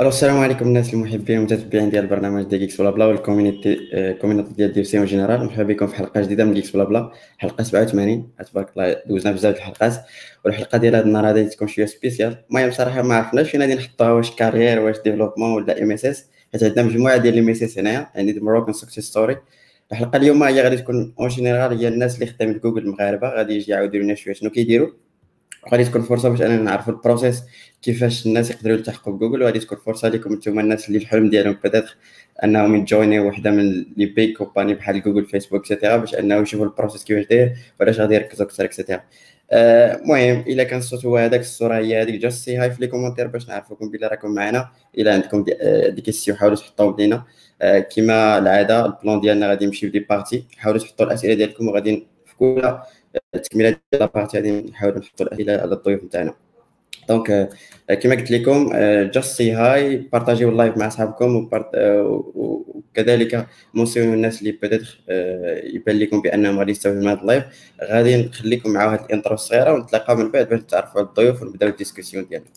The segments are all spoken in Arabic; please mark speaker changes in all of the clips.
Speaker 1: ألو السلام عليكم الناس المحبين والمتتبعين ديال البرنامج ديال GeeksBlaBla وال community community ديال DevC en général مرحبا بكم في حلقة جديدة من GeeksBlaBla. حلقة 87 تبارك الله دوزنا بزاف الحلقات. والحلقة ديال هذا النهار هذه تكون شوية spéciale المهم صراحة ما عرفناش فين غادي نحطوها واش carrière واش développement ولا MSS حيت عندنا مجموعة ديال ال MSS هنايا. يعني Moroccan success story الحلقة اليوم هي غادي تكون en général هي الناس اللي خدامين في جوجل المغاربة. غادي يجي يعاودوا لنا شوية شنو كيديروا. وغادي تكون فرصة باش أننا نعرفوا ال process كيفاش الناس يقدروا يلتحقوا بجوجل وغادي تكون فرصة لكم أنتم الناس اللي الحلم ديالهم peut-être أنهم ي join ي وحدة من les big companies بحال Google Facebook et cetera باش انه يشوفوا ال process كيفاش داير وعلاش غادي يركزوا أكثر et cetera المهم إلا كان الصوت هو هذاك الصورة هي هذيك just say hi في les commentaires باش نعرفوكم بلي راكم معنا. إلا عندكم دي, دي كيسيون حاولوا تحطوهم لينا. كما العادة ال plan ديالنا غادي يمشي ب des parties حاولوا تحطوا الأسئلة ديالكم وغادي في كل تكمله la partie غادي نحاولوا نحطوا الأسئلة على الضيوف نتاعنا. donc كما قلت لكم juste سي هاي بارطاجيو ال live مع أصحابكم وكذلك mentionne الناس اللي peut-être يبان لكم بأنهم غادي يستافدوا من هذا ال live غادي نخليكم مع واحد ال intro الصغيرة ونتلاقاو من بعد باش نتعرفوا على الضيوف ونبدأو ال discussion ديالنا.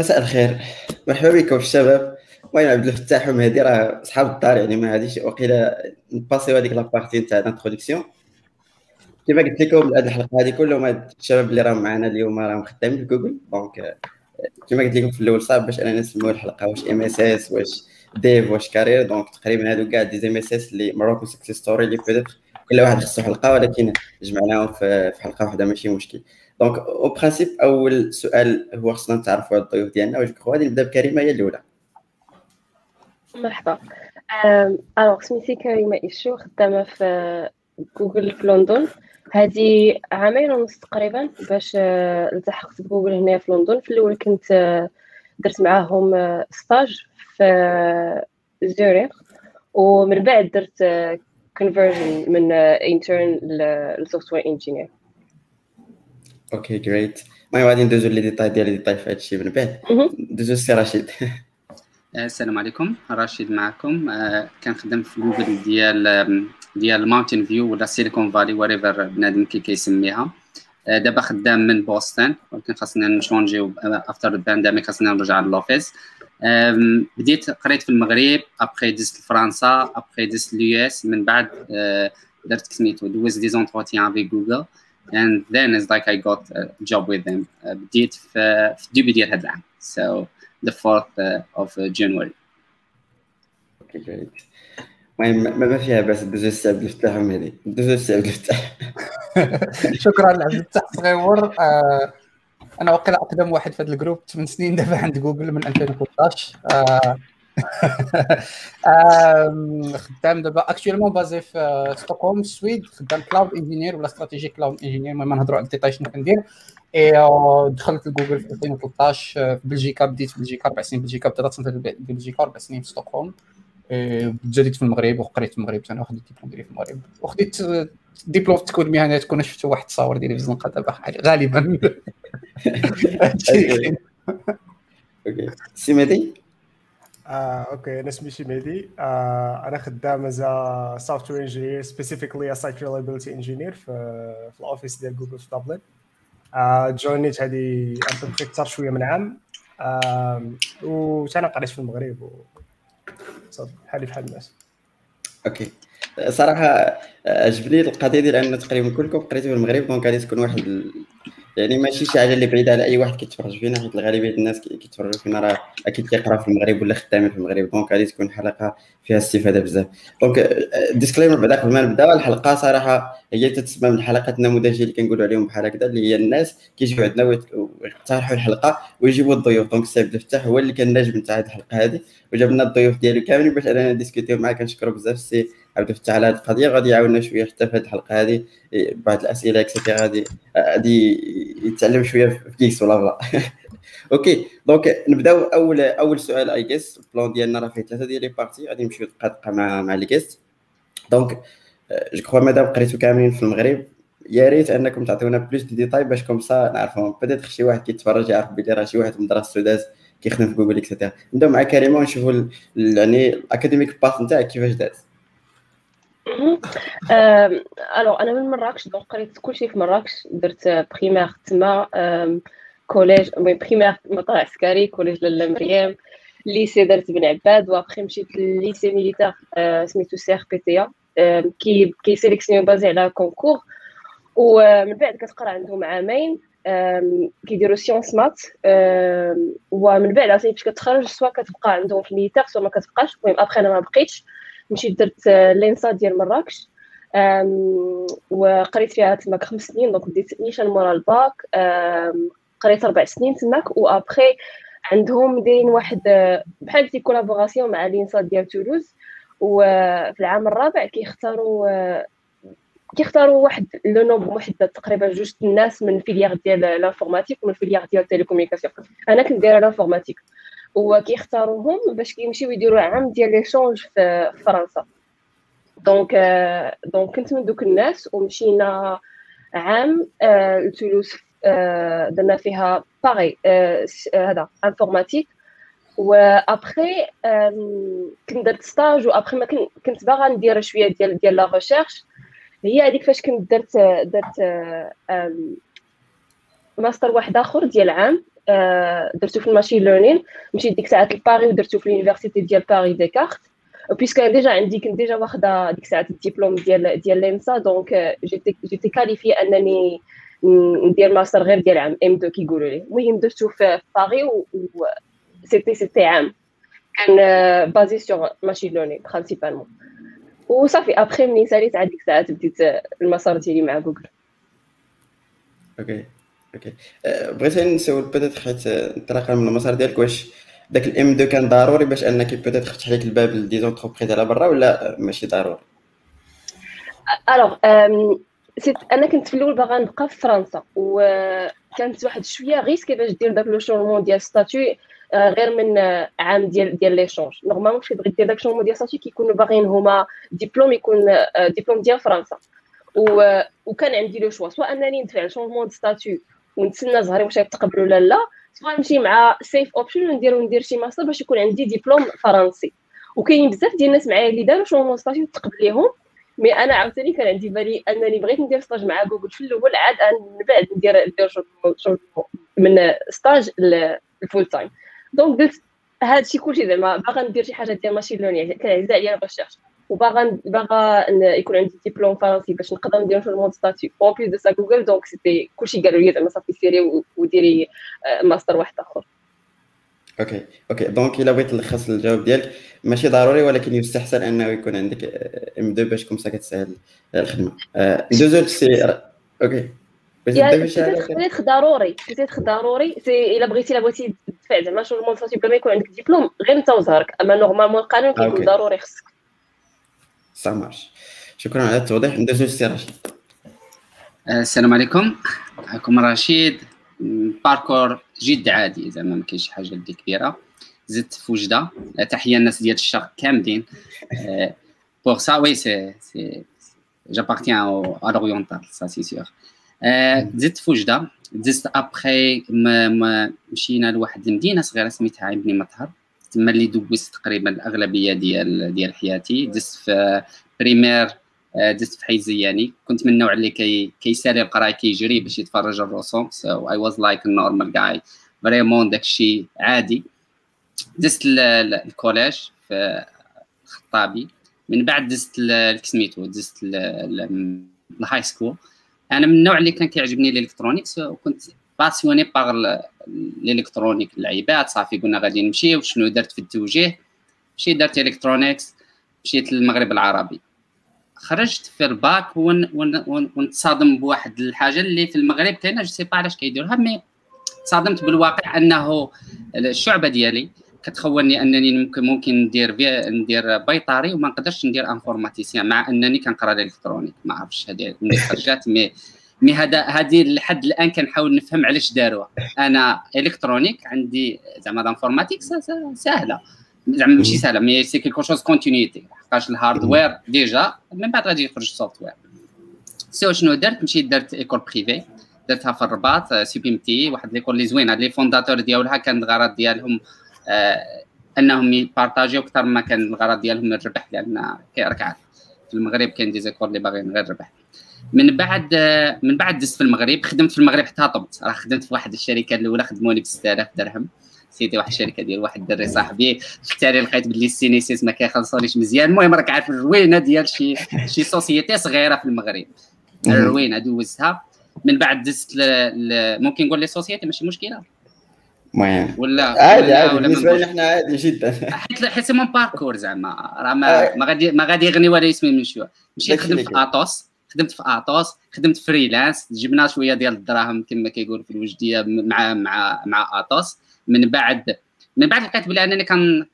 Speaker 1: مساء الخير. مرحبا بكم الشباب. المهم عبد الفتاح ومهدي راه صحاب الدار يعني ما غاديش وقيلا نباسيو هذيك la partie نتاع ال introduction كما قلت لكم هذه الحلقة هذه كلهم الشباب اللي راهم معنا اليوم راهم خدامين في جوجل donc كما قلت لكم في الأول صعب باش أنا نسميو الحلقة واش MSS واش dev واش carrière donc تقريبا هادو كاع des MSS اللي Moroccan success story اللي peut-être كل واحد خصو حلقة ولكن جمعناهم في حلقة واحدة ماشي مشكل. donc en principe أول سؤال هو خصنا نتعرفوا على الضيوف ديالنا. واش غادي نبدأ بكريمة هي الأولى.
Speaker 2: مرحبا. alors سميتي كريمة إيشو خدامة في جوجل في لندن. هذه عامين ونص تقريبا باش التحقت بجوجل هنا في لندن. في الأول كنت درت معاهم stage في زوريخ ومن بعد درت conversion من intern ل software
Speaker 1: engineer أوكي جريت المهم غادي ندوزو les détails ديال les détails في هادشي من بعد ندوزو السي رشيد
Speaker 3: السلام عليكم رشيد معكم كنخدم في جوجل ديال ديال ماونتن فيو ولا سيليكون فالي وريفر بنادم كي كيسميها. دابا خدام من بوسطن ولكن خاصنا نشونجيو after ال pandemic خاصنا نرجع ل l'office بديت قريت في المغرب ابخي دزت لفرنسا ابخي دزت ل US من بعد درت سميتو دوز des entretiens avec Google and then it's like I got a job with them بديت في في début ديال هذا العام so the 4th of January.
Speaker 1: أوكي جريت المهم ما فيها باس دوزو السي عبد الفتاح ومهدي دوزو السي عبد الفتاح
Speaker 4: شكرا عبد الفتاح صغيور. أنا وقيلا أقدم واحد في هذا ال groupe. 8 سنين دابا عند جوجل من 2013 خدام دابا. actuellement basé في ستوكهولم السويد خدام cloud engineer ولا strategic cloud engineer المهم نهضروا على الديتاي شنو كندير. اي دخلت لجوجل في 2013 في بلجيكا بديت في بلجيكا أربع سنين بلجيكا بدات في بلجيكا أربع سنين في ستوكهولم تزاديت في المغرب وقريت في المغرب أنا وخديت الدبلوم ديالي في المغرب. وخديت ديبلوم في التكوين المهني تكون شفتوا واحد التصاور ديالي في الزنقه دابا غالبا.
Speaker 1: أوكي. سي مهدي
Speaker 5: آه، أوكي أنا سميتي مهدي آه، أنا خدام as software engineer specifically site reliability engineer في في ال office ديال جوجل في دبلن آه، جوينيت هذه أكثر شوية من عام. وأنا قريت في المغرب و بحالي بحال الناس.
Speaker 1: أوكي. صراحة عجبني القضية ديال أن تقريبا كلكم قريتوا في المغرب donc غادي تكون واحد يعني ماشي شي حاجة اللي بعيدة على أي واحد كيتفرج فينا حيت الغالبيه الناس كيتفرجوا فينا راه أكيد كيقراو في المغرب ولا خدامين في المغرب. donc غادي تكون حلقة فيها استفادة بزاف. donc disclaimer بعد قبل ما نبدأ الحلقة صراحة هي تتسمى من الحلقات النموذجية اللي كنقولوا عليهم بحال هكذا اللي هي الناس كيجيو عندنا ويقترحوا الحلقة ويجيبوا الضيوف. دونك السي عبد الفتاح هو اللي كان ناجم نتاع هذه الحلقة هذه وجاب لنا الضيوف ديالو كاملين باش أننا نديسكوتيو معاه. كنشكرو بزاف السي عبد الفتاح على هذه القضية. غادي يعاوننا شوية حتى في هذه الحلقة هذه بعض الأسئلة et cetera غادي غادي يتعلم شوية في كيكس ولا بلا أوكي donc نبداو اول أول سؤال et juste ال plan ديالنا راه فيه ثلاثة ديال les parties غادي نمشيو دقه دقه مع مع les guests donc je crois مادام قريتو كاملين في المغرب. يا ريت أنكم تعطيونا plus de détails باش comme ça نعرفهم. بدات شي واحد كيتفرج يعرف بلي راه شي واحد من مدرسة السوداس كيخدم في جوجل et cetera نبداو مع كريمه ونشوفوا يعني ال academic path نتاعك كيفاش داز.
Speaker 2: alors أنا من مراكش donc قريت كلشي في مراكش. درت primaire تما collège المهم primaire مطار عسكري collège لاله مريم. lycée درت بن عباد وأبخي مشيت لل lycée militaire سميتو سي ار بي تي كي كيسيليكسيون basé على concours ومن بعد كتقرا عندهم عامين كيديروا sciences maths ومن بعد عرفتي فاش كتخرج soit كتبقى عندهم في ال militaire soit ما كتبقاش. المهم ابخي أنا ما بقيتش. مشيت درت l'ENSA ديال مراكش. وقريت فيها تماك خمس سنين donc ديت نيشان مورا الباك قريت أربع سنين تماك وابخي عندهم دايرين واحد بحال des collaborations مع l'INSA ديال تولوز. وفي العام الرابع كيختاروا كيختاروا واحد le nombre محدد تقريبا جوج الناس من filière ديال l'informatique ومن filière ديال ال télécommunication أنا كنت دايرة l'informatique وكيختاروهم باش كيمشيو يديروا عام ديال l'échange في فرنسا. donc donc كنت من دوك الناس ومشينا عام لتولوز درنا فيها pareil هذا informatique و après كنت درت stage و après ما كنت باغا ندير شوية ديال ديال la recherche هي هذيك فاش كنت درت درت ماستر واحد آخر ديال عام. درتو في ال machine learning مشيت ديك الساعات لباري ودرتو في l'université ديال باري ديكارت. puisque déjà عندي كنت déjà واخدة ديك الساعات الدبلوم ديال ديال l'INSA donc j'étais j'étais qualifiée أنني ندير ماستر غير ديال عام M2 كيقولوا لي. المهم درتو في باري و c'était c'était عام. كان basé sur machine learning principalement وصافي ابخي منين ساليت عاد ديك الساعات بديت المسار ديالي مع جوجل
Speaker 1: أوكي أوكي بغيت نسول peut-être حيت انطلاقا من المسار ديالك واش داك ال M2 كان ضروري باش أنك peut-être تفتح لك الباب ل des entreprises على برا ولا ماشي ضروري؟
Speaker 2: alors أنا كنت في الأول باغا نبقى في فرنسا وكانت واحد شوية risque باش دير داك le changement ديال statut غير من عام ديال ديال l'échange normalement فاش تبغي دير داك ال changement ديال statut كيكونوا باغيين هما ديبلوم يكون ديبلوم ديال فرنسا. و... وكان عندي le choix سواء أنني ندفع changement de statut ونتسنى زهري واش يتقبلوا ولا لا. سواء نمشي مع safe option وندير وندير شي ماستر باش يكون عندي ديبلوم فرنسي. وكاينين بزاف ديال الناس معايا اللي داروا changement statut تقبل ليهم. mais أنا عاوتاني كان عندي بالي أنني بغيت ندير stage مع جوجل في الأول عاد من بعد ندير ندير من stage ل full-time donc قلت هادشي كلشي زعما باغا ندير شي حاجة ديال machine learning كان عزيز عليا ال recherche وباغا باغا يكون عندي ديبلوم فرنسي باش نقدر ندير في ال mode statut. en plus de ça Google donc c'était كلشي قالوا لي زعما صافي سيري وديري ماستر واحد آخر.
Speaker 1: okay okay donc الا بغيت نلخص الجواب ديالك. ماشي ضروري ولكن يستحسن أنه يكون عندك M2 باش comme ça كتسهل الخدمة. دوزو c'est okay
Speaker 2: peut-être ضروري peut-être ضروري c'est إلا بغيتي إلا بغيتي تدفع زعما شو المونطاسيون بلا ما يكون عندك ديبلوم غير انت وزهرك أما normalement القانون كيكون ضروري خصك.
Speaker 1: ça marche شكرا على التوضيح. ندوزو سي رشيد.
Speaker 3: السلام عليكم. معكم رشيد. parcours جد عادي. زعما ما كاينش حاجة اللي كبيرة. زدت في وجدة. تحية الناس ديال الشرق كاملين. pour ça oui c'est c'est j'appartiens à l'oriental ça c'est sûr زدت في وجدة. دزت ابخي مشينا لواحد المدينة صغيرة سميتها عين بني مطهر. تما اللي دوزت تقريبا الأغلبية ديال ديال حياتي. دزت في primaire دزت في حي زياني كنت من النوع اللي كي كيسالي القراي كيجري باش يتفرج الرسوم. so I was like normal guy vraiment داكشي عادي. دزت ال collège في الخطابي من بعد دزت سميتو دزت ال high school. أنا من النوع اللي كان كيعجبني ال electronics وكنت passionné par l'électronique اللعيبات صافي قلنا غادي نمشي. وشنو درت في التوجيه؟ مشيت درت electronics مشيت للمغرب العربي. خرجت في الباك ونتصادم بواحد الحاجة اللي في المغرب كاينة je sais pas علاش كيديروها mais تصادمت بالواقع أنه الشعبة ديالي كتخولني أنني ممكن ممكن ندير ندير بيطاري وما نقدرش ندير informaticien مع أنني كنقرا l'électronique. ما عرفتش هذه خرجت مي مي هذا هذه لحد الآن كنحاول نفهم علاش داروها. أنا électronique عندي زعما l'informatique سهله زعما ماشي سهله mais c'est quelque chose continuité. لحقاش ال hardware déjà من بعد غادي يخرج ال software so شنو درت؟ مشيت درت école privée. درتها في الرباط سي بي ام تي واحد l'école اللي زوينة. les fondateurs ديالها كان الغرض ديالهم آه أنهم يبارطاجيو أكثر ما كان الغرض ديالهم الربح لأن راك عارف في المغرب كاين des écoles اللي باغيين غير الربح. من بعد من بعد دزت في المغرب خدمت في المغرب حتى هطبت. راه خدمت في واحد الشركة الأولى خدموني ب 6000 درهم. c'était واحد الشركة ديال واحد الدري صاحبي. في التالي لقيت بلي ال CNSS ما كيخلصونيش مزيان. المهم راك عارف الروينة ديال شي شي société صغيرة في المغرب. الروينة دوزتها. من بعد دزت ممكن نقول les sociétés ماشي مشكلة.
Speaker 1: المهم.
Speaker 3: ولا
Speaker 1: عادي عادي. بالنسبة لنا حنا عادي جدا.
Speaker 3: حيت حيت c'est mon parcours زعما. راه ما, ما غادي ما غادي يغني ولا يسمي من شوية مشيت خدمت في Atos خدمت في Atos خدمت freelance جبنا شوية ديال الدراهم كما كيقولوا في الوجدية مع مع مع Atos من بعد من بعد لقيت بلي أنني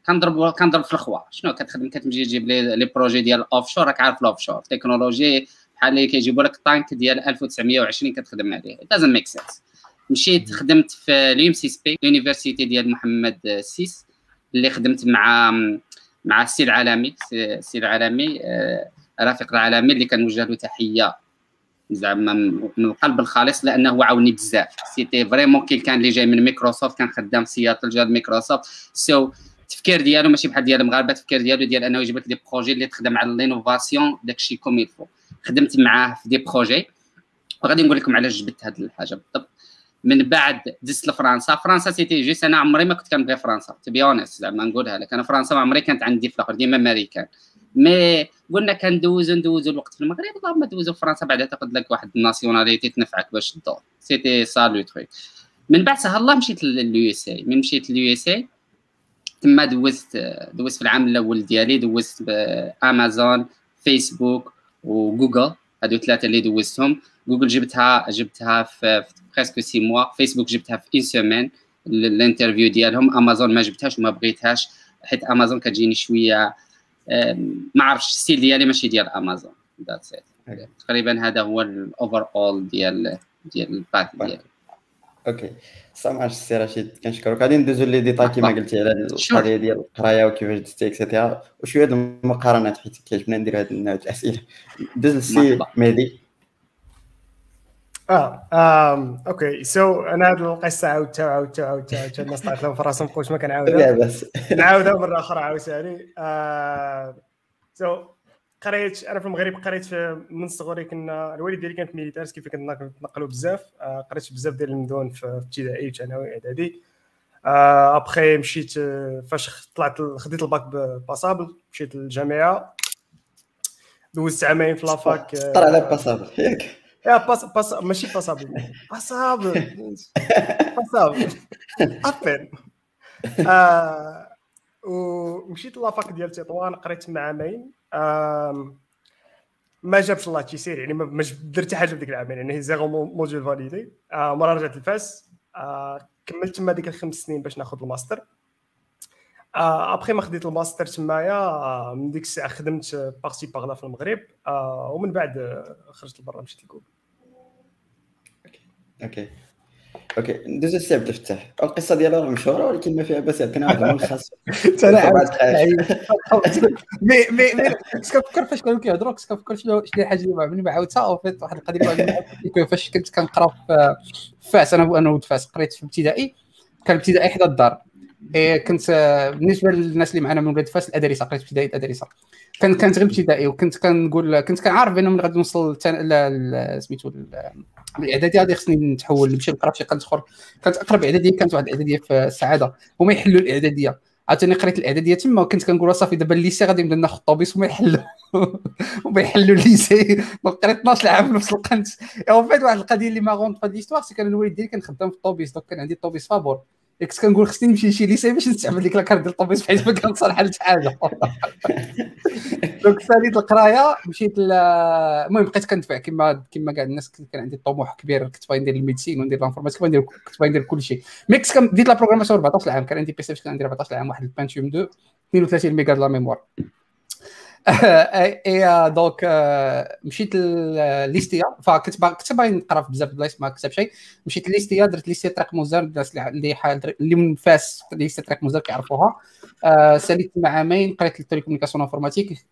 Speaker 3: كنضرب كنضرب في الخوا. شنو كتخدم؟ كتمشي تجيب لي les projets ديال ال offshore راك عارف ال offshore technologie بحال اللي كيجيبوا لك ال tank ديال 1920 كتخدم عليه. doesn't make sense مشيت خدمت في l'UM6P l'université ديال محمد السادس اللي خدمت مع مع السي العالمي السي العالمي رافق العالمي اللي كنوجه له تحية. زعما من القلب الخالص لأنه عاوني بزاف. c'était vraiment كي كان اللي جاي من ميكروسوفت كان خدام في سياتل جا ميكروسوفت so التفكير ديالو ماشي بحال ديال المغاربة التفكير ديالو ديال أنه يجيب لك des projets اللي تخدم على l'innovation داكشي comme il faut خدمت معاه في des projets وغادي نقول لكم علاش جبت هذه الحاجة بالضبط. من بعد دزت لفرنسا. فرنسا c'était juste أنا عمري ما كنت كنبغي فرنسا to be honest زعما نقولها لك. أنا فرنسا ما عمري كانت عندي في الآخر ديما أمريكان. mais قلنا كندوزو ندوزو الوقت في المغرب. اللهم دوزو في فرنسا بعدا تاخذ لك واحد ال nationalité تنفعك باش تدور. c'était ça le truc من بعد سهل الله مشيت لل USA من مشيت لل USA تما دوزت دوزت في العام الأول ديالي دوزت ب Amazon Facebook و Google هادو ثلاثة اللي دوزتهم. جوجل جبتها جبتها في presque six mois Facebook جبتها في une semaine ال interview ديالهم. امازون ما جبتهاش وما بغيتهاش. حيت امازون كتجيني شوية ما عرفتش ال style ديالي ماشي ديال امازون تقريبا هذا هو ال overall ديال ديال الباك ديالي.
Speaker 1: Okay. سامع السي رشيد كنشكرك. غادي ندوزو les détails كما قلتي على القضية ديال القراية وكيفاش دزتي et cetera وشوية المقارنات حيت كيعجبنا ندير هاد النوع الأسئلة. دوز للسي مهدي.
Speaker 5: آه آم. Okay. So أنا هذه القصة عاودتها عاودتها عاودتها الناس طلعت لهم في راسهم قلت ما كنعاودها
Speaker 1: لا بس.
Speaker 5: نعاودها مرة أخرى عاوتاني آه So قريت أنا في المغرب قريت في من صغري كنا الوالد ديالي كانت militaire كيف كنتنقلوا بزاف. آه قريت بزاف ديال المدن في ابتدائي وثانوي إعدادي. آه ابخي مشيت فاش طلعت خديت ال bac passable مشيت للجامعة. دوزت عامين في la fac
Speaker 1: طلع على passable ياك.
Speaker 5: يا passe passe ماشي passable passable passable able ومشيت la fac ديال تطوان قريت مع عامين ما جابش الله تيسير يعني ما درت حاجة في ديك العامين يعني zéro module validé مرة رجعت لفاس كملت تما ديك الخمس سنين باش ناخذ الماستر. ابخي ما خديت الماستر تمايا من ديك الساعة خدمت par-ci par-là في المغرب. ومن بعد خرجت لبرا مشيت لكوبا
Speaker 1: Okay. Okay. ندوز السي عبد الفتاح القصة ديالها راه مشهورة ولكن ما فيها باس يعطينا واحد الملخص
Speaker 4: مي مي مي كنت كنفكر فاش كانوا كيهضروا كنت كنفكر شنو شنو الحاجة اللي عمرني ما عاودتها. En fait واحد القضية فاش كنت كنقرأ في فاس. أنا أنا ولد فاس. قريت في ابتدائي. كان ابتدائي حدا الدار. إيه كنت بالنسبة للناس اللي معنا من ولاد فاس الادرسه قريت ابتدائي الادرسه كانت كانت غير ابتدائي وكنت كنقول كنت كنعرف بان من غادي نوصل سميتو الإعدادية غادي خصني نتحول نمشي نقرأ في شي قنت آخر. كانت أقرب إعدادية كانت واحد الإعدادية في السعادة هما يحلوا الإعدادية. عاوتاني قريت الإعدادية تما وكنت كنقول صافي دابا ال lycée غادي نبدا ناخذ الطوبيس وما يحلوا. وما يحلوا ال lycée. قريت 12 عام في نفس القنت. En fait واحد القضية اللي ما في هاد سي كان الوالد ديالي كان خدام في الطوبيس donc كان عندي الطوبيس فابور. كنت كنقول خصني نمشي لشي lycée باش نستعمل ديك la carte ديال الطوبيس بحيث ما كنصالح لحتى حاجة. Donc ساليت القراية مشيت المهم بقيت كندفع كما كما كاع الناس كان عندي طموح كبير كنت باغي ندير ال médecine وندير ال informatique كنت باغي ندير كل شيء Mais كنت بديت la programmation 14 عام كان عندي PC كان عندي 14 عام واحد ال Pentium 2 32 ميجا د la mémoire. Et donc مشيت l'ISTA فكنت كنت باغي نقرا في بزاف البلايص ما كتب شيء مشيت ليستيا درت l'ISTA طريق إيموزار الناس اللي اللي من فاس l'ISTA طريق إيموزار كيعرفوها. ساليت مع عامين قريت ال télécommunication informatique.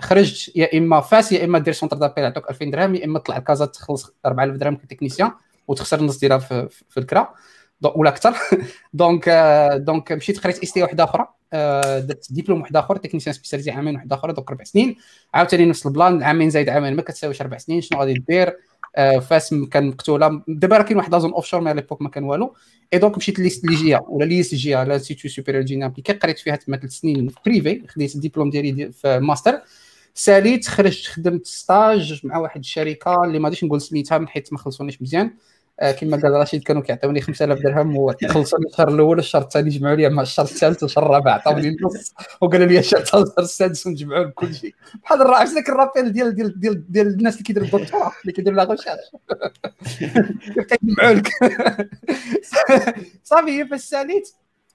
Speaker 4: خرجت يا إما فاس يا إما دير centre d'appel يعطوك 2000 درهم يا إما تطلع لكازا تخلص 4000 درهم ك technicien وتخسر النص ديالها في, الكرا. ولا أكثر. دونك دونك مشيت قريت اس تي واحدة أخرى. آه، درت ديبلوم واحد اخر تكنيسيان سبيسياليزي عامين واحد اخر دوك أربع سنين. عاوتاني نفس البلان عامين زايد عامين ما كتساويش أربع سنين شنو غادي دير؟ آه، فاس كان مقتوله. دابا راه كاين واحد لازون أوف شور مي ليبوك ما كان والو. إي دونك مشيت ليست ليجيا ولا ليست جيا لانستيتو سوبيريور جينا امبليكي قريت فيها تما ثلاث سنين في بريفي خديت الدبلوم ديالي في ماستر. ساليت خرجت خدمت ستاج مع واحد الشركة اللي ما غاديش نقول سميتها من حيث ما خلصونيش مزيان. آه، كما قال رشيد كانوا كيعطيوني 5000 درهم وخلصوا لي الشهر الأول الشهر الثاني جمعوا لي الشهر الثالث والشهر الرابع عطاوني النص وقالوا لي الشهر السادس ونجمعوا كل شيء. بحال عرفت ذاك ال rappel ديال ديال ديال ديال الناس اللي كيديروا الدكتوراه اللي كيديروا la recherche كيجمعوا لك صافي فاش ساليت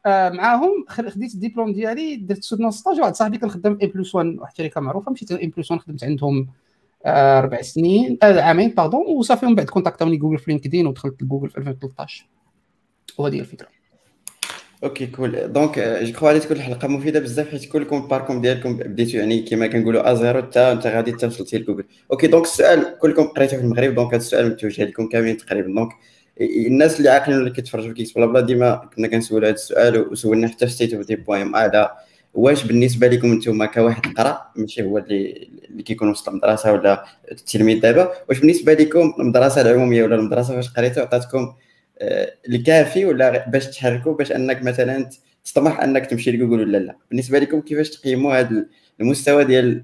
Speaker 4: آه، معاهم خديت الدبلوم ديالي درت سودنا stage واحد صاحبي كان خدام إم بلس 1 واحد الشركة معروفة مشيت إم بلس 1 خدمت عندهم أربع سنين. آه عامين pardon وصافي من بعد كونتاكتوني جوجل في LinkedIn ودخلت لجوجل في 2013 وهذه هي الفكرة.
Speaker 1: Okay cool. Donc je crois تكون الحلقة مفيدة بزاف حيت كلكم باركم ديالكم بديتو يعني كما كنقولوا à zéro حتى انت غادي حتى وصلتي لجوجل. Okay donc السؤال كلكم قريتو في المغرب donc هذا السؤال متوجه لكم كاملين تقريبا. Donc الناس اللي عاقلين اللي كيتفرجوا في Geeks Blabla ديما كنا كنسولوا هذا السؤال وسولنا حتى في State of Dev وين على واش بالنسبة لكم أنتم كواحد قرأ ماشي هو اللي اللي كيكون وسط المدرسة ولا التلميذ دابا واش بالنسبة لكم المدرسة العمومية ولا المدرسة فاش قريتو عطاتكم آه، الكافي ولا باش تحركوا باش أنك مثلا تطمح أنك تمشي لجوجل ولا لا؟ بالنسبة لكم كيفاش تقيموا هذا المستوى ديال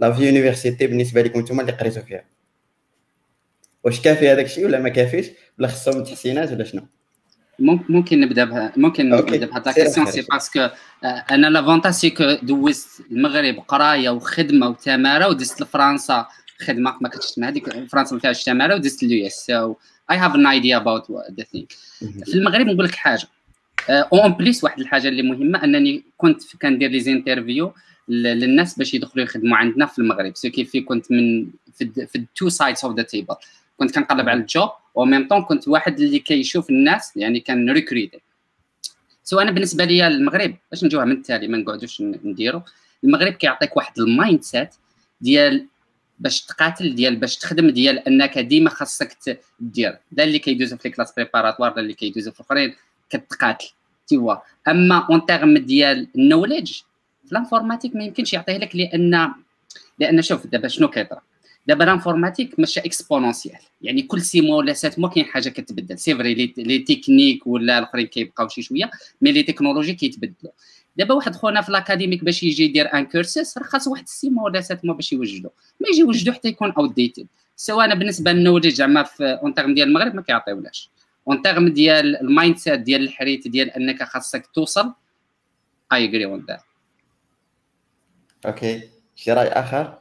Speaker 1: la vie université بالنسبة لكم أنتم اللي قريتوا فيها؟ واش كافي هذاك الشيء ولا ما كافيش؟ ولا خصهم تحسينات ولا شنو؟
Speaker 3: ممكن نبدأ بها ممكن نبدأ بهاد question c'est parce que أنا l'avantage c'est que دوزت المغرب قراية وخدمة وتمارة ودزت لفرنسا خدمة. ما كنتش مع هذيك. فرنسا ما فيهاش تمارة ودزت لل US so I have an idea about the thing في المغرب نقول لك حاجة. En plus واحد الحاجة اللي مهمة أنني كنت كندير les interviews للناس باش يدخلوا يخدموا عندنا في المغرب. So كيف كنت من في ال two sides of the table كنت كنقلب على ال job و même temps كنت واحد اللي كيشوف الناس يعني كان recruter so أنا بالنسبة لي المغرب باش نجيوها من التالي ما نقعدوش نديرو. المغرب كيعطيك واحد ال mindset ديال باش تقاتل ديال باش تخدم ديال أنك ديما خاصك دير. دا اللي كيدوزو في classes préparatoires دا اللي كيدوزو في الأخرين كتقاتل. تيوا أما en terme ديال ال knowledge في ال informatique ما يمكنش يعطيه لك لأن لأن شوف دابا شنو كيطرا دابا ال informatique ماشي exponentielle. يعني كل six mois ولا sept mois كاين حاجة كتبدل. c'est vrai les techniques ولا الأخرين كيبقاو شي شوية mais les technologies كيتبدلوا. دابا واحد خونا في ال académique باش يجي يدير un cursus راه خاص واحد six mois ولا sept mois باش يوجدو. ما يجي يوجدو حتى يكون outdated سواء بالنسبة لل knowledge زعما في en termes ديال المغرب ما كيعطيوناش en termes ديال ال mindset ديال الحريت ديال أنك خاصك توصل I agree on that
Speaker 1: okay شي راي اخر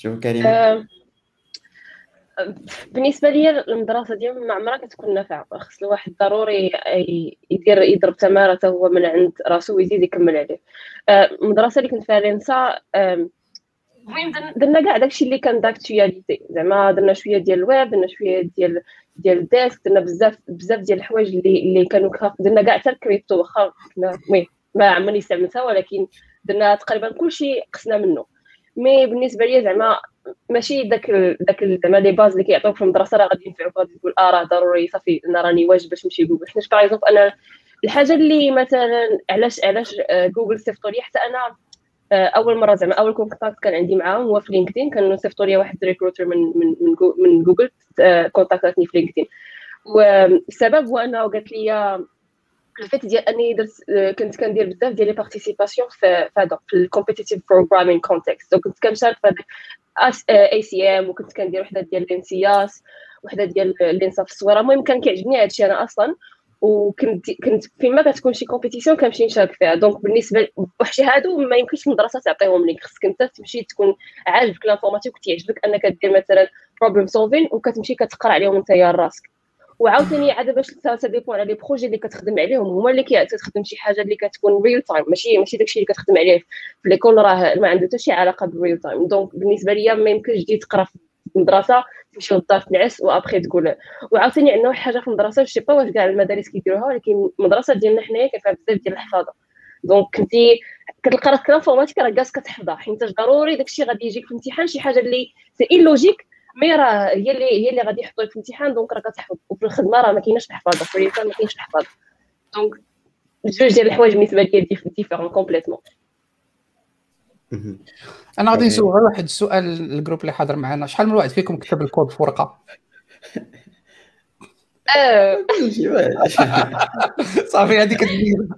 Speaker 1: شوف كريم. آه،
Speaker 2: بالنسبة لي المدرسة ديال ما عمرها كتكون نافعة. خص الواحد ضروري يدير يضرب تماره هو من عند راسو ويزيد يكمل عليه. آه، المدرسة اللي كنت فيها ال ENSA المهم درنا كاع داكشي اللي كان d'actualité زعما درنا شوية ديال الويب درنا شوية ديال ديال ال desk درنا بزاف بزاف ديال الحوايج اللي اللي كانوا درنا كاع حتى الكريبتو. واخا المهم ما عمرني استعملتها ولكن درنا تقريبا كلشي قسنا منه. mais بالنسبة لي زعما ماشي داك داك زعما les bases اللي كيعطيوك في المدرسة راه غادي ينفعوك غادي تقول آه راه ضروري صافي أنا راني واجب باش نمشي جوجل حيت par exemple أنا الحاجة اللي مثلا علاش علاش جوجل صيفطوا لي حتى أنا آه، أول مرة زعما أول contact كان عندي معاهم هو في LinkedIn كانوا صيفطوا لي واحد recruiter من من من جوجل contact اتني في LinkedIn. والسبب هو أنه قالت لي ال fait ديال اني درت كنت كندير بزاف ديال les participations في هذا في ال competitive programming contests كنت كنشارك في هذاك ACM وكنت كندير وحده ديال ال ENSIAS وحده ديال ال ENSA في الصويره المهم كان كيعجبني هذا الشيء أنا أصلا وكنت كنت فيما كتكون شي compétition كنمشي نشارك فيها donc بالنسبة وحشي هادو ما يمكنش المدرسة تعطيهم لك خصك انت تمشي تكون عاجبك ال informatique وتعجبك أنك دير مثلا problem solving وكتمشي كتقرأ عليهم أنت راسك وعاوتاني عاد باش ça dépend على les projets اللي كتخدم عليهم هما اللي كتخدم شي حاجة اللي كتكون real time ماشي ماشي داكشي اللي كتخدم عليه. في l'école راه ما عنده حتى شي علاقة بال real time donc بالنسبة ليا ما يمكنش تجي تقرا في المدرسة تمشي للدار تنعس وأبخي تقول. وعاوتاني عندنا واحد الحاجة في المدرسة je sais pas واش كاع المدارس كيديروها ولكن المدرسة ديالنا حنايا فيها بزاف ديال الحفاظة. donc كنتي كتلقى راسك ال informatique راه كاع كتحفظها حيت ضروري داكشي غادي يجيك في الامتحان شي حاجة اللي c'est logique mais راه هي اللي هي اللي غادي يحطوك في الامتحان donc راه كتحفظ. وفي الخدمة راه ما كايناش الحفاظه في ال réel ما كاينش الحفاظه donc جوج ديال الحوايج بالنسبة لي différentes complètement
Speaker 4: أنا غادي نسول غير واحد السؤال ال groupe اللي حاضر معنا. شحال من واحد فيكم كتب الكود في ورقه
Speaker 2: آه.
Speaker 4: صافي هذه كتبين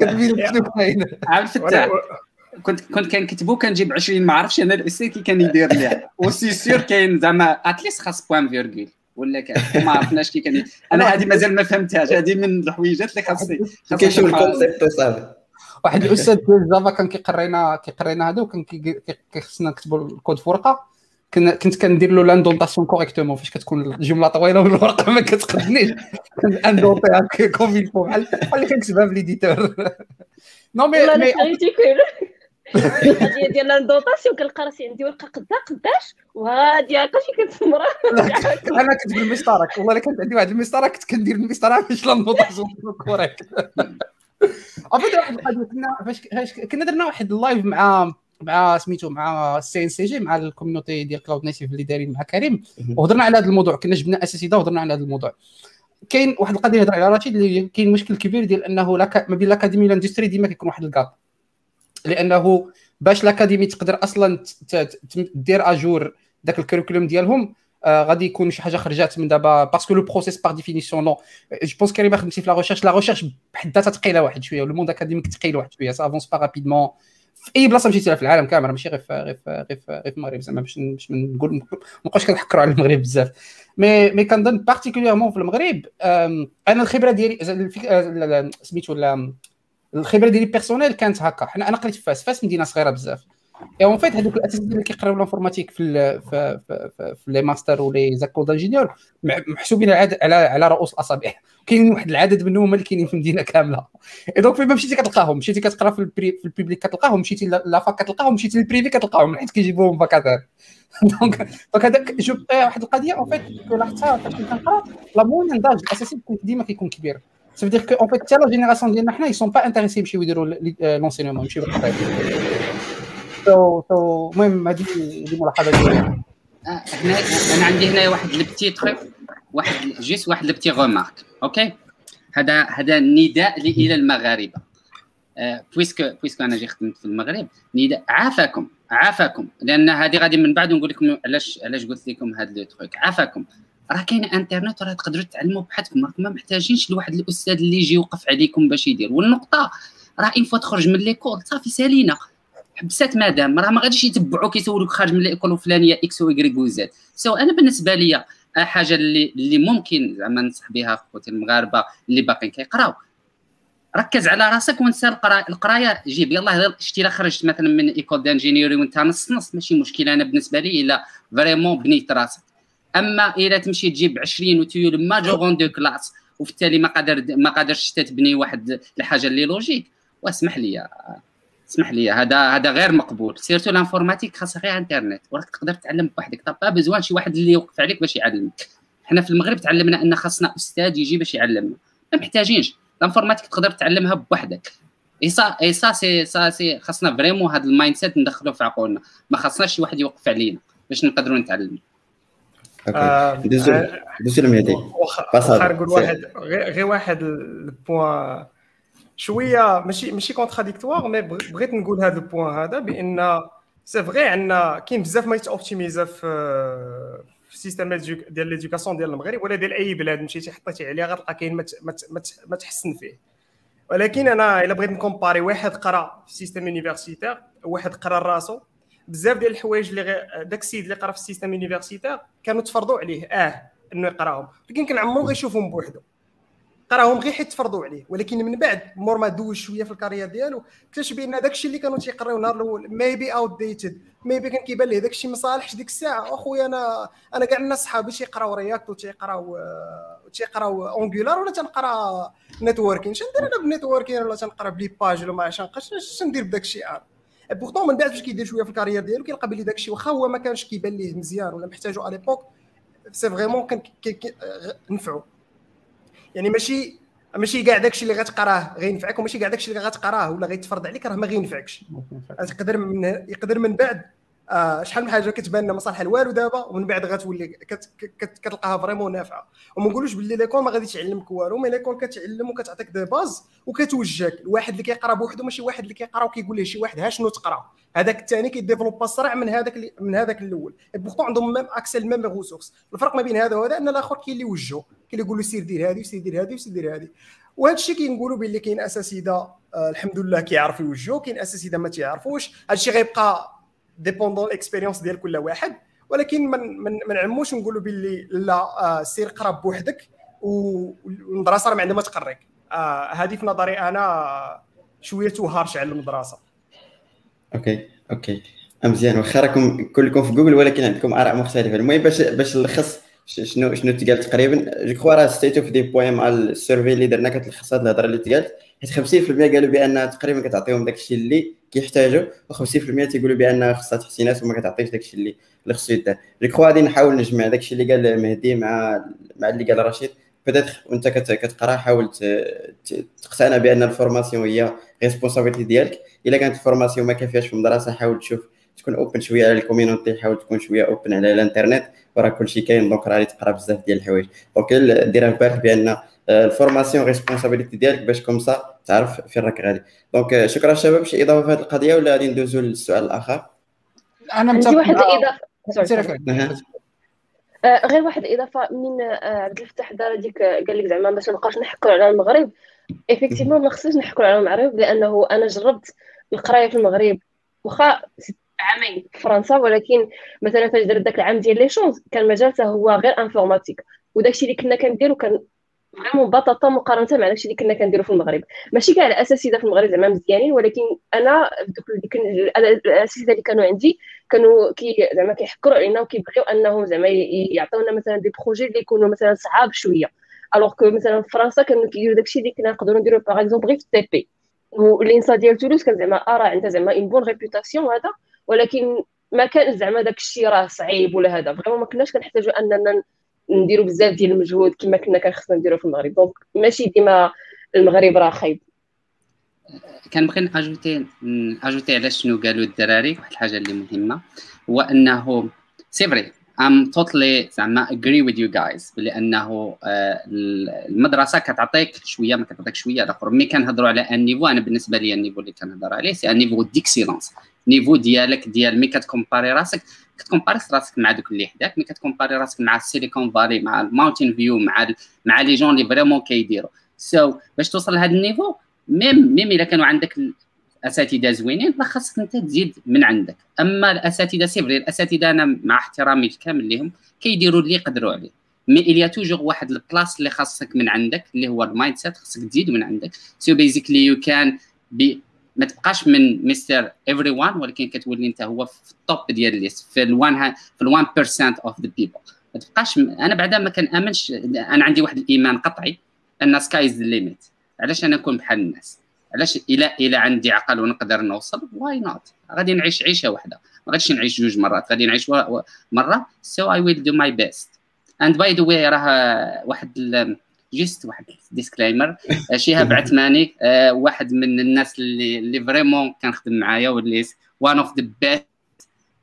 Speaker 4: كتبين شنو كاين
Speaker 3: عبد الفتاح كنت كنت كنكتبو كنجيب 20 ما عرفتش أنا الأستاذ كي كان يدير ليها و c'est sûr كاين زعما at least خاص point-virgule ولا كان. ما عرفناش كي كان. أنا هذه مازال ما فهمتهاش. هذه من الحويجات اللي خاصني
Speaker 1: كيشوف ال concept صافي.
Speaker 4: واحد الأستاذ ديال Java كان كيقرينا كيقرينا هذا وكان كيخصنا نكتبوا الكود في ورقه كنت كندير له l'indentation correctement فاش كتكون الجملة طويلة والورقة ما كتقدنيش. indenté ها comme بحال بحال اللي كنكتبها في l'éditeur
Speaker 2: non mais mais القضية ديال ال indentation كنلقى راسي عندي ورقة قدا قداش؟ وهادي هكا شي كتسمر
Speaker 4: أنا كنت بالمسطره والله إلا كانت عندي واحد المسطره كنت كندير المسطره باش l'indentation correcte عرفت واحد القضية كنا فاش كنا درنا واحد ال live مع مع سميتو مع ال CNCG مع ال community ديال Cloud Native اللي دايرين مع كريم. وهضرنا على هذا الموضوع كنا جبنا دا وهضرنا على هذا الموضوع. كاين واحد القضية هضر على رشيد اللي كاين مشكل كبير ديال أنه ما بين ال academy و ال industry ديما كيكون واحد ال gap لأنه باش ال academy تقدر أصلا دير à jour ذاك ال curriculum ديالهم آه غادي يكون شي حاجة خرجات من دابا parce que le process par définition non je pense كريم خدمتي في la recherche la recherche بحد ذاتها ثقيله واحد شوية le monde académique ثقيل واحد شوية ça avance pas rapidement في أي بلاصة مشيتي في العالم كامل ماشي غير غير غير غير في المغرب زعما باش باش نقول ما نبقاوش كنحكروا على المغرب بزاف. مي مي كنظن particulièrement في المغرب أنا الخبرة ديالي سميتو الخبرة ديالي personnelle كانت هكا. حنا أنا قريت في فاس. فاس مدينة صغيرة بزاف. et en fait هذوك الأساتذة اللي كيقراو ال informatique في في في, les masters و les écoles d'ingénieurs محسوبين على على رؤوس الاصابع كاين واحد العدد منهم اللي كاينين في المدينة كاملة. et donc فين مشيتي كتلقاهم. مشيتي كتقرا في ال privé ال public كتلقاهم. مشيتي la fac كتلقاهم. مشيتي لل privé كتلقاهم. حيت كيجيبوهم vacataires donc donc هذاك جو واحد القضية en fait لاحظتها فاش كنقرا la moyenne d'âge الأساتذة ديما كيكون كبير. fait حتى la génération ديالنا حنا ils sont pas intéressés يمشيو يديروا l'enseignement يمشيو للقرايه so so المهم هذه هذه ملاحظه ديالي
Speaker 3: أنا عندي هنا واحد البتي تخيف واحد جيس واحد البتي غومارك أوكي هذا هذا نداء إلى المغاربه بويسك بويسك أنا جي خدمت في المغرب نداء عافاكم عافاكم لأن هذه غادي من بعد نقول لكم علاش علاش قلت لكم هذا لو تروك عافاكم راه كاين انترنت راه تقدروا تعلموا بحالكم راكم ما محتاجينش لواحد الاستاذ اللي يجي يوقف عليكم باش يدير. والنقطة راه ان فوا تخرج من ليكول صافي سالينا. حبسات مادام راه ما غاديش يتبعوك يسولوك خارج من ال école الفلانية X ويكريك وزاد so أنا بالنسبة لي حاجة اللي اللي ممكن زعما ننصح بها خوتي المغاربة اللي باقيين كيقراو. ركز على راسك وانسى القراية. القراية جيب يلاه شتي الا خرجت مثلا من école d'ingénierie وانت نص نص ماشي مشكلة. أنا بالنسبة لي إلا vraiment بنيت راسك. أما إلا تمشي تجيب 20 وتولي majorant de classe وفي التالي ما قادر ما قادرش تبني واحد الحاجة اللي logique واسمح لي اسمح لي هذا هذا غير مقبول. surtout l'informatique خاصها غير إنترنت. وراك تقدر تعلم بوحدك. t'as pas besoin شي واحد اللي يوقف عليك باش يعلمك. حنا في المغرب تعلمنا أن خاصنا أستاذ يجي باش يعلمنا. ما محتاجينش. ال informatique تقدر تعلمها بوحدك. et ça et ça c'est ça c'est خاصنا vraiment هذا ال mindset ندخلوه في عقولنا. ما خاصناش شي واحد يوقف علينا باش نقدروا نتعلموا
Speaker 1: OK. دوزو المهدي
Speaker 5: واخا نقول واحد غير واحد ال point. شوية ماشي ماشي contradictoire mais بغيت نقول هذا ال point هذا بأن c'est vrai عندنا كاين بزاف ما يتوبتيميزا في في ال système ديال l'éducation ديال المغرب ولا ديال أي بلاد مشيتي حطيتي عليه غتلقى كاين ما تحسن فيه. ولكن أنا إلا بغيت نكومباري واحد قرأ في ال système universitaire واحد قرأ راسو بزاف ديال الحوايج اللي داك السيد اللي قرا في ال système universitaire كانوا تفرضوا عليه. آه إنه يقراهم. ولكن كان عمرو غيشوفهم بوحدو. قراهم غير حيت تفرضوا عليه. ولكن من بعد مور ما دوز شوية في ال carrière ديالو اكتشف بأن داك الشيء اللي كانوا تيقراو النهار الأول maybe outdated maybe كان كيبان ليه داك الشيء ما صالحش ديك الساعة. أخويا أنا أنا كاع الناس صحابي تيقراو React وتيقراو تيقراو Angular ولا تنقرا networking شندير أنا بال networking ولا تنقرا بلي باج ولا ما عرفتش اش ندير بداك الشيء أنا pourtant من بعد فاش كيدير شوية في ال carrière ديالو كيلقى بلي داك الشيء واخا هو ما كانش كيبان ليه مزيان ولا محتاجو à l'époque c'est vraiment كان نفعو يعني ماشي ماشي كاع داكشي اللي غتقراه غينفعك وماشي كاع داكشي اللي غتقراه ولا غيتفرض عليك راه ما غينفعكش يقدر من يقدر من بعد آه شحال من حاجة كتبان لنا ما صالحه والو دابا ومن بعد غتولي كت كت كتلقاها vraiment نافعة. وما نقولوش باللي l'école ما غاديش تعلمك والو mais l'école كتعلم وكتعطيك des bases وكتوجهك. الواحد اللي كيقرا بوحدو ماشي واحد اللي كيقرا وكيقول له شي واحد ها شنو تقرا؟ هذاك الثاني كي développe اسرع من هذاك من هذاك الأول. pourtant عندهم même accès même ressources الفرق ما بين هذا وهذا أن الآخر كاين اللي يوجهو. كاين اللي يقول له سير دير هذه وسير دير هذه وسير دير هذه. وهذا الشيء كنقولوا باللي كاين اساتذه آه الحمد لله كيعرف يوجهوا كاين اساتذه ما تيعرفوش. هذا الشيء غيبقى dépendant ال expérience ديال كل واحد ولكن من من ما نعموش نقولوا باللي لا آه سير قرا بوحدك والمدرسة راه ما عندها ما تقريك. آه هذه في نظري أنا شوية توهرش على المدرسة.
Speaker 1: OK OK. مزيان. واخا راكم كلكم في جوجل ولكن عندكم آراء مختلفة. المهم باش باش نلخص شنو شنو تقال تقريبا. je crois راه c'est tout à fait des points مع ال survey اللي درنا كتلخص هاد الهضرة اللي تقالت. حيت 50% قالوا بأن تقريبا كتعطيهم داك الشيء اللي كيحتاجوا و50% تيقولوا بأن خصها تحسينات وما كتعطيش داك الشيء اللي اللي خصو يدار. je crois غادي نحاول نجمع داك الشيء اللي قال مهدي مع مع اللي قال رشيد. peut-être وانت كتقرأ حاول تقتنع بأن ال formation هي responsabilité ديالك. إلا كانت ال formation ما كافياش في المدرسة حاول تشوف تكون open شوية على ال community حاول تكون شوية open على الانترنت. وراه كلشي كاين donc راه تقرا بزاف ديال الحوايج. donc ديرها في بالك بأن ال formation responsabilité ديالك باش comme ça تعرف فين راك غادي. donc شكرا شباب شي إضافة في هذه القضية ولا غادي ندوزو للسؤال الآخر؟
Speaker 2: أنا عندي واحد الاضافه آه غير واحد الاضافه من آه عبد الفتاح دار ديك قال لك زعما باش نبقاوش نحكوا على المغرب. effectivement ما خصناش نحكوا على المغرب لأنه أنا جربت القراية في المغرب. واخا عامين. في فرنسا ولكن مثلا فاش درت داك العام ديال l'échange كان مجال هو غير informatique. وداكشي اللي كنا كنديرو كان vraiment بطاطا مقارنة مع داكشي اللي كنا كنديرو في المغرب. ماشي كاع الاساتذه في المغرب زعما مزيانين ولكن أنا دوك الاساتذه اللي كانوا عندي كانوا كي زعما كيحكروا علينا وكيبغيو أنهم زعما يعطيونا مثلا des projets اللي يكونوا مثلا صعاب شوية. alors que مثلا في فرنسا كانوا كيديروا داكشي اللي كنا نقدروا نديرو par exemple غير في ال TP. وال INSA ديال تولوز كان زعما راه عندها زعما une bonne réputation هذا. ولكن ما كان زعما داك الشيء راه صعيب ولا هذا. vraiment ما كناش كنحتاجوا أننا نديروا بزاف ديال المجهود كما كنا كان خصنا نديروا في المغرب. donc ماشي ديما المغرب راه خايب.
Speaker 3: كنبغي ناجوتي ناجوتي على شنو قالوا الدراري واحد الحاجة اللي مهمة هو انه c'est vrai I'm totally زعما agree with you guys بلي انه المدرسة كتعطيك شوية ما كتعطيك شوية الآخر ملي كنهضروا على un niveau أنا بالنسبة لي ال niveau اللي كنهضر عليه c'est un niveau d'excellence niveau ديالك ديال ملي كتكومباري راسك كتكومباري راسك مع دوك اللي حداك ملي كتكومباري راسك مع ال Silicon Valley مع ال Mountain View مع مع les gens اللي vraiment كيديروا. so, باش توصل لهذا ال niveau même même إلا كانوا عندك اساتذه زوينين خاصك أنت تزيد من عندك. أما الأساتذة c'est vrai الأساتذة أنا مع احترامي الكامل لهم كيديروا اللي يقدروا عليه. mais il y a toujours واحد ال place اللي خاصك من عندك اللي هو ال mindset خاصك تزيد من عندك. so basically you can be ما تبقاش من Mister Everyone ولكن كتولي أنت هو في ال top ديال ال liste في ال1 في ال1% of the people ما تبقاش أنا بعدا ما كنأمنش أنا عندي واحد الإيمان قطعي أن sky is limit علاش أنا نكون بحال الناس؟ علاش الا الا عندي عقل ونقدر نوصل؟ why not غادي نعيش عيشة واحدة ما غاديش نعيش جوج مرات غادي نعيش مرة. so I will do my best and by the way راه واحد just واحد disclaimer شهاب عثماني واحد من الناس اللي اللي vraiment كنخدم معايا واللي one of the best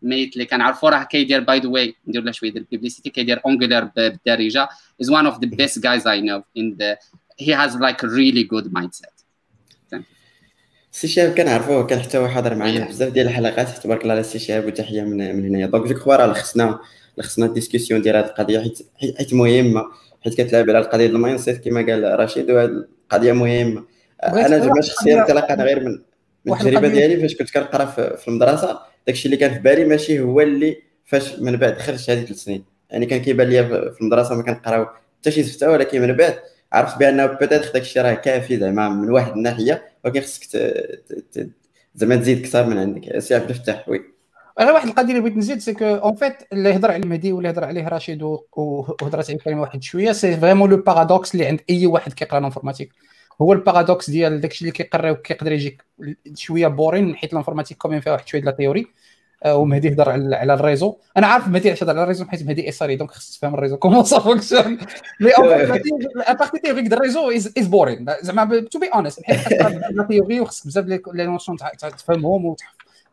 Speaker 3: mate اللي كنعرفو. راه كيدير by the way ندير له شوية ديال ال publicité كيدير Angular بالدارجة. Is one of the best guys I know in the he has like a really good mindset.
Speaker 1: سي شهاب كنعرفوه كان حتى هو حاضر معنا بزاف ديال الحلقات. تبارك الله على سي شهاب وتحية من من هنايا. donc je crois راه لخصنا لخصنا ال discussion ديال هذه القضية حيت حيت مهمة. حيت كتلعب على القضية ديال ال mindset كما قال رشيد وهذه القضية مهمة. أنا زعما شخصيا كنلقى غير من من التجربه ديالي فاش كنت كنقرأ في المدرسة داكشي اللي كان في بالي ماشي هو اللي فاش من بعد خرجت هذه ثلاث سنين. يعني كان كيبان لي في المدرسة ما كنقراو حتى شي سفته ولكن من بعد عرفت بأن peut-être داك الشيء راه كافي زعما من واحد الناحية ولكن خصك زعما تزيد أكثر من عندك. سي عبد الفتاح oui.
Speaker 4: غير واحد القضية اللي بغيت نزيد c'est que en fait اللي هضر على المهدي واللي هضر عليه رشيد وهضرت عليه كلمة واحد شوية سي vraiment le paradoxe اللي عند أي واحد كيقرأ ال informatique. هو ال paradoxe ديال داكشي اللي كيقرأ وكيقدر يجيك شوية boring حيت ال informatique quand même فيها واحد شوية de la théorie ومهدي هضر على ال réseau أنا عارف مهدي علاش هضر على ال réseau حيت مهدي SRE donc خصك تفهم ال réseau comment ça fonctionne mais la partie théorique د ال réseau is boring زعما to be honest حيت la théorie وخصك بزاف les notions تفهمهم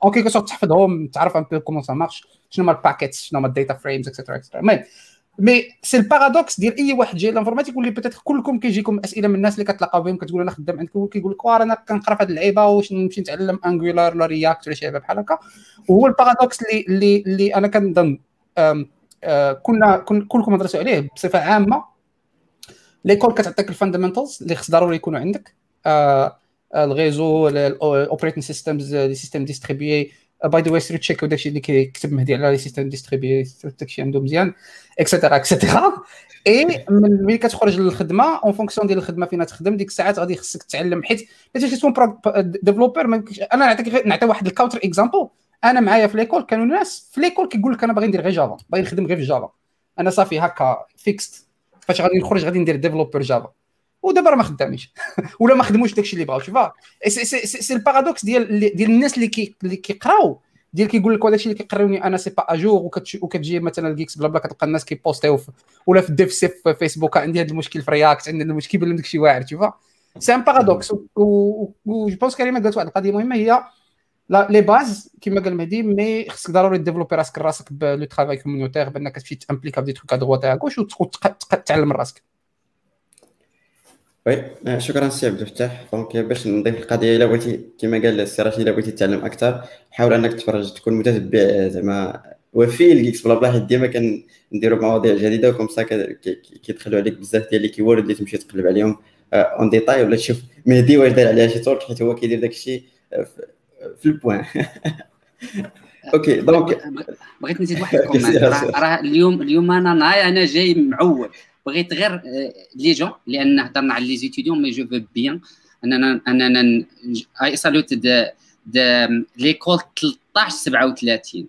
Speaker 4: en quelque sorte تحفظهم تعرف un peu comment ça marche شنو هما ال packets شنو هما ال data frames et cetera et cetera المهم mais c'est ال paradoxe ديال اي واحد جاي l'informatique واللي peut-être كلكم كيجيكم أسئلة من الناس اللي كتلاقاو بهم كتقول أنا خدام عندكم كيقول لك أنا كنقرا في هذه اللعيبة واش نمشي نتعلم Angular ولا React ولا شي لعبه بحال هكا. وهو ال paradoxe اللي اللي, اللي أنا كنظن آه، كنا كلكم هضرتوا عليه بصفة عامة. l'école كتعطيك ال fundamentals اللي خص ضروري يكونوا عندك. آه، ال réseau ال operating systems les systèmes distribués by the way سيرو check داكشي اللي كيكتب مهدي على les systèmes distribués داكشي عنده مزيان et cetera et cetera et ملي كتخرج للخدمه en fonction ديال الخدمه فين تخدم ديك الساعات غادي خصك تعلم. حيت باش تكون developer أنا نعطيك نعطي واحد ال counter example أنا معايا في l'école كانوا ناس في l'école كيقول لك أنا باغي ندير غير Java باغي نخدم غير في Java أنا صافي هكا fixed فاش غادي نخرج غادي ندير developer Java ودابا راه ما خدامينش. ولا ما خدموش داكشي اللي بغاو. شوفا c'est ال paradoxe ديال ديال الناس اللي كي اللي كيقراو ديال كيقول لك هذاك اللي كيقريوني أنا c'est pas à jour وكتجي مثلا ال Geeks Blabla كتلقى الناس كيبوستيو ولا في ال DevC في فيسبوك عندي هذا المشكل في React عندي المشكل كيبان لك شي واعر شوفا. c'est un paradoxe et je pense كريمة قالت واحد القضية مهمة هي les bases كما قال مهدي mais خصك ضروري développer راسك راسك plus travail communautaire بأنك كتمشي تامبليكا في des trucs à droite à gauche وتعلم راسك.
Speaker 1: oui آه، شكرا سي عبد الفتاح. donc باش نضيف القضية إلا بغيتي كما قال السي رشيد إلا بغيتي تتعلم أكثر حاول إنك تفرج تكون متتبع زعما وفي ال Geeks Blabla حيت ديما كنديروا مواضيع جديدة و comme ça كيدخلوا عليك بزاف ديال les keywords اللي تمشي تقلب عليهم اون آه، ديتاي ولا تشوف مهدي واش داير عليها شي تورك حيت هو كيدير داك الشيء آه، في البوان. أوكي دونك
Speaker 3: بغيت نزيد واحد الكومنت. راه اليوم اليوم أنا ناي أنا جاي معول. بغيت غير آه، لي جون لأن هضرنا على لي زيتيديون مي جو فو بيان. أننا أننا اي سالوت د ليكول 13 37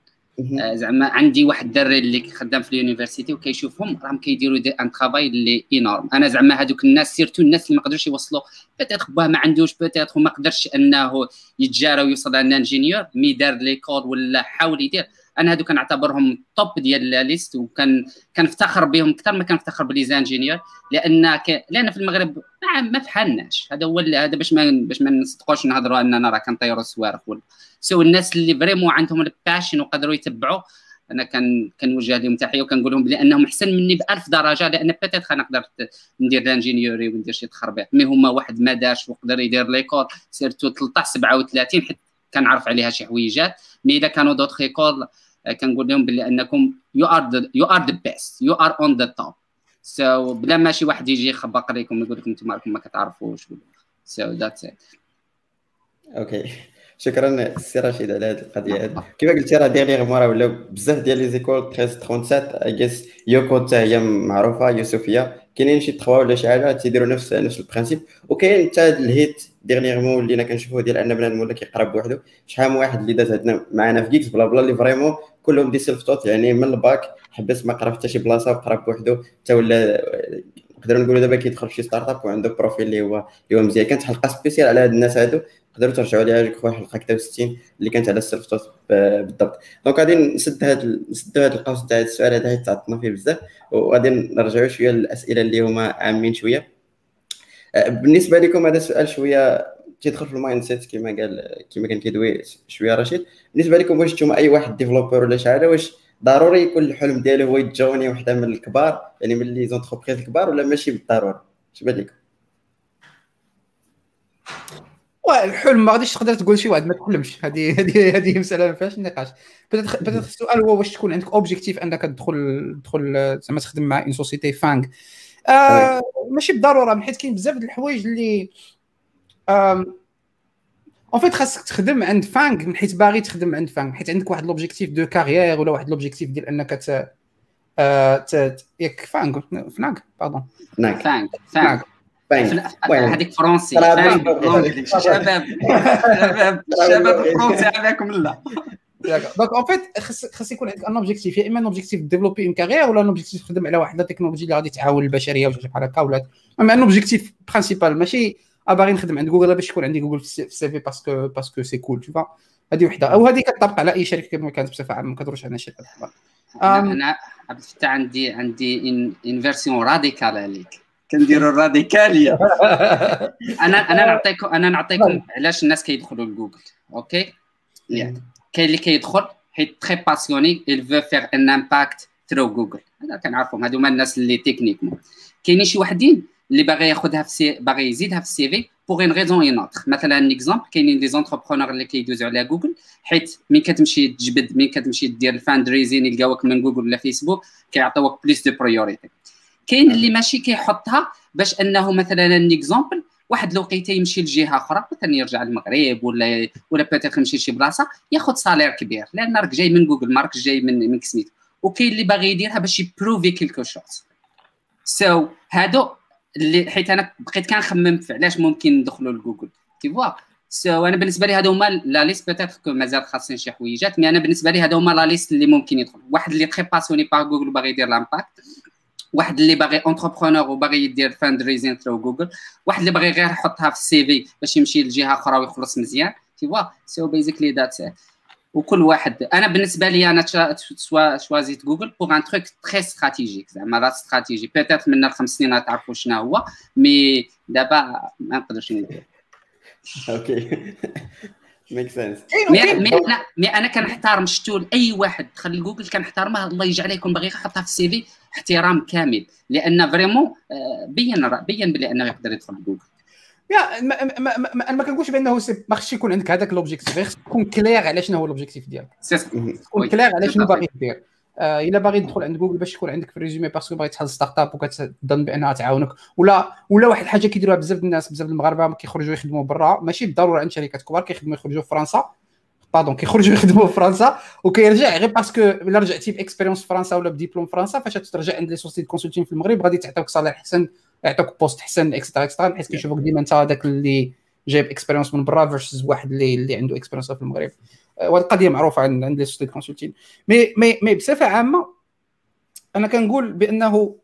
Speaker 3: زعما عندي واحد الدري اللي خدام في اليونيفرسيتي وكيشوفهم راهم كيديروا دي ان ترافاي اللي انورم أنا زعما هذوك الناس سيرتو الناس اللي ما قدروش يوصلوا. peut-être باه ما عندوش بيتيتر وما قدرش أنه يتجارى ويوصل un ingénieur mais دار l'école ولا حاول يدير. أنا هادو كنعتبرهم top ديال la liste وكان كنفتخر بهم أكثر ما كنفتخر ب les ingénieurs لأن ك... لأن في المغرب ما, ما فحالناش هذا هو هذا باش ما باش ما نصدقوش نهضروا أننا راه كنطيروا الصواريخ ولا so الناس اللي vraiment عندهم ال passion وقدروا يتبعوا أنا كان كنوجه لهم تحية وكنقول لهم بلي انهم أحسن مني ب 1000 درجة لأن peut-être أنا ندير l'ingénierie وندير شي تخربيق. mais هما واحد ما دارش وقدر يدير l'école surtout 13 37 حيت كنعرف عليها شي حويجات. mais إذا كانوا d'autres écoles كنقول لهم بلي أنكم you are you are the best you are on the top so بلا ما شي واحد يجي يخبق عليكم ويقول لكم أنتم راكم ما كتعرفوش so that's it
Speaker 1: OK. شكرا سي رشيد على هذه القضية. هذه كما قلتي راه dernièrement ولاو بزاف ديال les écoles 1337 اي جيس YouCode حتى هي معروفة يوسفية. كاينين شي تخوا ولا شي حاجة تيديروا نفس نفس ال principe وكاين حتى الهيت dernièrement ولينا كنشوفوه ديال أن بنادم ولا كيقرا بوحدو شحال من واحد اللي داز عندنا معنا في Geeks Blabla اللي vraiment كلهم des self-taught يعني من الباك حبس ما قرا حتى شي بلاصة وقرا بوحدو حتى ولا نقدروا نقولوا دابا كيدخل في شي start-up وعنده profil اللي هو اللي هو مزيان. كانت حلقة spéciale على هاد الناس هادو. تقدروا ترجعوا ليها جو حلقه 60 اللي كانت على ال self-taught بالضبط. donc غادي نسد هاد نسد هاد القوس تاع السؤال هذا حيت تعطلنا فيه بزاف. وغادي نرجعوا شوية للأسئلة اللي هما عامين شوية. أه، بالنسبة لكم هذا سؤال شوية تيدخل في ال mindset كما قال كما كان كيدوي شوية رشيد. بالنسبة لكم واش نتوما أي واحد developer ولا شي حاجة واش ضروري يكون الحلم ديالو هو يتجوني وحدة من الكبار؟ يعني من les entreprises الكبار ولا ماشي بالضرورة؟ اش بان لكم
Speaker 4: الحلم ما غاديش تقدر تقول شي واحد ما تحلمش. هذه هذه هذه مسألة ما فيهاش نقاش. بدات السؤال هو واش تكون عندك objectif أنك تدخل تدخل زعما تخدم مع une société FAANG آه ماشي بالضرورة حيت كاين بزاف د الحوايج اللي en fait خاصك تخدم عند FAANG من حيت باغي تخدم عند FAANG حيت عندك واحد l'objectif de carrière ولا واحد l'objectif ديال أنك ت... آه، ياك FAANG فناغ pardon
Speaker 1: FAANG
Speaker 3: FAANG هذيك فرونسي شباب شباب. شباب. فرونسي عليكم لا.
Speaker 4: donc en fait خاص يكون عندك un objectif يا اما un objectif développer une carrière ولا un objectif تخدم على واحد. التكنولوجي اللي غادي تعاون البشرية ولا شي بحال هكا ولا أما un objectif principal ماشي باغي نخدم عند جوجل باش يكون عندي جوجل في ال CV parce que parce que c'est cool tout هذه وحدة. أو هذه كتطبق على أي شركة كما كانت بصفة عامة. ما كدورش على شركة
Speaker 3: أنا عبد الفتاح عندي عندي une version radicale عليك. كنديروا الراديكالية. أنا أنا نعطيكم أنا نعطيكم علاش الناس كيدخلوا لجوجل. أوكي؟ يعني كاين اللي كيدخل حيت très passionné il veut faire un impact through Google هذا كنعرفهم هادو هما الناس اللي techniquement كاينين شي وحدين اللي باغي ياخذها CV باغي يزيدها في ال CV pour une raison ou une autre مثلا exemple كاينين les entrepreneurs اللي كيدوزوا على جوجل حيت مين كتمشي تجبد مين كتمشي دير ال fundraising يلقاوك من جوجل ولا فيسبوك كيعطيوك plus de priorité كاين اللي ماشي كيحطها باش انه مثلا exemple واحد الوقيته يمشي لجهة أخرى مثلا يرجع للمغرب ولا ولا peut-être يمشي لشي بلاصة ياخذ salaire كبير لأن راك جاي من جوجل ما راكش جاي من من كسميتو وكاين اللي باغي يديرها باش ي prouver quelque chose so هادو اللي حيت أنا بقيت كنخمم في علاش ممكن ندخلوا ل Google. tu vois so أنا بالنسبة لي هادو هما la liste peut-être que مازال خاصين شي حويجات mais أنا بالنسبة لي هادو هما la liste اللي ممكن يدخل. واحد اللي très passionné par Google وباغي يدير l'impact واحد اللي باغي entrepreneur وباغي يدير fundraising through Google واحد اللي باغي غير يحطها في ال CV باش يمشي لجهة أخرى ويخلص مزيان. tu vois so basically that's وكل واحد أنا بالنسبة لي أنا سوا choisi ت Google pour un truc très stratégique زعما la stratégie peut-être من الخمس سنين تعرفوا شنو هو mais دابا ما نقدرش ندير
Speaker 1: أوكي. make sense
Speaker 3: mais أنا mais أنا كنحترم شتو اي واحد دخل لجوجل كنحترمه الله يجعله يكون باغي يحطها في ال CV. احترام كامل. لأن vraiment بين بين بلي أنه يقدر يدخل جوجل.
Speaker 4: يا ما ما ما, ما كنقولش بأنه ما خصش يكون عندك هذاك l'objectif خص تكون clair على شنو هو l'objectif ديالك. تكون clair على شنو باغي دير. آه إلا باغي تدخل عند جوجل باش يكون عندك في ال résumé parce que باغي تحل startup وكتظن بأنها تعاونك. ولا ولا واحد الحاجة كيديروها بزاف الناس بزاف المغاربة كيخرجوا يخدموا برا. ماشي بالضرورة عند شركات كبار كيخدموا يخرجوا في فرنسا. pardon كيخرجوا يخدموا في فرنسا وكيرجع غير parce que الا رجعتي ب expérience في فرنسا ولا بديبلوم فرنسا فاش ترجع عند les sociétés consulting في المغرب غادي تعطيوك salaire احسن يعطوك poste احسن extra extra بحيث كيشوفوك ديما انت هذاك اللي جايب expérience من برا versus واحد اللي اللي عنده expérience في المغرب وهذه القضية معروفه عند عند les sociétés consulting mais mais mais بصفه عامه أنا كنقول بانه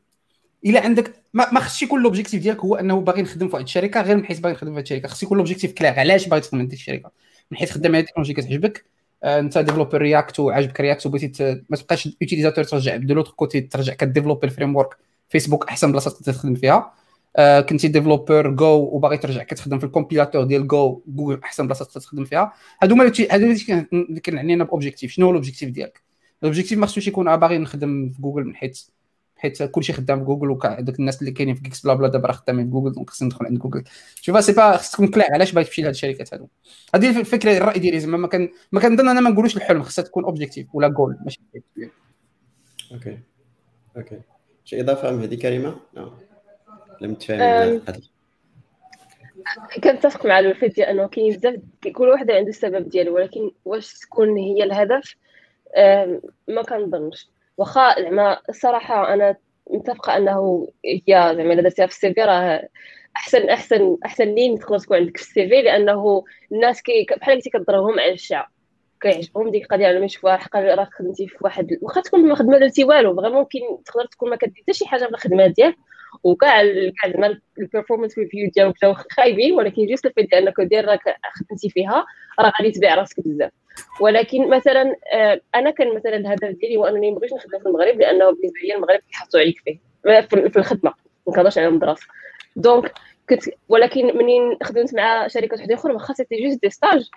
Speaker 4: الا عندك ما, ما خصش يكون l'objectif ديالك هو انه باغي نخدم في واحد الشركة غير من حيث باغي نخدم في واحد الشركة خص يكون l'objectif clair علاش باغي تخدم عند الشركة من حيث خدام على تكنولوجي كتعجبك انت developer React وعجبك React وبغيتي ما تبقاش utilisateur ترجع de l'autre côté ترجع ك développer ال framework فيسبوك أحسن بلاصة تخدم فيها. آه كنتي developer Go وباغي ترجع كتخدم في ال compilateur ديال Go Google أحسن بلاصة تخدم فيها. هادو هما هادو اللي كنعنينا ب objectif شنو هو ال objectif ديالك؟ ال objectif ما خصوش يكون باغي نخدم في جوجل من حيث حيت كلشي خدام في جوجل وهذوك الناس اللي كاينين في geeks بلا بلا دابا راه خدامين في جوجل donc خصني ندخل عند جوجل. شوف c'est pas خصك تكون clair علاش باغي تمشي لهاد الشركات هادو؟ هذه الفكرة الرأي ديالي زعما ما كان ما كنظن أنا ما نقولوش الحلم خصها تكون objectif ولا جول ماشي
Speaker 1: أوكي. أوكي. شي إضافة مهدي كريمة؟ نعم. لم تفهم
Speaker 2: كنتفق مع الوفيد ديال أنه كاين بزاف كل واحد عنده السبب ديالو ولكن واش تكون هي الهدف؟ ما كنظنش. واخا زعما الصراحه أنا متفقة أنه هي زعما إلا درتيها في ال CV راه أحسن أحسن أحسن لين تقدر تكون عندك في ال CV لأنه الناس كي بحال قلتي كضربهم على الشعب كيعجبهم ديك القضية على يشوفوها حق راك خدمتي في واحد واخا تكون ما خدمة درتي والو vraiment ممكن تقدر تكون ما كدير حتى شي حاجة في الخدمة ديالك وكاع كاع زعما ال performance review ديالك جاو خايبين ولكن juste ال fait أنك دير راك خدمتي فيها راه غادي تبيع راسك بزاف. ولكن مثلا أنا كان مثلا الهدف ديالي هو أنني ما بغيتش نخدم في المغرب لأنه بالنسبة لي المغرب كيحطوا عليك فيه في الخدمة ما كنهضرش على المدرسة. donc كنت ولكن منين خدمت مع شركات وحده أخرى واخا c'était juste des stages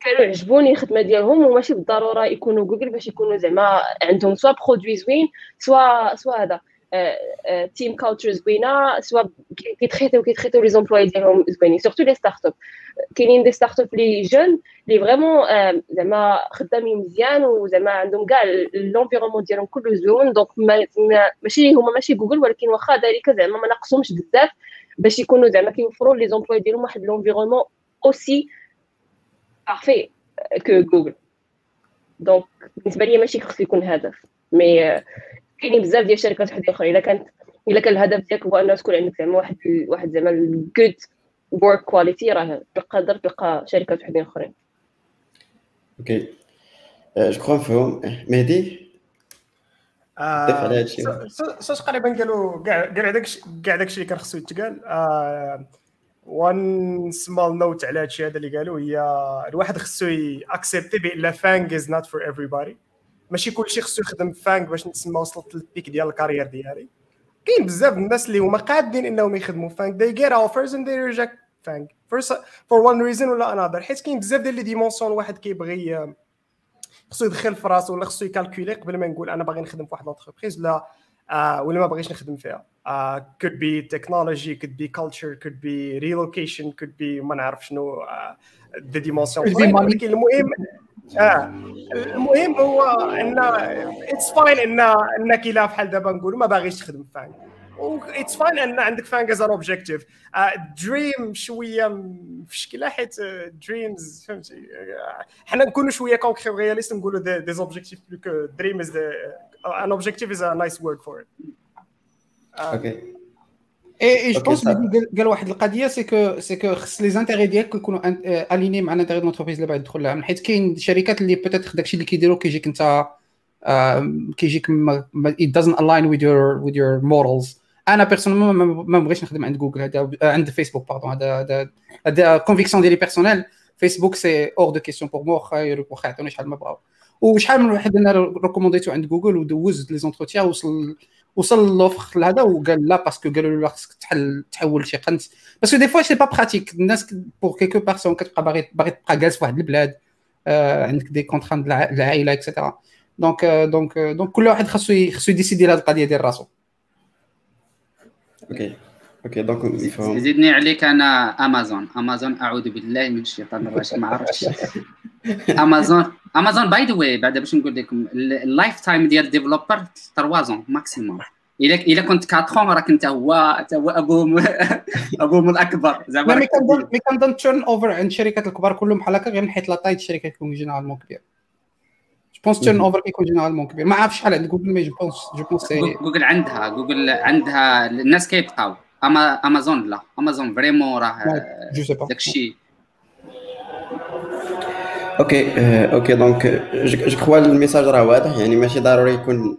Speaker 2: كانوا يعجبوني الخدمة ديالهم وماشي بالضرورة يكونوا جوجل باش يكونوا زعما عندهم soit produit زوين soit soit هذا. team culture زوينه سوا كيتخيطيو كيتخيطيو لي زومبلوي ديالهم زوينين surtout les startups كاينين des startups les jeunes اللي vraiment زعما خدامين مزيان وزعما عندهم كاع l'environnement ديالهم كله زوين donc ماشي هما ماشي جوجل ولكن واخا ذلك زعما ما ناقصهمش بزاف باش يكونوا زعما كيوفروا les employés ديالهم واحد l'environnement aussi parfait que Google donc بالنسبة لي ماشي خصو يكون هدف mais كاينين بزاف ديال الشركات وحده أخرى إلا كانت إلا كان الهدف ديالك هو أنه تكون عندك زعما واحد واحد زعما good work quality راه تقدر تلقى شركات وحدين أخرين.
Speaker 1: أوكي je crois مفهوم مهدي
Speaker 5: ضيف على هادشي so تقريبا قالوا كاع كاع داك كاع داكشي اللي كان خصو يتقال one small note على هادشي هذا اللي قالوا هي الواحد خصو accepter بأن FAANG is not for everybody ماشي كلشي خصو يخدم FAANG باش نتسمى وصلت لل peak ديال ال carrière ديالي. كاين بزاف الناس اللي هما قادين إنهم يخدموا FAANG they get offers and they reject فانغ for, for one reason ولا another. حيت كاين بزاف ديال les dimensions واحد كيبغي خصو يدخل في راسو ولا خصو ي calculer قبل ما نقول أنا باغي نخدم في واحد l'entreprise لا uh, ولا ما باغيش نخدم فيها. uh, could be technology could be culture could be relocation could be ما نعرف شنو uh, dimension ولكن المهم آه. المهم هو إن it's fine ان إنك الا بحال دابا نقولوا ما باغيش تخدم فاين it's fine إن عندك FAANG as objective dream شوية مفشكله حيت dreams فهمتي؟ حنا نكونوا شوية concrets réalistes نقولوا des objectifs plus que dream as an objective is a nice word for it
Speaker 1: okay
Speaker 4: et je pense قال واحد القضية c'est que c'est que خص les intérêts ديالك يكونوا alignés مع l'intérêt l'entreprise اللي باغي تدخل لها حيت كاين شركات اللي peut-être داكشي اللي كيديروا كيجيك انت كيجيك it doesn't align with your with your morals. أنا personnellement ما بغيتش نخدم عند جوجل هذا عند فيسبوك pardon هذا هذا conviction ديالي personnelle فيسبوك c'est hors de question pour moi واخا واخا يعطوني شحال ما بغاو وشحال من واحد أنا recommandé تو عند جوجل ودوز les entretiens وصل وصل l'offre لهذا وقال لا parce que قالوا له خصك تحل تحول شي قنت. parce que des fois c'est pas pratique الناس pour quelques personnes كتبقى باغي باغي تبقى جالس في واحد البلاد آه عندك des contraintes العائله et cetera donc donc donc كل واحد خاصو خاصو ي décider هذه القضية ديال راسو.
Speaker 1: okay okay donc يفهم
Speaker 3: زيدني عليك أنا أمازون. أمازون أعوذ بالله من الشيطان الرجيم ما عرفتش. أمازون أمازون by the way بعد باش نقول لكم ال lifetime ديال développeur 3 ans maximum إلا إلا كنت 4 راك أنت هو هو أبوهم أبوهم الأكبر.
Speaker 4: زعما mais كنظن mais كنظن turnover عند الشركات الكبار كلهم بحال هكا غير من حيت la taille الشركة كيكون généralement كبير. je pense turnover كيكون généralement كبير. ما عرفتش شحال عند جوجل mais je pense je pense
Speaker 3: جوجل عندها جوجل عندها الناس كيبقاو. اما امازون لا امازون vraiment راه داكشي
Speaker 1: okay okay donc je crois ال message راه واضح يعني ماشي ضروري يكون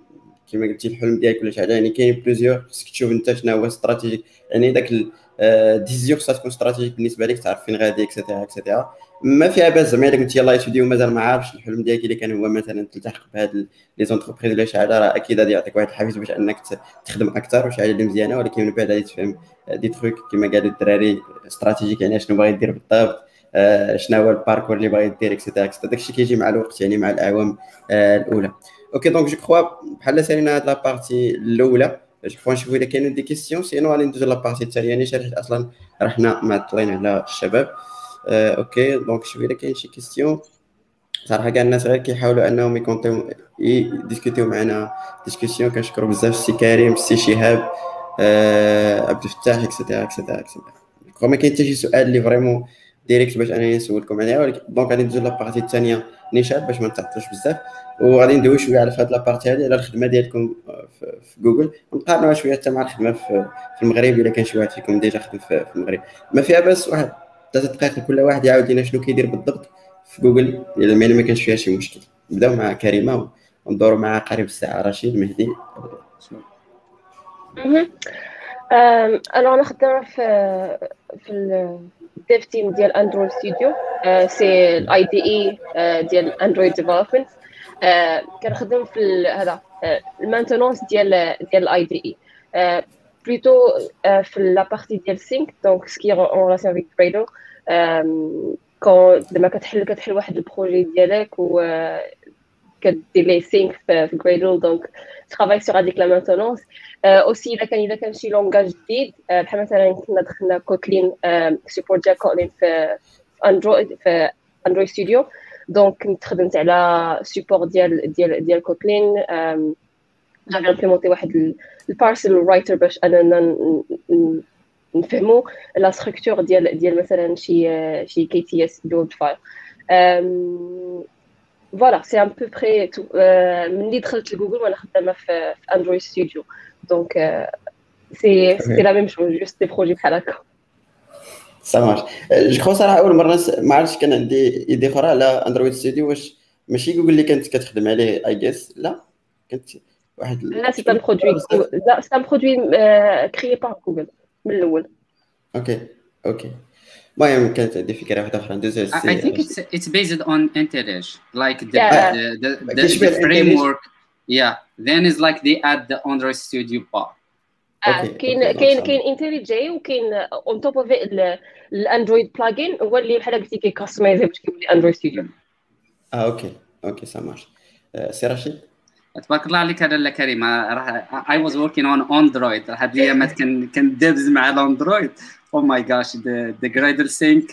Speaker 1: كما قلتي الحلم ديالك ولا شي حاجة يعني كاين plusieurs خصك تشوف انت شنو هو stratégique يعني داك décision خصها تكون stratégique بالنسبة لك تعرف فين غادي et cetera et cetera ما فيها باس زعما الا كنت يلاه يستوديو ومازال ما عارفش الحلم ديالك الا كان هو مثلا تلتحق بهاد les entreprises ولا شي حاجة راه أكيد غادي يعطيك واحد الحافز باش أنك تخدم أكثر وشي حاجة اللي مزيانة ولكن من بعد غادي تفهم des trucs كما قالوا الدراري stratégique يعني شنو باغي دير بالضبط آه شنو هو ال parcours اللي باغي دير et cetera et cetera داكشي كيجي مع الوقت يعني مع الأعوام آه الأولى. okay donc je crois بحال سالينا هاد la partie الأولى je crois نشوفو إلا كاينين des questions sinon غادي ندوزو la partie الثانية يعني حيت أصلا راه حنا معطلين على الشباب. okay donc الا كاين شي question صراحة كاع الناس غير كيحاولوا أنهم ي continuer ي discuter معنا discussion كنشكروا بزاف السي كريم السي شهاب آه عبد الفتاح et cetera et cetera et cetera ما كاين حتى شي سؤال اللي vraiment directe باش انني نسولكم عليها ولكن donc غادي ندوزو la partie الثانية نشاط باش ما نتعطلوش بزاف. وغادي ندوي شوية على هاد la partie هادي على الخدمة ديالكم في جوجل. ونقارنوها شوية حتى مع الخدمة في المغرب إلا كان شي واحد فيكم déjà خدم في المغرب. ما فيها بس واحد. ثلاث دقائق كل واحد يعاود لنا شنو كيدير بالضبط في جوجل إلا ما كانش فيها شي مشكل. نبداو مع كريمة وندوروا مع قريب الساعة رشيد مهدي.
Speaker 2: alors أنا خدامة في في ال dev team ديال Android Studio c'est ال IDE ديال Android development كنخدم في هذا ال maintenance ديال ديال ال IDE plutôt في la partie ديال sync donc ce qui est en relation avec Gradle كون زعما كتحل كتحل واحد ال projet ديالك و كدير ليه sync في Gradle donc travail sur هذيك la maintenance aussi الا كان الا كان شي langage جديد بحال مثلا كنا دخلنا Kotlin support ديال Kotlin في Android في Android Studio donc كنت خدمت على support ديال ديال ديال Kotlin j'avais implémenté واحد ال parser writer باش اننا نفهموا la structure ديال ديال مثلا شي شي KTS dot file voilà c'est un peu près ملي دخلت لجوجل وأنا خدامة في Android Studio donc c'est c'est la même chose juste des projets بحال هكا
Speaker 1: ça marche je crois صراحة اول مره ما عرفتش كان عندي idée أخرى. على Android Studio واش ماشي جوجل اللي كانت كتخدم عليه I guess لا كانت واحد
Speaker 2: لا c'est un produit c'est un produit créé par جوجل من الأول
Speaker 1: okay okay المهم كانت عندي فكرة واحدة أخرى ندوزو
Speaker 3: I, I think it's it's based on IntelliJ, like the
Speaker 2: Yeah.
Speaker 3: the, the, the, the framework. Yeah. Then it's like they add the Android Studio part.
Speaker 1: okay،
Speaker 2: كاين كاين. كاين IntelliJ وكاين on top of ال Android plugin هو اللي بحال قلتي كي customizer باش كيولي Android Studio
Speaker 1: آه okay okay ça marche سي رشيد
Speaker 3: تبارك الله عليك هذا لا كريم راه I was working on Android. هاد الايامات كان كندبز مع الأندرويد. Oh my gosh the the Gradle sync.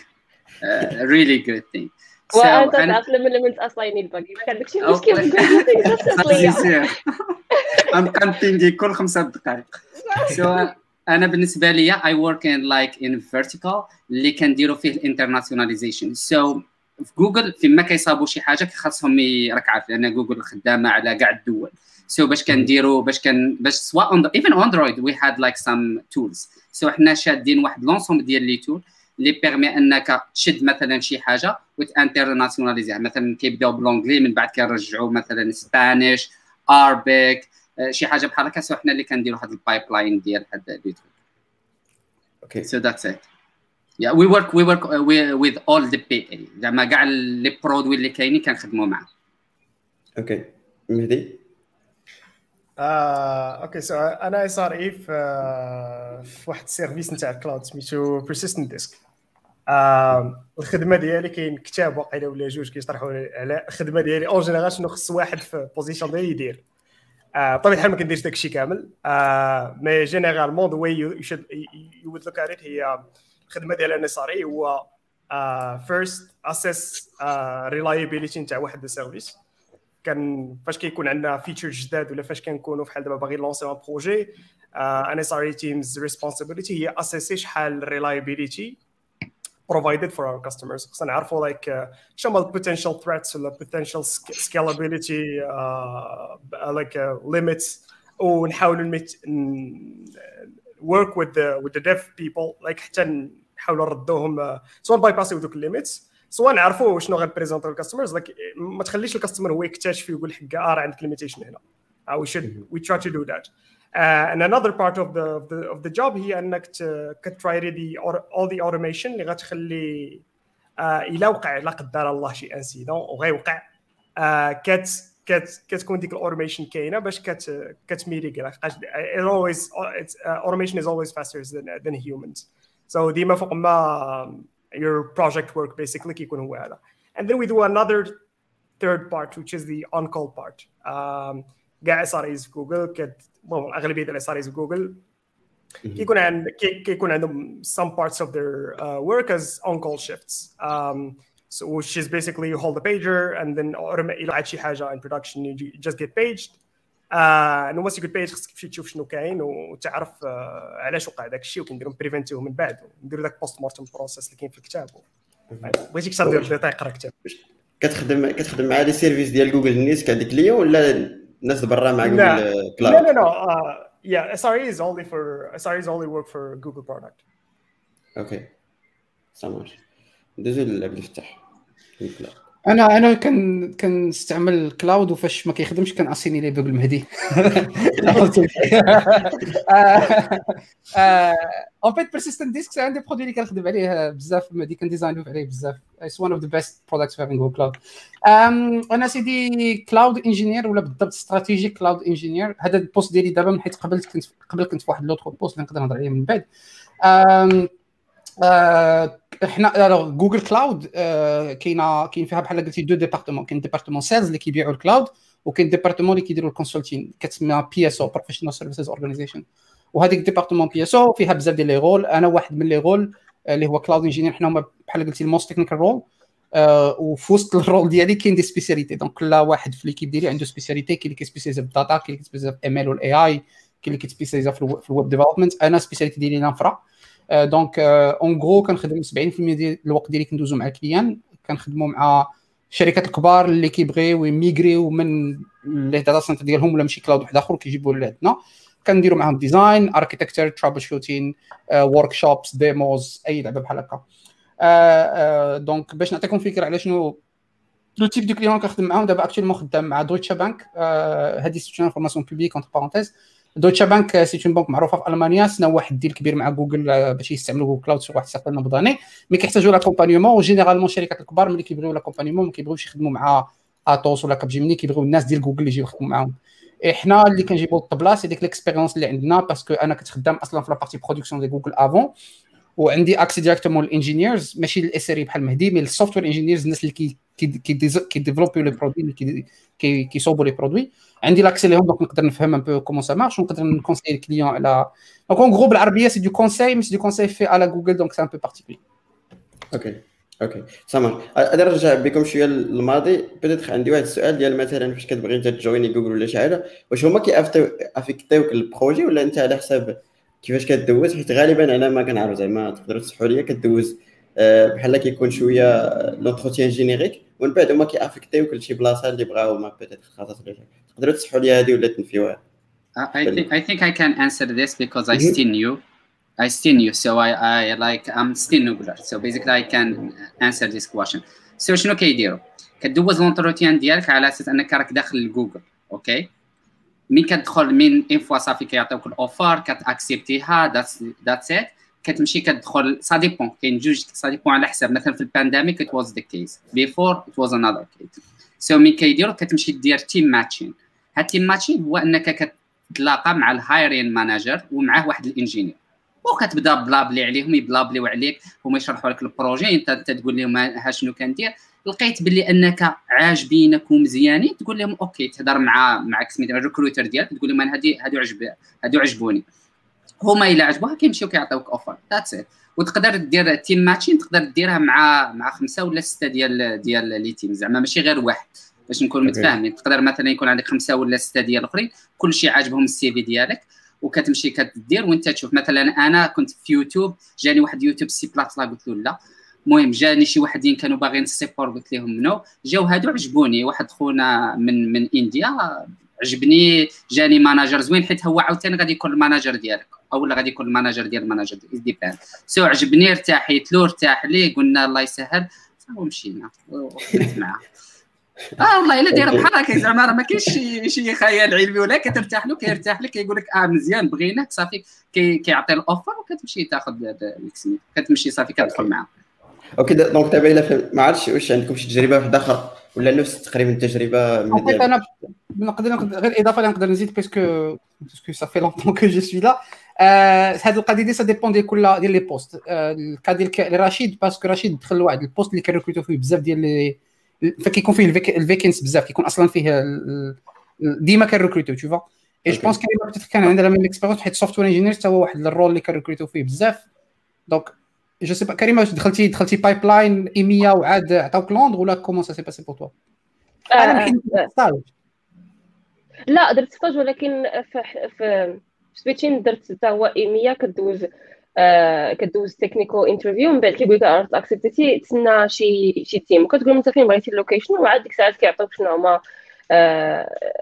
Speaker 3: Uh, really good thing. So
Speaker 2: وانت
Speaker 3: أنا-
Speaker 2: تعرف لما لما تاسايني الباقي كان داكشي
Speaker 3: أو-
Speaker 2: مشكل في
Speaker 3: صافي
Speaker 2: الجوجل
Speaker 3: سير غنبقى نبينغي كل خمسة دقائق. so أنا بالنسبة لي I work in like in vertical اللي كنديروا فيه ال internationalization so في جوجل فيما كيصابوا شي حاجة خاصهم راك عارف لأن جوجل خدامة على كاع الدول. so باش كنديروا باش كان باش سواء even Android we have like some tools so حنا شادين واحد l'ensemble ديال les tools اللي بيرمي إنك تشد مثلا شي حاجة وتانترناسيوناليزيها مثلا كيبداو ب l'anglais من بعد كيرجعوا مثلا Spanish Arabic شي حاجة بحال هكا. so حنا اللي كنديروا هاد ال pipeline ديال هاد les tools
Speaker 1: okay
Speaker 3: So that's it. Yeah, we work we work uh, with, with all the PA زعما كاع les produits اللي كاينين كنخدموا معاه.
Speaker 1: أوكي مهدي
Speaker 5: أوكي سو أنا صار إيه في في واحد ال service نتاع ال cloud سميتو Persistent Disk الخدمة ديالي كاين كتاب واقيلا ولا جوج كيشرحوا على الخدمة ديالي. en général شنو خص واحد في position ديالي يدير. آه، بطبيعه الحال ما كنديرش داك الشيء كامل آه، mais généralement the way you should you would look at هي الخدمة ديال an SRE هو first assess reliability نتاع واحد ال service كان فاش كيكون عندنا feature جداد ولا فاش كنكونوا فحال دابا باغي lancer un projet an SRE team's responsibility هي assessي شحال reliability provided for our customers. خصنا نعرفوا like uh, شنو هما potential threats ولا potential sc- scalability uh, like uh, limits. ونحاولوا نمت work with the with the people like حتى نحاولوا نردوهم uh, سواء بايباسيو دوك ال limits سواء نعرفوا شنو غنبريزونتو لل customers like ما تخليش ال customer هو يكتشف ويقول حكا آه راه عندك limitation هنا. we should we try to do that. Uh, and another part of the of the, of the job هي أنك كتراي دي all the automation اللي غتخلي uh, إلى وقع لا قدر الله شي incident وغيوقع. uh, كت كت كتكون ديك الاوتوميشن كاينة باش كت كتميريكي it always it's, uh, automation is always faster than, than humans. so ديما فوق ما um, your project work basically كيكون هو هذا and then we do another third part which is the on call part um, كاع اس ار ايز في جوجل كت بون اغلبيه الاس ار ايز في جوجل كيكون عند كي- كيكون عندهم some parts of their uh, work as on call shifts um, so which is basically you hold the pager and then automate الى عاد شي حاجه in production you ju- just get paged You get paged خصك تمشي تشوف شنو كاين وتعرف uh, علاش وقع داك الشيء وكنديروا preventive من بعد. ونديروا داك post-mortem process اللي كاين في الكتاب. بغيتيك تدير ديتاي قرا الكتاب
Speaker 1: كتخدم كتخدم مع les services ديال جوجل نيس كهذيك ليا ولا الناس برا مع
Speaker 5: لا.
Speaker 1: جوجل
Speaker 5: No,
Speaker 1: cloud
Speaker 5: no, no. Uh, yeah, SRE is only for SRE is only work for Google product.
Speaker 1: okay سامر ندوزو لعبد الفتاح
Speaker 4: أنا أنا كان كنستعمل cloud وفاش ما كيخدمش كناسيني ليه بوك المهدي en fait Persistent Disk عندي produit اللي كنخدم عليه بزاف المهدي كنديزاينو عليه بزاف. it's one of the best products في جوجل كلاود أنا سيدي cloud engineer ولا بالضبط strategic cloud engineer هذا ال poste ديالي دابا من حيت قبل كنت قبل كنت في واحد l'autre poste اللي نقدر نهضر عليه من بعد. إحنا جوجل كلاود كاينة كاين فيها بحال قلتي deux départements. كاين département sales اللي كيبيعوا ال cloud وكاين département اللي كيديروا ال consulting كتسمى PSO Professional Services Organization وهذيك département PSO فيها بزاف ديال لي رول أنا واحد من لي رول آه، اللي هو cloud engineer حنا هما بحال قلتي ال most technical role وفي وسط ال rôle ديالي كاين des spécialités donc كل واحد في l'équipe ديالي عنده spécialité كاين اللي كيسبيسياليزا في ال data كاين اللي كيسبيسياليزا في ML وال AI كاين اللي كيسبيسياليزا في ال web- development أنا spécialité ديالي l'infra donc en gros كنخدم 70% ديال الوقت ديالي كندوزو مع ال client. كنخدموا مع الشركات الكبار اللي كيبغيو يميغريو من les data centers ديالهم ولا ماشي cloud واحد آخر كيجيبوا لعندنا. كنديروا معاهم design architecture troubleshooting workshops demos أي لعبة بحال هكا. donc باش نعطيكم فكرة على شنو le type de clients كنخدم معاهم. دابا actuellement خدام مع دويتشا بانك هذه cette information publique entre parenthèses دويتشا بانك c'est une banque معروفة في ألمانيا سنا واحد ال deal كبير مع جوجل باش يستعملوا جوجل كلاود sur واحد certain nombre d'années mais كيحتاجوا l'accompagnement و généralement الشركات الكبار ملي كيبغيو l'accompagnement ما كيبغيوش يخدموا مع اتوس ولا كابجيميني كيبغيو الناس ديال جوجل يجيو يخدموا معاهم. حنا اللي كنجيبوا الطبلة c'est ديك l'expérience اللي عندنا parce que أنا كنت خدام أصلا في la partie production de جوجل avant وعندي accès directement ال engineers ماشي ال SRE بحال مهدي mais ال software engineers الناس اللي كي كي ديفلوبيو les produits كي كيصوبوا les produits. عندي l'accès ليهم donc نقدر نفهم un peu comment ça marche ونقدر نكونسيي ال client على donc en gros بالعربيه c'est du conseil mais c'est du conseil في على جوجل donc c'est un peu particulier
Speaker 1: okay okay سامر غادي نرجع بكم شوية للماضي. بدات عندي واحد السؤال ديال مثلا فاش كتبغي إنت تجويني جوجل ولا شي حاجة؟ واش هما كيافيكتيوك ال projet ولا أنت على حساب كيفاش كدوز؟ حيت غالبا أنا ما كنعرف زعما تقدروا تصحوا لي كدوز. بحال كيكون شوية l'entretien générique ومن بعد هما كيافيكتيوك لشي بلاصة اللي بغاو ما peut-être خاصها ولا تقدروا تصحوا لي هذه ولا تنفيوها
Speaker 3: I think I think I can answer this because I still new. I still new, so I I like I'm still Noogler. So basically I can answer this question. So شنو كيديروا؟ كدوز l'entretien ديالك على أساس أنك راك داخل لجوجل okay مين كتدخل من une fois صافي كيعطيوك ال offer كتاكسبتيها that's that's it كتمشي كتدخل. ça dépend كاين جوج ça dépend على حسب مثلا في ال pandemic it was the case before it was another case so مين كيديروا كتمشي دير team matching هاد team matching هو أنك كتلاقى مع ال hiring manager ومعاه واحد ال engineer وكتبدا بلابلي عليهم يبلابليو عليك هما يشرحوا لك ال projet انت تقول لهم ها شنو كندير. لقيت باللي أنك عاجبينك ومزيانين تقول لهم okay تهضر مع مع سميتو ال recruiter ديالك. تقول لهم أنا هادي هادو عجب هادو عجبوني. هما إلا عجبوها كيمشيو كيعطيوك offer that's it وتقدر دير team matching تقدر ديرها مع مع خمسة ولا ستة ديال ديال les teams زعما ماشي غير واحد. باش نكون متفاهمين. تقدر مثلا يكون عندك خمسة ولا ستة ديال الأخرين كلشي عاجبهم ال CV ديالك وكتمشي كدير وانت تشوف. مثلا أنا كنت في يوتيوب جاني واحد يوتيوب ces plates-là قلت له لا. المهم جاني شي وحدين كانوا باغيين ال support قلت لهم no جاو هادو عجبوني. واحد خونا من من انديا عجبني جاني manager زوين حيت هو عاوتاني غادي يكون ال manager ديالك. أو ولا غادي يكون ال manager ديال ال manager ديبان so عجبني ارتاحيت له ارتاح ليه قلنا الله يسهل. ومشينا معاه آه والله إلا داير بحال هكا زعما راه ما كاينش شي شي خيال علمي ولا كترتاح له كيرتاح لك كيقول لك آه مزيان بغيناك صافي كيعطي ال offer وكتمشي تاخذ كتمشي صافي كتدخل معاه.
Speaker 1: okay donc دابا إلا ما عرفتش واش عندكم شي تجربة واحدة أخرى ولا نفس تقريبا التجربة
Speaker 4: من أنا نقدر غير إضافة اللي نقدر نزيد parce que parce que ça fait longtemps que je suis là هذه القضية دي ça dépend ديال كل ديال les postes الكا ديال رشيد parce que رشيد دخل لواحد ال poste اللي كان فيه بزاف ديال les فكيكون فيه ال vacances بزاف كيكون أصلا فيه ديما كنريكروتو toutefois et je pense كريم كان عندها même expérience حيت software engineer حتى هو واحد ال rôle اللي كنريكروتو فيه بزاف. donc je sais pas كريم واش دخلتي دخلتي pipeline EMEA وعاد عطاوك لوندر ولا comment ça s'est passé pour toi
Speaker 2: أنا لا درت stage ولكن في في switching درت حتى هو EMEA كدوز آه كدوز technical interview من بعد كيقول لك عرفت accepté تي تسنى شي شي team وكتقول أنت فين؟ بغيتي ال location وعاد ديك الساعات كيعطوك شنو هما آه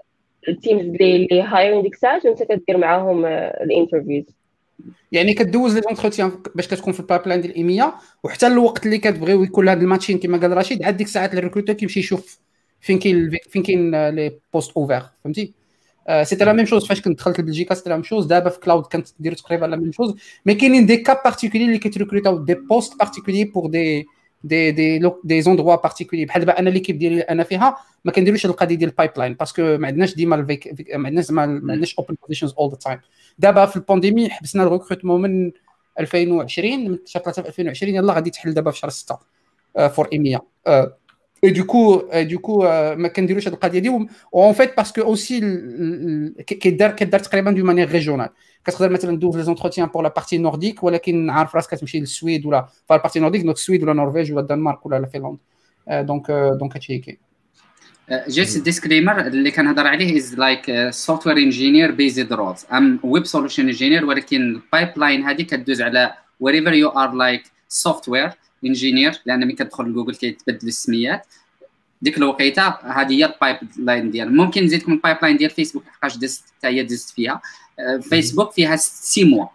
Speaker 2: ال teams اللي اللي hiring ديك الساعات وأنت كدير معاهم آه ال interviews
Speaker 4: يعني كدوز les entretiens باش كتكون في ال pipeline ديال ال EMEA وحتى الوقت اللي كتبغيو يكون هاد ال matching كما قال رشيد عاد ديك الساعات ال recruteur كيمشي يشوف فين كاين فين كاين les postes ouverts فهمتي؟ c'était la même chose فاش كنت دخلت لبلجيكا c'était la même chose دابا في Cloud كانت ديروا تقريبا la même chose mais كاينين des cas particuliers اللي كيتريكروتاو des postes particuliers pour des des des des endroits particuliers بحال دابا أنا l'équipe ديالي أنا فيها ما كنديروش القضية ديال ال pipeline parce que ما عندناش ديما ما عندناش زعما ما عندناش open positions all the time دابا في ال pandémie حبسنا ال recrutement من 2020 من شهر 3 في 2020 يلاه غادي تحل دابا في شهر 6 for EMEA et du coup du coup ما كنديروش هذه القضية دي en fait parce que aussi كيدار كيدار تقريبا de manière régionale كتقدر مثلا دوز les entretiens pour la partie nordique ولكن عارف راسك كتمشي للسويد ولا في ال partie nordique donc السويد ولا النرويج ولا الدنمارك ولا فنلندا donc donc هادشي كاين
Speaker 3: just disclaimer اللي كنهضر عليه is like software engineer based roles um web solution engineer ولكن ال pipeline هذه كدوز على wherever you are like software. engineer لأن ملي كتدخل لجوجل كيتبدل السميات. ديك الوقيتة هذه هي ال pipeline ديال. ممكن نزيدكم ال pipeline ديال فيسبوك لحقاش دزت حتى هي دزت فيها. فيسبوك فيها six mois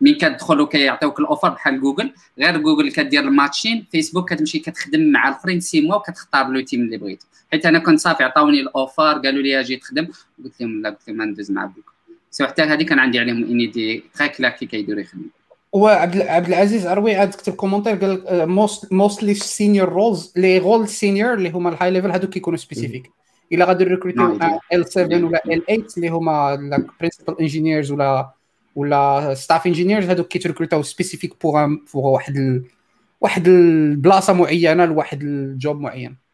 Speaker 3: من كتدخل وكيعطيوك ال offer بحال جوجل. غير جوجل كدير ال matching فيسبوك كتمشي كتخدم مع الأخرين six mois وكتختار le team اللي بغيتو. حيت أنا كنت صافي عطاوني ال offer قالوا لي أجي تخدم. قلت لهم لا قلت لهم ندوز مع بوك سو حتى هذه كان عندي عليهم اني دي تري كلاك كي كيديروا يخدموا
Speaker 4: وعبد عبد العزيز عروي عاد كتب كومونتير قال موستلي سينيور رولز لي رول سينيور اللي هما الهاي ليفل هادو كيكونوا سبيسيفيك إلا غادي ريكروتيو ال 7 ولا ال 8 اللي هما برينسيبال انجينيرز ولا ولا ستاف انجينيرز هادوك كيتركروتاو سبيسيفيك بوغ بوغ واحد ال... واحد البلاصه معينة لواحد الجوب معين.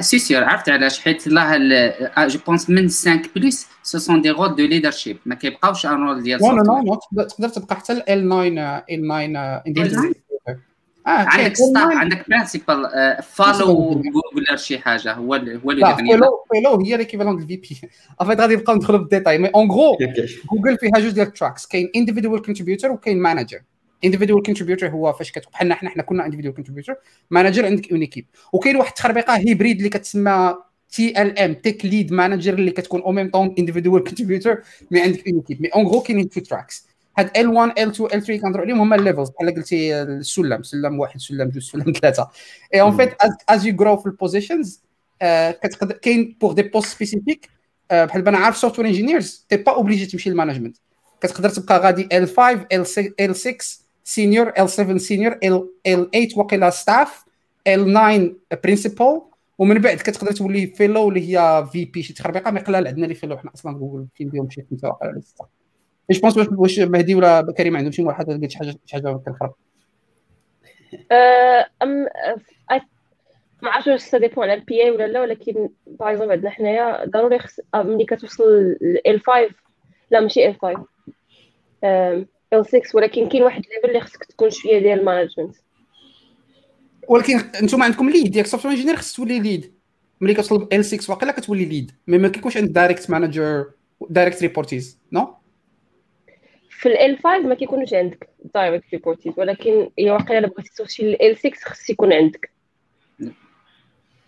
Speaker 3: سي سير عرفت علاش حيت الله je pense من 5 plus ce sont des rôles de leadership ما كيبقاوش un rôle ديال
Speaker 4: non non non تقدر تبقى حتى L9 L9
Speaker 3: آه عندك staff عندك principal fellow جوجل شي حاجة هو هو اللي
Speaker 4: fellow fellow هي l'équivalent ديال VP en fait غادي نبقاو ندخلوا بال détail mais en gros جوجل فيها جوج ديال ال tracks كاين individual contributor وكاين manager individual contributor هو فاش كتكون بحالنا حنا حنا كنا individual contributor manager عندك une équipe وكاين واحد التخربيقه hybride اللي كتسمى TLM tech lead manager اللي كتكون au même temps individual contributor mais عندك une équipe mais en gros كاينين two tracks هاد L1 L2 L3 كنهضروا عليهم هما ال levels بحال قلتي السلم سلم واحد سلم جوج سلم ثلاثة. et en fait as you grow في ال positions كتقدر كاين pour des postes spécifiques بحال أنا عارف software engineers t'es pas obligé تمشي لل management كتقدر تبقى غادي L5 L6 senior L7 senior L8 وقيلا staff L9 principal ومن بعد كتقدر تولي fellow اللي هي VP شي تخربيقة ما قلال عندنا les fellows حنا أصلا جوجل كاين شي خمسة ولا ستة. et je pense واش مهدي ولا كريم عندهم شي واحد قالت شي حاجة شي حاجة كنخرب؟
Speaker 2: um ما عرفتش واش ça dépend على ال PA ولا لا ولكن par exemple عندنا حنايا ضروري خص ملي كتوصل ال 5 لا ماشي ال 5 ال 6 ولكن كاين واحد ال level اللي خصك تكون شوية ديال ال management
Speaker 4: ولكن أنتم عندكم lead ديالك software engineer خص تولي lead ملي كتوصل ال 6 واقيلا كتولي lead mais ما كيكونش عندك direct manager direct reportees no
Speaker 2: في ال 5 ما كيكونوش عندك direct reportees ولكن إلا واقيلا إلا بغيتي توصل لل 6 خص يكون عندك.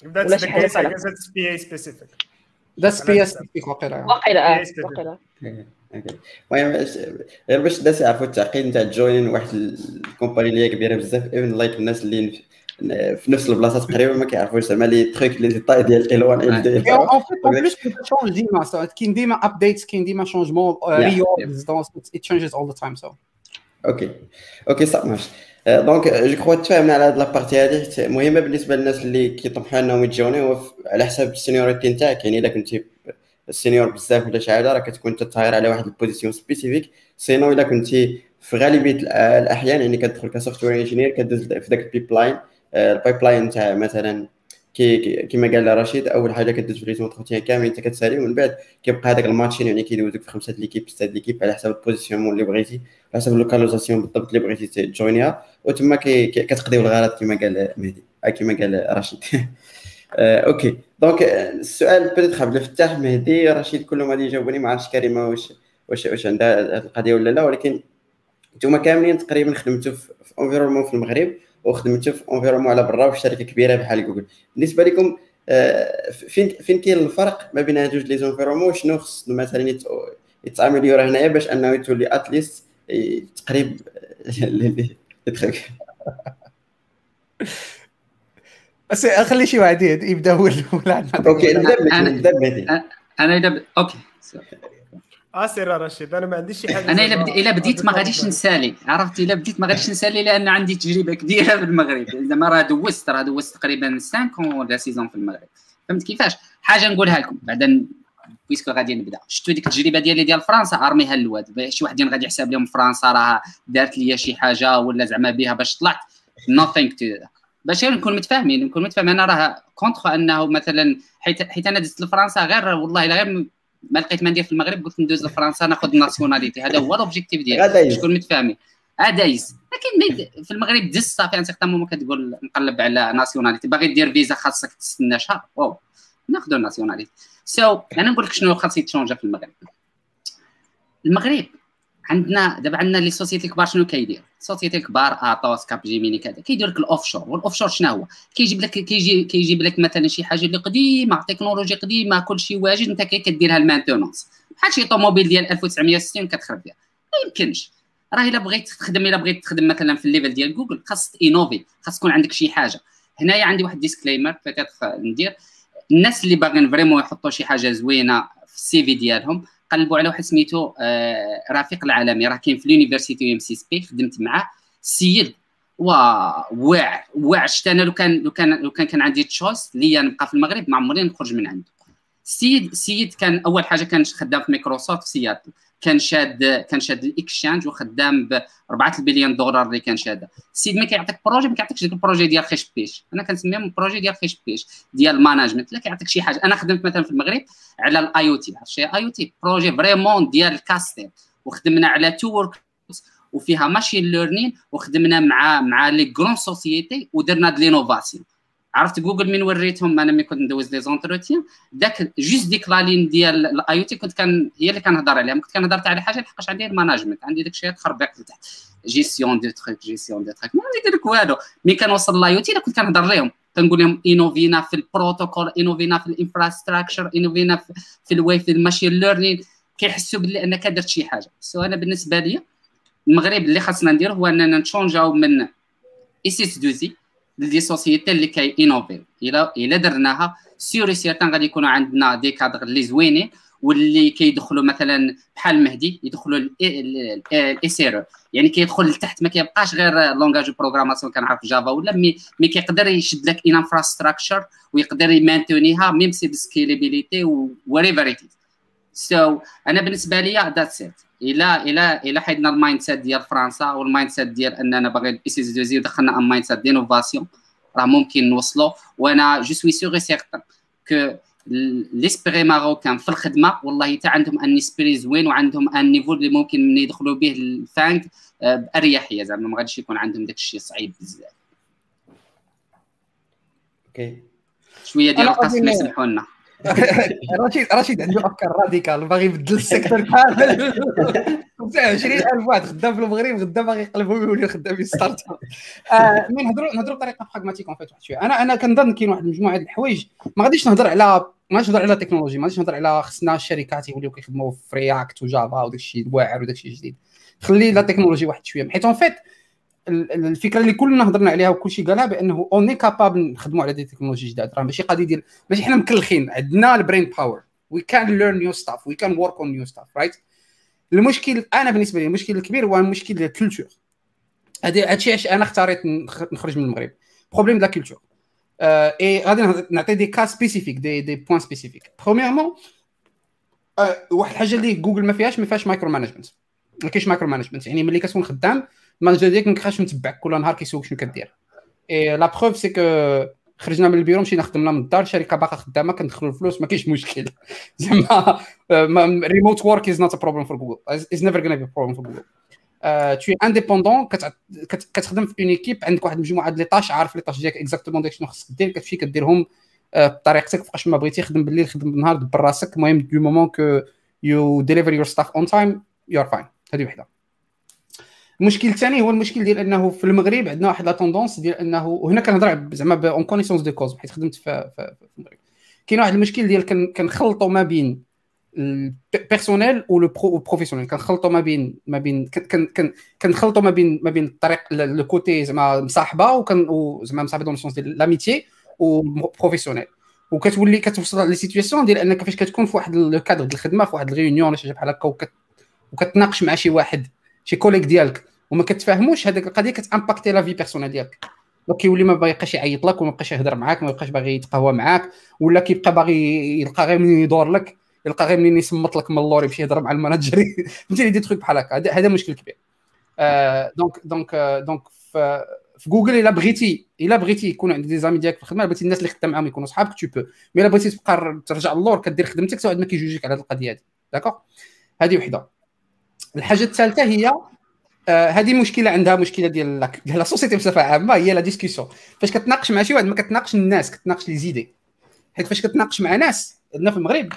Speaker 5: That's the case, I guess it's PA specific.
Speaker 4: واقيلا
Speaker 2: واقيلا آه واقيلا
Speaker 1: المهم غير باش الناس يعرفوا التعقيد نتاع join واحد ال company اللي هي كبيرة بزاف even like الناس اللي في نفس البلاصة تقريبا ما كيعرفوش. زعما les trucs اللي ديتاي ديال ال 1 ال 2
Speaker 4: on fait on place كت change ديما كاين ديما updates كاين ديما changement reorgs donc it changes all the time so
Speaker 1: okay okay صح ماشي donc je crois تفاهمنا على هاد la partie هادي مهمه بالنسبة للناس اللي كيطمحوا انهم يت joinي على حساب ال seniority نتاعك يعني الا كنتي ال senior بزاف ولا شي حاجة راه كتكون تطاير على واحد ال position spécifique sinon الا كنتي في غالبية الأحيان يعني كتدخل ك software engineer كدوز في ذاك ال pipeline ال pipeline تاع مثلا كي كيما قال رشيد أول حاجة كدوز في les entretiens كاملين أنت كتسالي ومن بعد كيبقى هذاك ال matching يعني كيدوزوك في خمسة l'équipe ستة l'équipe على حسب ال position اللي بغيتي على حسب ال localisation بالضبط اللي بغيتي ت joinيها. وتما كتقضيو الغرض كما قال مهدي كما قال رشيد. Okay. donc السؤال بديت عبد الفتاح مهدي رشيد كلهم غادي يجاوبوني ما عرفتش كريمه واش واش واش عندها هذه القضية ولا لا ولكن نتوما كاملين تقريبا خدمتوا في environnement في المغرب. وخدمتوا في environnement على برا في شركة كبيرة بحال جوجل. بالنسبة لكم فين فين كاين الفرق ما بين هاد جوج les environnements شنو خص مثلا يتعاملوا هنايا باش أنه يتولي اتليست تقريب للتخيك
Speaker 4: بس خلي شي واحد يبدأ هو
Speaker 1: الأول أوكي نبدأ
Speaker 3: نبدأ أنا أوكي
Speaker 5: آه سير رشيد أنا ما عنديش شي حاجة
Speaker 3: أنا إلا بد... إلا بديت ما غاديش نسالي عرفتي؟ إلا بديت ما غاديش نسالي لأن عندي تجربة كبيرة في المغرب. زعما راه دوزت راه دوزت تقريبا 5 ولا 6 في المغرب. فهمت كيفاش؟ حاجة نقولها لكم بعدا بيسكو غادي نبدأ. شفتوا ديك التجربة ديالي ديال فرنسا؟ أرميها للواد. شي واحد غادي يحسب لهم فرنسا راه دارت لي شي حاجة ولا زعما بها باش طلعت. Nothing to باش نكون متفاهمين نكون متفاهمين. أنا راه كونتر أنه مثلا حيت حيت أنا دزت لفرنسا غير والله غير ما لقيت ما ندير في المغرب قلت ندوز لفرنسا ناخذ الناسيوناليتي هذا هو لوبجيكتيف ديالي شكون متفاهمين. ادايز لكن في المغرب دز صافي ان سيغتان مومون كتقول نقلب على ناسيوناليتي باغي دير فيزا خاصك تستنى شهر. واو ناخذ ال nationalité so so, أنا نقول لك شنو خاص يت changeا في المغرب. المغرب عندنا دابا عندنا les sociétés الكبار شنو كيدير؟ ال société الكبار اطوس كاب جيميني كذا. كيدير لك ال offshore وال offshore شنو هو؟ كيجيب لك كيجي كيجيب لك مثلا شي حاجة اللي قديمة تكنولوجيا قديمة كلشي واجد أنت كديرها ال maintenance بحال شي طوموبيل ديال 1960 كتخرب فيها. ما يمكنش. راه إلا بغيت تخدم إلا بغيت تخدم مثلا في ال level ديال جوجل خاص innover خاص تكون عندك شي حاجة. هنايا عندي واحد disclaimer petite ندير. الناس اللي باغيين vraiment يحطوا شي حاجة زوينة في ال CV ديالهم قلبوا على واحد سميتو آه رفيق العالمي راه كاين في ال université um6p خدمت معاه. السيد واعر واعر شتا أنا لو كان لو كان لو كان كان عندي choice ليا نبقى في المغرب ما عمري نخرج من عنده السيد السيد كان أول حاجة كان خدام في مايكروسوفت في سياتل. كان شاد كان شاد ال Exchange وخدام ب 4 البليون دولار اللي كان شاده. السيد ما كيعطيك projet ما كيعطيكش ديك ال projet ديال خيش بيش. أنا كنسميهم projet ديال خيش بيش ديال ال management لا كيعطيك شي حاجة. أنا خدمت مثلا في المغرب على ال IoT عرفتي IoT projet vraiment ديال الكاستير. وخدمنا على two work وفيها machine learning وخدمنا مع مع les grandes sociétés ودرنا de l'innovation عرفت جوجل من وريتهم؟ أنا ملي كنت ندوز les entretiens داك juste ديك la ligne ديال ال IoT كنت كان هي اللي كنهضر عليها. كنت كنهضر على حاجة لحقاش عندي ال management عندي داك الشيء تخربيق لتحت gestion de trucs gestion de trucs ما ندير لك والو. mais كنوصل ل IoT كنت كنهضر لهم كنقول لهم innovينا في البروتوكول innovينا في ال infrastructure innovينا في ال why في ال machine learning كيحسوا باللي انك درت شي حاجة. so أنا بالنسبة لي المغرب اللي خاصنا ندير هو أننا نت changeاو من SS2I des sociétés اللي كي innover. الا إلا درناها c'est sûr et certain غادي يكونوا عندنا des cadres اللي زوينين واللي كيدخلوا مثلا بحال المهدي يدخلوا الاي يعني كيدخل لتحت ما كيبقاش غير لونغاج بروغراماسيون كنعرف جافا ولا مي مي كيقدر يشد لك ان انفراستراكشر ويقدر يمانتونيها ميم سي بسكيلابيليتي وريفر سو أنا بالنسبة لي ذاتس ات إلى إلى إلى حيدنا المايند سيت ديال فرنسا والمايند سيت ديال اننا باغي الاي سي دوزي ودخلنا ان مايند سيت دينوفاسيون راه ممكن نوصلوا وأنا جو سوي سيغ سيغتان كو ليسبري ماروكان في الخدمة والله حتى عندهم أن اسبري زوين وعندهم أن نيفو اللي ممكن يدخلوا به الفانك بأريحية. زعما ما غاديش يكون عندهم داك الشيء صعيب بزاف.
Speaker 1: okay.
Speaker 3: شوية ديال القسم يسمحوا لنا
Speaker 4: رشيد رشيد عنده أفكار radicales باغي يبدل ال secteur كامل. 20000 واحد خدام في المغرب غدا باغي يقلبوا ويولي خدامين start-up. mais نهضروا نهضروا بطريقة pragmatique vite واحد شوية. أنا أنا كنظن كاين واحد المجموعه ديال الحوايج. ما غاديش نهضر على ما غاديش نهضر على التكنولوجي ما غاديش نهضر على خصنا الشركات يوليو كيخدموا في React وجافا وداك الشيء واعر وداك الشيء جديد. خلي la technologie واحد شوية. حيت en fait الفكرة اللي كلنا هضرنا عليها وكلشي قالها بأنه on est capable نخدموا على des technologies جداد راه ماشي قضية ديال ماشي حنا مكلخين. عندنا ال brain power we can learn new stuff we can work on new stuff right المشكل أنا بالنسبة لي المشكل الكبير هو المشكل ديال ال culture هذا هادشي علاش أنا اختاريت نخرج من المغرب. problème la culture et غادي نعطي des cas spécifiques des des points spécifiques premièrement واحد الحاجة اللي جوجل ما فيهاش ما فيهاش micro management ما كاينش micro management يعني ملي كتكون خدام ال manager ديالك ما كيبقاش متبعك كل نهار كيسولك شنو كدير. et la preuve c'est que خرجنا من البيرو مشينا خدمنا من الدار الشركة باقا خدامة كندخلوا الفلوس ما كاينش مشكل. زعما remote work is not a problem for Google is never gonna be problem for Google t'es indépendant كتخدم في une équipe عندك واحد المجموعة ديال les tâches عارف les tâches ديالك exactement داك شنو خصك دير كتمشي كديرهم بطريقتك فوقاش ما بغيتي خدم بالليل خدم بالنهار دبر راسك. المهم du moment que you deliver your stuff on time you are fine هذه وحدة. المشكل الثاني هو المشكل ديال انه في المغرب عندنا واحد la tendance ديال انه وهنا كنهضر زعما en connaissance de cause حيت خدمت في, المغرب. كاين واحد المشكل ديال كنخلطوا ما بين ال personnel و le professionnel كنخلطوا ما بين ما بين كنخلطوا ما بين ما بين الطريق le côté زعما مصاحبة وكن زعما مصاحبة dans le sens ديال l'amitié و professionnel وكتولي كتوصل les situations ديال انك فاش كتكون في واحد الكادر ديال الخدمة في واحد ال réunion ولا شي بحال هكا وكتناقش مع شي واحد شي collègue ديالك وما كتفاهموش هذيك القضية كتامباكتي la vie personnelle ديالك. كيولي ما بقاش يعيط لك وما بقاش يهضر معاك ما بقاش باغي يتقهوى معاك ولا كيبقى باغي يلقى غير منين يدور لك يلقى غير منين يصمت لك من اللور يمشي يهضر مع ال manager فهمتي دي تخيك بحال هكا. هذا مشكل كبير. آه donc donc آه donc في جوجل إلا بغيتي إلا بغيتي يكون عندك des amis ديالك في الخدمة بغيتي الناس اللي خدام معاهم يكونوا صحابك tu peux mais إلا بغيتي تبقى ترجع اللور كدير خدمتك واحد ما كيجوجيك على هذه القضية هذه. d'accord هذه وحدة. الحاجة الثالثة هي آه هذه مشكلة عندها مشكلة ديال la société بصفة عامة هي la discussion فاش كتناقش مع شي واحد ما كتناقش الناس كتناقش les idées حيت فاش كتناقش مع ناس عندنا في المغرب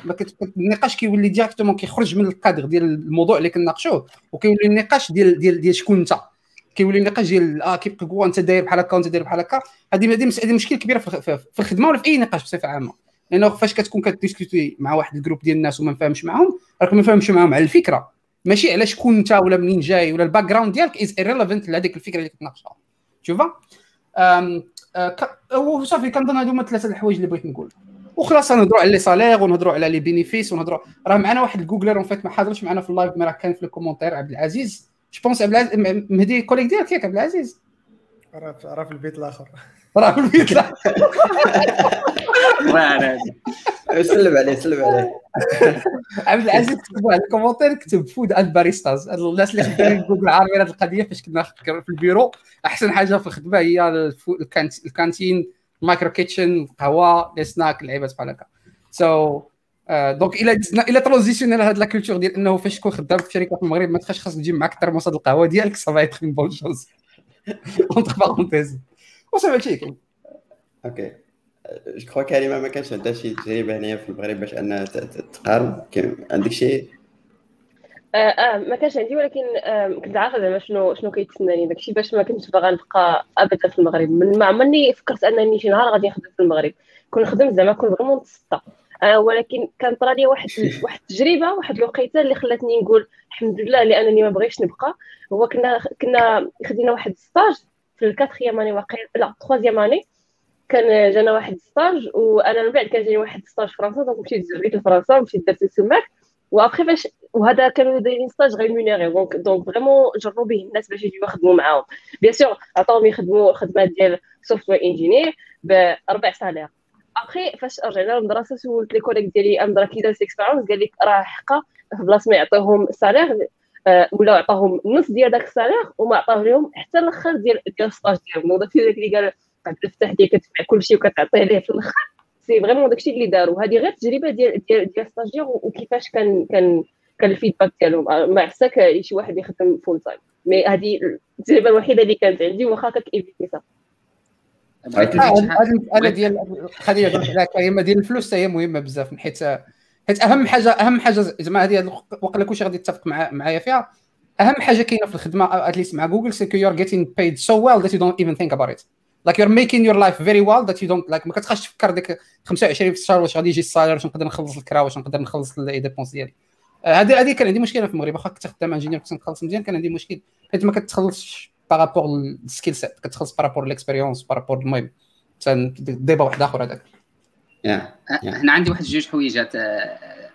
Speaker 4: النقاش كيولي directement كيخرج من الكادر ديال الموضوع اللي كنناقشوه وكيولي النقاش ديال ديال ديال شكون انت. كيولي النقاش ديال آه كيبقى انت داير بحال هكا وانت داير بحال هكا. هذه هذه مشكل كبيرة في الخدمة ولا في أي نقاش بصفة عامة. لأنه فاش كتكون كديسكوتي مع واحد groupe ديال الناس وما مفاهمش معاهم راك ما فاهمش معاهم على الفكرة. ماشي على شكون انت ولا منين جاي ولا ال background ديالك is irrelevant لهذيك الفكرة اللي كتناقشها شوفا وصافي كنظن هادو هما ثلاثة الحوايج اللي بغيت نقول. وخلاص نهضروا على les salaires ونهضروا على les bénéfices ونهضروا راه معنا واحد ال Googler en fait ما حاضرش معنا في ال live mais راه كان في ال commentaire عبد العزيز. je pense عبد العزيز مهدي collègue ديالك ياك عبد العزيز.
Speaker 5: راه في البيت الآخر.
Speaker 4: راه في البيت الآخر
Speaker 1: سلم عليه سلم عليه.
Speaker 4: عبد العزيز كتب واحد commentaire كتب food and baristas. الناس اللي خدامين جوجل عارفين هذه القضية فاش كنا في البيرو. أحسن حاجة في الخدمة هي ال cantine ال micro kitchen القهوة les snacks اللعيبات بحال هكا. سو دونك إلى إلى ترانزيسيونيل هاد لا كولتور ديال إنه فاش تكون خدام في شركة في المغرب ما تخاش خاص تجيب معاك ترموسه القهوة. ديالك صافي يدخل بون شوز اونتر بارونتيز وصافي هادشي كاين
Speaker 1: أوكي. جو كخوا كريمه ما كانش عندها شي تجربه هنايا في المغرب باش أنها تقارن؟ عندك شي
Speaker 2: أه أه ما كانش عندي ولكن آه كنت عارفة زعما شنو شنو كيتسناني. داكشي باش ما كنتش باغا نبقى أبدا في المغرب. من ما عمرني فكرت أنني شي نهار غادي نخدم في المغرب. كون خدمت زعما كون فريمون متسطه آه ولكن كان طرا لي واحد واحد التجربة واحد الوقيتة اللي خلاتني نقول الحمد لله لأنني ما بغيتش نبقى. هو كنا كنا خدينا واحد ستاج في الكاتخيام اني واقع لا تخوازيام اني كان جانا واحد ستاج وأنا من بعد كان جاني واحد ستاج فرنسا دونك مشيت زربيت لفرنسا ومشيت درت السماك وابخي فاش وهذا كانوا دايرين ستاج ريمونيري دونك دونك فريمون جربوا به الناس باش يجيو يخدموا معاهم. بيان سور عطاوهم يخدموا خدمه ديال سوفتوير انجينير بربع سالير ابخي فاش رجعنا للمدرسة سولت لي كوليك ديالي ام درا كي دارت اكسبيرونس قال لك راه حقا في بلاصه ما يعطيوهم السالير آه، ولا عطاهم نص ديال داك السالير وما عطاو لهم حتى الآخر ديال الستاج ديالهم. وداك داك اللي قال قاعد تفتح ديال كتبع كلشي وكتعطيه ليه في الآخر. سي فريمون داكشي اللي داروا هذه غير تجربة ديال ديال ديال وكيفاش كان كان كان الفيدباك ديالهم. ما عساك شي واحد يخدم فول تايم mais هذه التجربة الوحيدة اللي كانت عندي واخا كانت éviter
Speaker 4: هذا ديال القضية الكلمة ديال الفلوس هي مهمة بزاف حيت حيت أهم حاجة أهم حاجة زعما هذه وقيلا كلشي غادي يتفق معايا فيها. أهم حاجة كاينة في الخدمة at least مع جوجل c'est you are getting paid so well that you don't even think about it like you are making your life very well that you don't like ما كتبقاش تفكر ديك 25 في الشهر واش غادي يجي ال salaire واش نقدر نخلص الكرا واش نقدر نخلص les dépenses ديالي. هذه هذه كان عندي مشكلة في المغرب واخا كنت خدام انجينير كنت نخلص مزيان كان عندي مشكل. حيت ما كتخلصش بارابور السكيل سيت كتخلص بارابور ليكسبيريونس بارابور المهم. ديبا واحد آخر هذاك.
Speaker 3: هنا عندي واحد جوج حويجات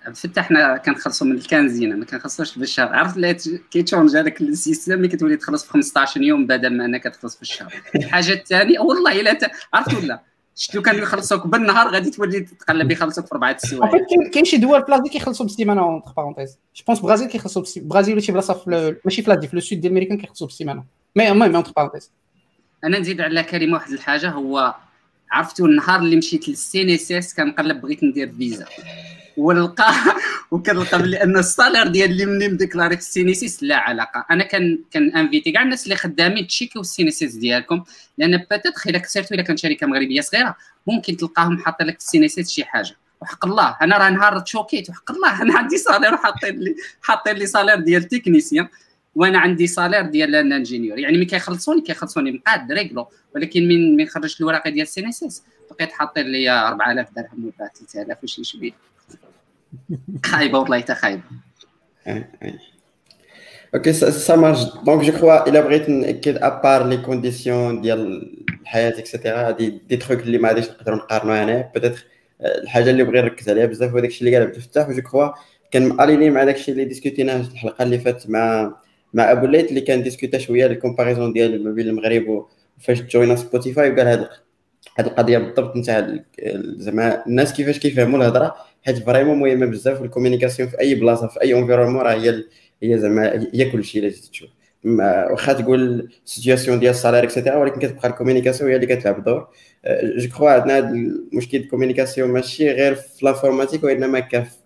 Speaker 3: عبد الفتاح حنا كنخلصوا من الكانزينه ما كنخلصوش بالشهر عرفت اللي كيتشونج هذاك السيستم اللي كتولي تخلص في 15 يوم بدل ما انك تخلص في الشهر. الحاجة الثانية والله إلا عرفت ولا؟ شفتو كانوا يخلصوك بالنهار غادي تولي تقلب يخلصوك في اربعه السوايع.
Speaker 4: كاين شي دول في l'Asie كيخلصوا بالسيمانه entre parenthèses je pense برازيل كيخلصوا برازيل ولا شي بلاصة في ماشي في l'Asie في ال sud ديال امريكان كيخلصوا بالسيمانه mais المهم entre parenthèses
Speaker 3: أنا نزيد على كريم واحد الحاجة هو عرفتوا النهار اللي مشيت لل CNSS كنقلب بغيت ندير فيزا. ولقى وكنلقى بلي أن ال salaire ديال اللي مني م déclaré في ال CNSS لا علاقة. أنا كان كان invité كاع الناس اللي خدامين تشيكيو ال CNSS ديالكم لأن peut-être إلا surtout إلا كانت شركة مغربية صغيرة ممكن تلقاهم حاطين لك في ال CNSS شي حاجة. وحق الله أنا راه نهار تشوكيت وحق الله أنا عندي salaire وحاطين لي حاطين لي salaire ديال technicien. وأنا عندي salaire ديال ingénieur يعني ملي كيخلصوني كيخلصوني مقاد réglo. ولكن من من خرجت الوراقه ديال ال CNSS بقيت حاطين لي 4000 درهم ولا 3000 وشي شبيه خايبه والله حتى خايبه
Speaker 1: ok ça marche donc je crois الا بغيت ناكد à part les conditions ديال الحياة et cetera هادي des trucs اللي ما غاديش نقدروا نقارنوا هنا peut-être الحاجة اللي بغي نركز عليها بزاف هو داكشي اللي قال عبد الفتاح و je crois كان aligné مع داكشي اللي ديسكوتيناه الحلقة اللي فاتت مع مع أبو ليت اللي كان discuté شوية ال comparaison ديال ما بين المغرب وفاش جوينا سبوتيفاي وقال هاد هاد القضية بالضبط نتاع زعما الناس كيفاش كيفهموا الهضرة حيت vraiment مهمة بزاف ال communication في أي بلاصة في أي environnement راه هي هي زعما هي كل شيء اللي تشوف. واخا تقول situation ديال ال salaire et cetera ولكن كتبقى ال communication هي اللي كتلعب دور. je crois عندنا هذا المشكل ال communication ماشي غير في l'informatique وإنما كف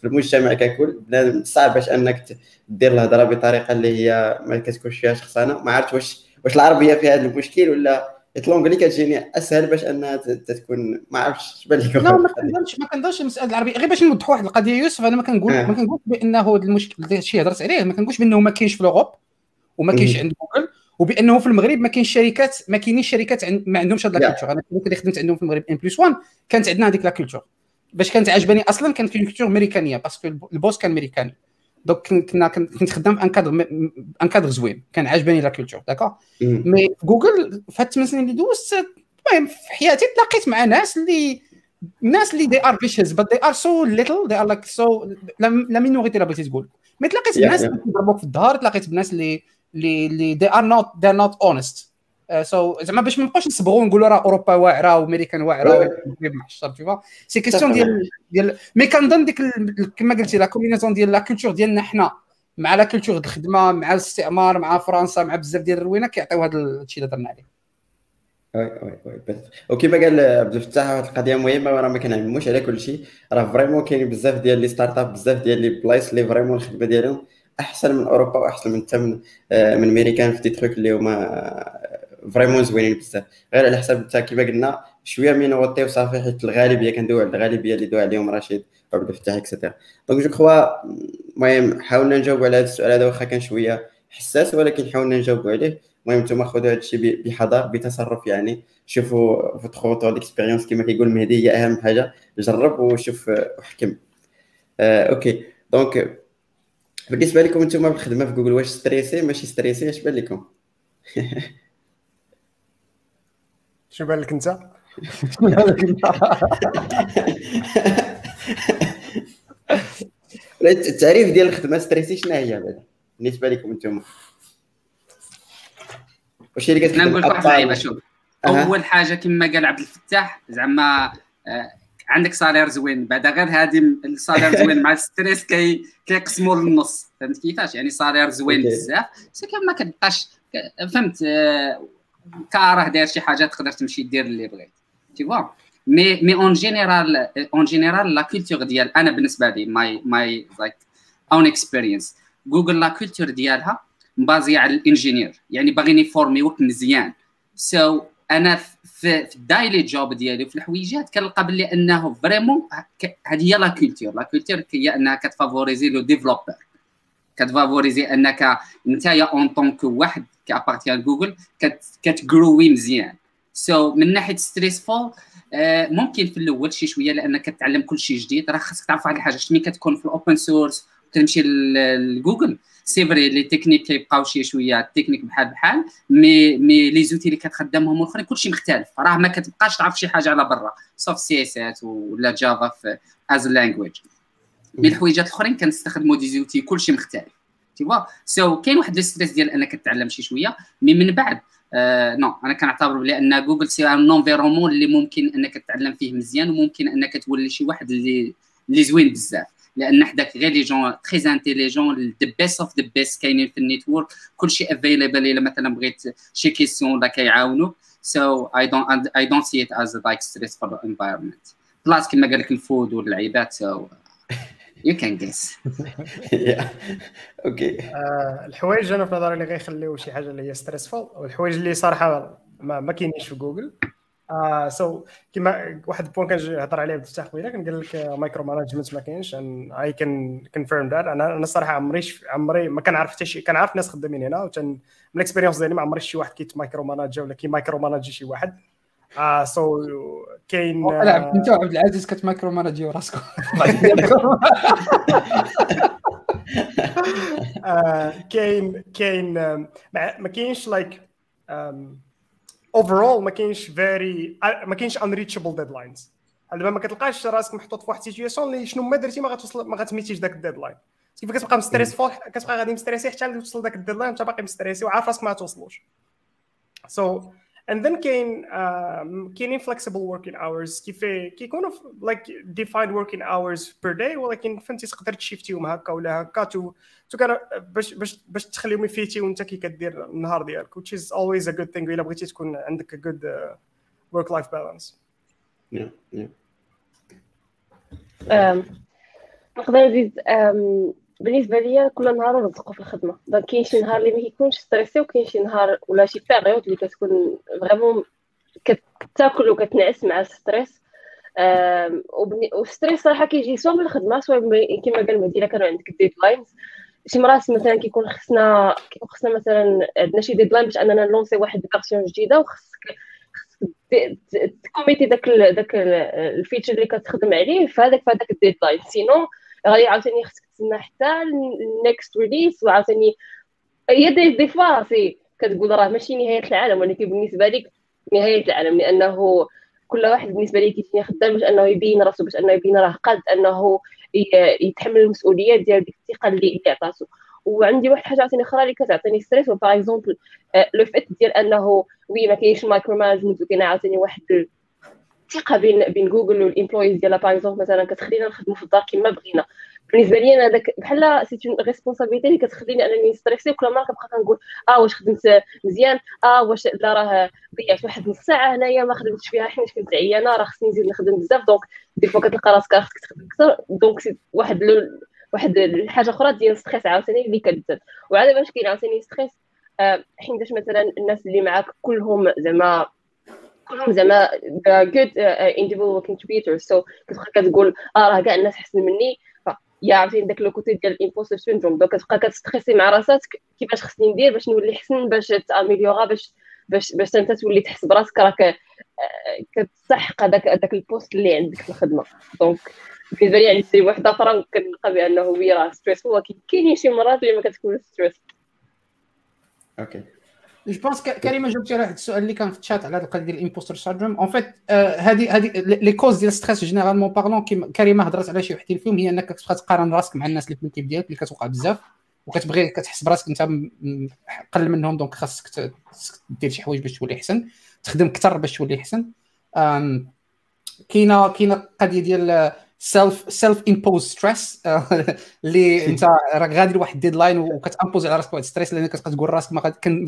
Speaker 1: في المجتمع ككل. بنادم صعب باش انك دير الهضرة بطريقة اللي هي ما كتكونش فيها شخصانه ما عرفت واش واش العربية فيها هذا المشكل ولا autre langue اللي كتجيني أسهل باش أنها تكون ما عرفتش تبان لك
Speaker 4: لا ما كنظنش ما كنظنش المسألة العربية. غير باش نوضحوا واحد القضية يوسف أنا ما كنقول
Speaker 1: آه.
Speaker 4: ما كنقولش بأنه المشكل الشيء هضرت عليه. ما كنقولش بأنه ما كاينش في الأوروب وما كاينش عند جوجل وبأنه في المغرب ما كاينش شركات ما كاينينش شركات عند ما عندهمش هاد. la culture أنا اللي خدمت عندهم في المغرب N plus 1 كانت عندنا هذيك la culture باش كانت عجباني. أصلا كانت culture أمريكانية parce que ال boss كان أمريكاني. donc كن- كنا كن- كنت خدام un cadre un cadre زوين. كان عجباني la culture
Speaker 1: d'accord
Speaker 4: مم. mais جوجل في هاد الثمان سنين اللي دوزت المهم في حياتي تلاقيت مع ناس اللي ناس اللي they are vicious but they are so little they are like so la la minorité لا بغيتي تقول. mais تلاقيت بناس. اللي كيضربوك في الظهر تلاقيت بناس اللي اللي اللي they are not they are not honest. so زعما باش ما نبقاوش نصبغوا ونقولوا راه أوروبا واعرة وامريكان واعرة عرفتش tu vois. c'est
Speaker 1: question.
Speaker 4: ديال ديال mais كنظن ديك كما قلتي la combinaison ديال la culture ديالنا حنا مع la culture الخدمه مع الاستعمار مع فرنسا مع بزاف ديال الروينة كيعطيو هذا الشيء اللي درنا عليه.
Speaker 1: oui oui oui بس. وكما قال عبد الفتاح واحد القضية مهمة وراه ما كنعمموش على كل شيء. راه vraiment كاين بزاف ديال les startups بزاف ديال les بلايص اللي vraiment الخدمة ديالهم أحسن من أوروبا وأحسن من حتى من آه، من أمريكان في des trucs اللي هما vraiment زوينين بزاف. غير على حساب حتى كما قلنا شوية minorité وصافي حيت الغالبية كندوي على الغالبية اللي دوى عليهم رشيد وعبد الفتاح et cetera donc je crois المهم حاولنا نجاوبوا على هذا السؤال هذا واخا كان شوية حساس ولكن حاولنا نجاوبوا عليه. المهم نتوما خذوا هذا الشيء بحذر بتصرف يعني. شوفوا votre retour d'expérience كما كيقول مهدي هي أهم حاجة. جرب وشوف وحكم. آه، ok donc بالنسبة لكم أنتم بالخدمه في جوجل واش stressé ماشي stressé اش بان لكم؟
Speaker 5: شنو بان لك انت؟
Speaker 1: لا، التعريف ديال الخدمة stressé شنو هي بعدا بالنسبة لكم أنتم. واش هي اللي
Speaker 3: أنا نقول لك واحد اللعيبه شوف. أول حاجة كما قال عبد الفتاح زعما آه، عندك salaire زوين. بعد غير هذه ال salaire زوين مع ال stress كي كيقسموا للنص. فهمت كيفاش؟ يعني salaire زوين. بزاف. سي ما كتبقاش فهمت كاره داير شي حاجة تقدر تمشي دير اللي بغيت. tu vois mais mais en général en général la culture ديال أنا بالنسبة لي my my like own experience جوجل la culture ديالها م basée على ال engineer. يعني باغيين يفورميوك مزيان. so, أنا في, في ال daily job ديالي وفي الحويجات كنلقى باللي أنه vraiment هذه هي la culture la culture هي أنها كت favorise le developer كت favorise أنك أنت en tant que واحد ك appartient جوجل كتجروي مزيان. so, من ناحية stressful آه ممكن في الأول شي شوية لأنك كتعلم كل شيء جديد راه خاصك تعرف واحد الحاجة. ملي كتكون في ال open source تمشي لجوجل c'est vrai les techniques كيبقاو شي شوية التكنيك بحال بحال mais mais les outils اللي كتخدمهم الاخرين كلشي مختلف. راه ما كتبقاش تعرف شي حاجة على برا sauf CSS ولا جافا في as language mais الحويجات الأخرين كنستخدموا des outils كلشي مختلف. tu vois so كاين واحد الستريس ديال انك تتعلم شي شوية mais من بعد آه no أنا كنعتبر بلي أن جوجل c'est un environnement اللي ممكن أنك تتعلم فيه مزيان وممكن أنك تولي شي واحد اللي اللي زوين بزاف. لأن حداك غير les gens très intelligents the best of the best كاينين في ال network كلشي available إلا مثلا بغيت شي question ولا كيعاونوك so I don't I don't see it as like stressful environment plus كما قال لك ال food واللعيبات so you can
Speaker 1: guess
Speaker 5: ok الحوايج أنا في نظري اللي غيخليو شي حاجة اللي هي stressful والحوايج اللي صراحة ما, ما كاينينش في جوجل آه so كيما واحد البوان كان هضر عليه بفتح قبيلة كان لك micro-management ما كاينش I can confirm that أنا أنا الصراحه عمري عمري ما كنعرف حتى شي كنعرف ناس خدامين هنا وتن من ال expérience ديالي ما عمري شي واحد كيت micro-manager ولا كي micro-manage ي شي واحد. آه so كاين
Speaker 4: لا انت وعبد العزيز كت micro-manage يو راسكم
Speaker 5: آه، كاين كاين آم، ما ما كاينش like overall ما كاينش very ما كاينش unreachable deadlines دابا ما كتلقاش راسك محطوط في واحد ال situation اللي شنو ما درتي ما غتوصل ما غتميتيش ذاك ال deadline كيف كتبقى مstressé فوق كتبقى غادي مستريسي حتى توصل ذاك ال deadline وانت باقي مستريسي وعارف راسك ما توصلوش so and then كاين um, كاينين flexible working hours كيف كيكونوا ف- like defined working hours per day ولكن فهمتي تقدر تشيفتيهم هكا ولا هكا تو تو كان باش باش باش تخليهم يفيتي وانت كي كدير النهار ديالك which is always a good thing الا بغيتي تكون عندك a good uh, work life balance
Speaker 1: Yeah, yeah.
Speaker 2: أم، نقدر نزيد أم، بالنسبة ليا كل نهار نرزقو في الخدمة. دونك كاين شي نهار اللي ما كيكونش ستريسي وكاين شي نهار ولا شي période اللي كتكون vraiment كتاكل وكتنعس مع ال stress. وال stress صراحة كيجي سواء من الخدمة سواء كما قال مهدي الا كانوا عندك deadlines شي مرات مثلا كيكون خصنا كيكون خصنا مثلا عندنا شي deadline باش أننا نلونسي واحد ال version جديدة وخصك تكوميتي داك داك ال feature اللي كتخدم عليه في هذاك في هذاك ال deadline sinon غادي عاوتاني خصك حتى ال next release وعاوتاني هي دي دي سي كتقول راه ماشي نهاية العالم ولكن بالنسبة لك نهاية العالم لأنه كل واحد بالنسبة لي كيتني خدام باش أنه يبين راسو باش أنه يبين راه قاد أنه يتحمل المسؤولية ديال ديك الثقة اللي عطاتو وعندي واحد الحاجة عاوتاني أخرى اللي كتعطيني stress par exemple le fait ديال أنه oui ما كاينش micro-management وكاين عاوتاني واحد الثقة بين بين جوجل وال employees ديالها par exemple مثلا كتخلينا نخدموا في الدار كما بغينا. بالنسبة لي أنا داك بحال c'est une responsabilité اللي كتخليني انني ستريسي وكل مرة كنبقى كنقول آه واش خدمت مزيان؟ آه واش لا راه ضيعت واحد نص ساعة هنايا ما خدمتش فيها حيت كنت عيانه راه خصني نزيد نخدم بزاف. donc des fois كتلقى راسك خصك تخدم أكثر. donc واحد واحد الحاجة أخرى ديال stress عاوتاني اللي كتزاد. وعاد باش كاين عاوتاني stress آه حيناش مثلا الناس اللي معاك كلهم زعما كلهم زعما good uh, individual contributors. So كتبقى كتقول آه راه كاع الناس أحسن مني. يا عرفتي داك le côté ديال ال imposter syndrome donc كتبقى كتستريسي مع راسك كيفاش خصني ندير باش نولي حسن باش ت améliorer باش باش باش أنت تولي تحس براسك راك كتسحق هذاك هذاك ال poste اللي عندك في الخدمة. donc بالنسبة لي عندي وحدة أخرى كنلقى بأنه oui راه stress ولكن كاينين شي مرات اللي ما كتكون stress
Speaker 1: okay
Speaker 4: je pense كريمه جاوبتي على واحد السؤال اللي كان في الشات على القضية ديال ال imposter syndrome en fait هذه هذه les causes ديال stress généralement parlant كريمه هضرات على شي وحدين فيهم هي انك كتبقى تقارن راسك مع الناس اللي في ال équipe ديالك اللي كتوقع بزاف وكتبغي كتحس براسك انت قل منهم donc خاصك دير شي حوايج باش تولي احسن تخدم أكثر باش تولي احسن كاينة كاينة قضيه ديال self self-imposed stress اللي انت راك غادي لواحد deadline وكتامبوز على راسك واحد stress لأنك كتبقى تقول راسك ما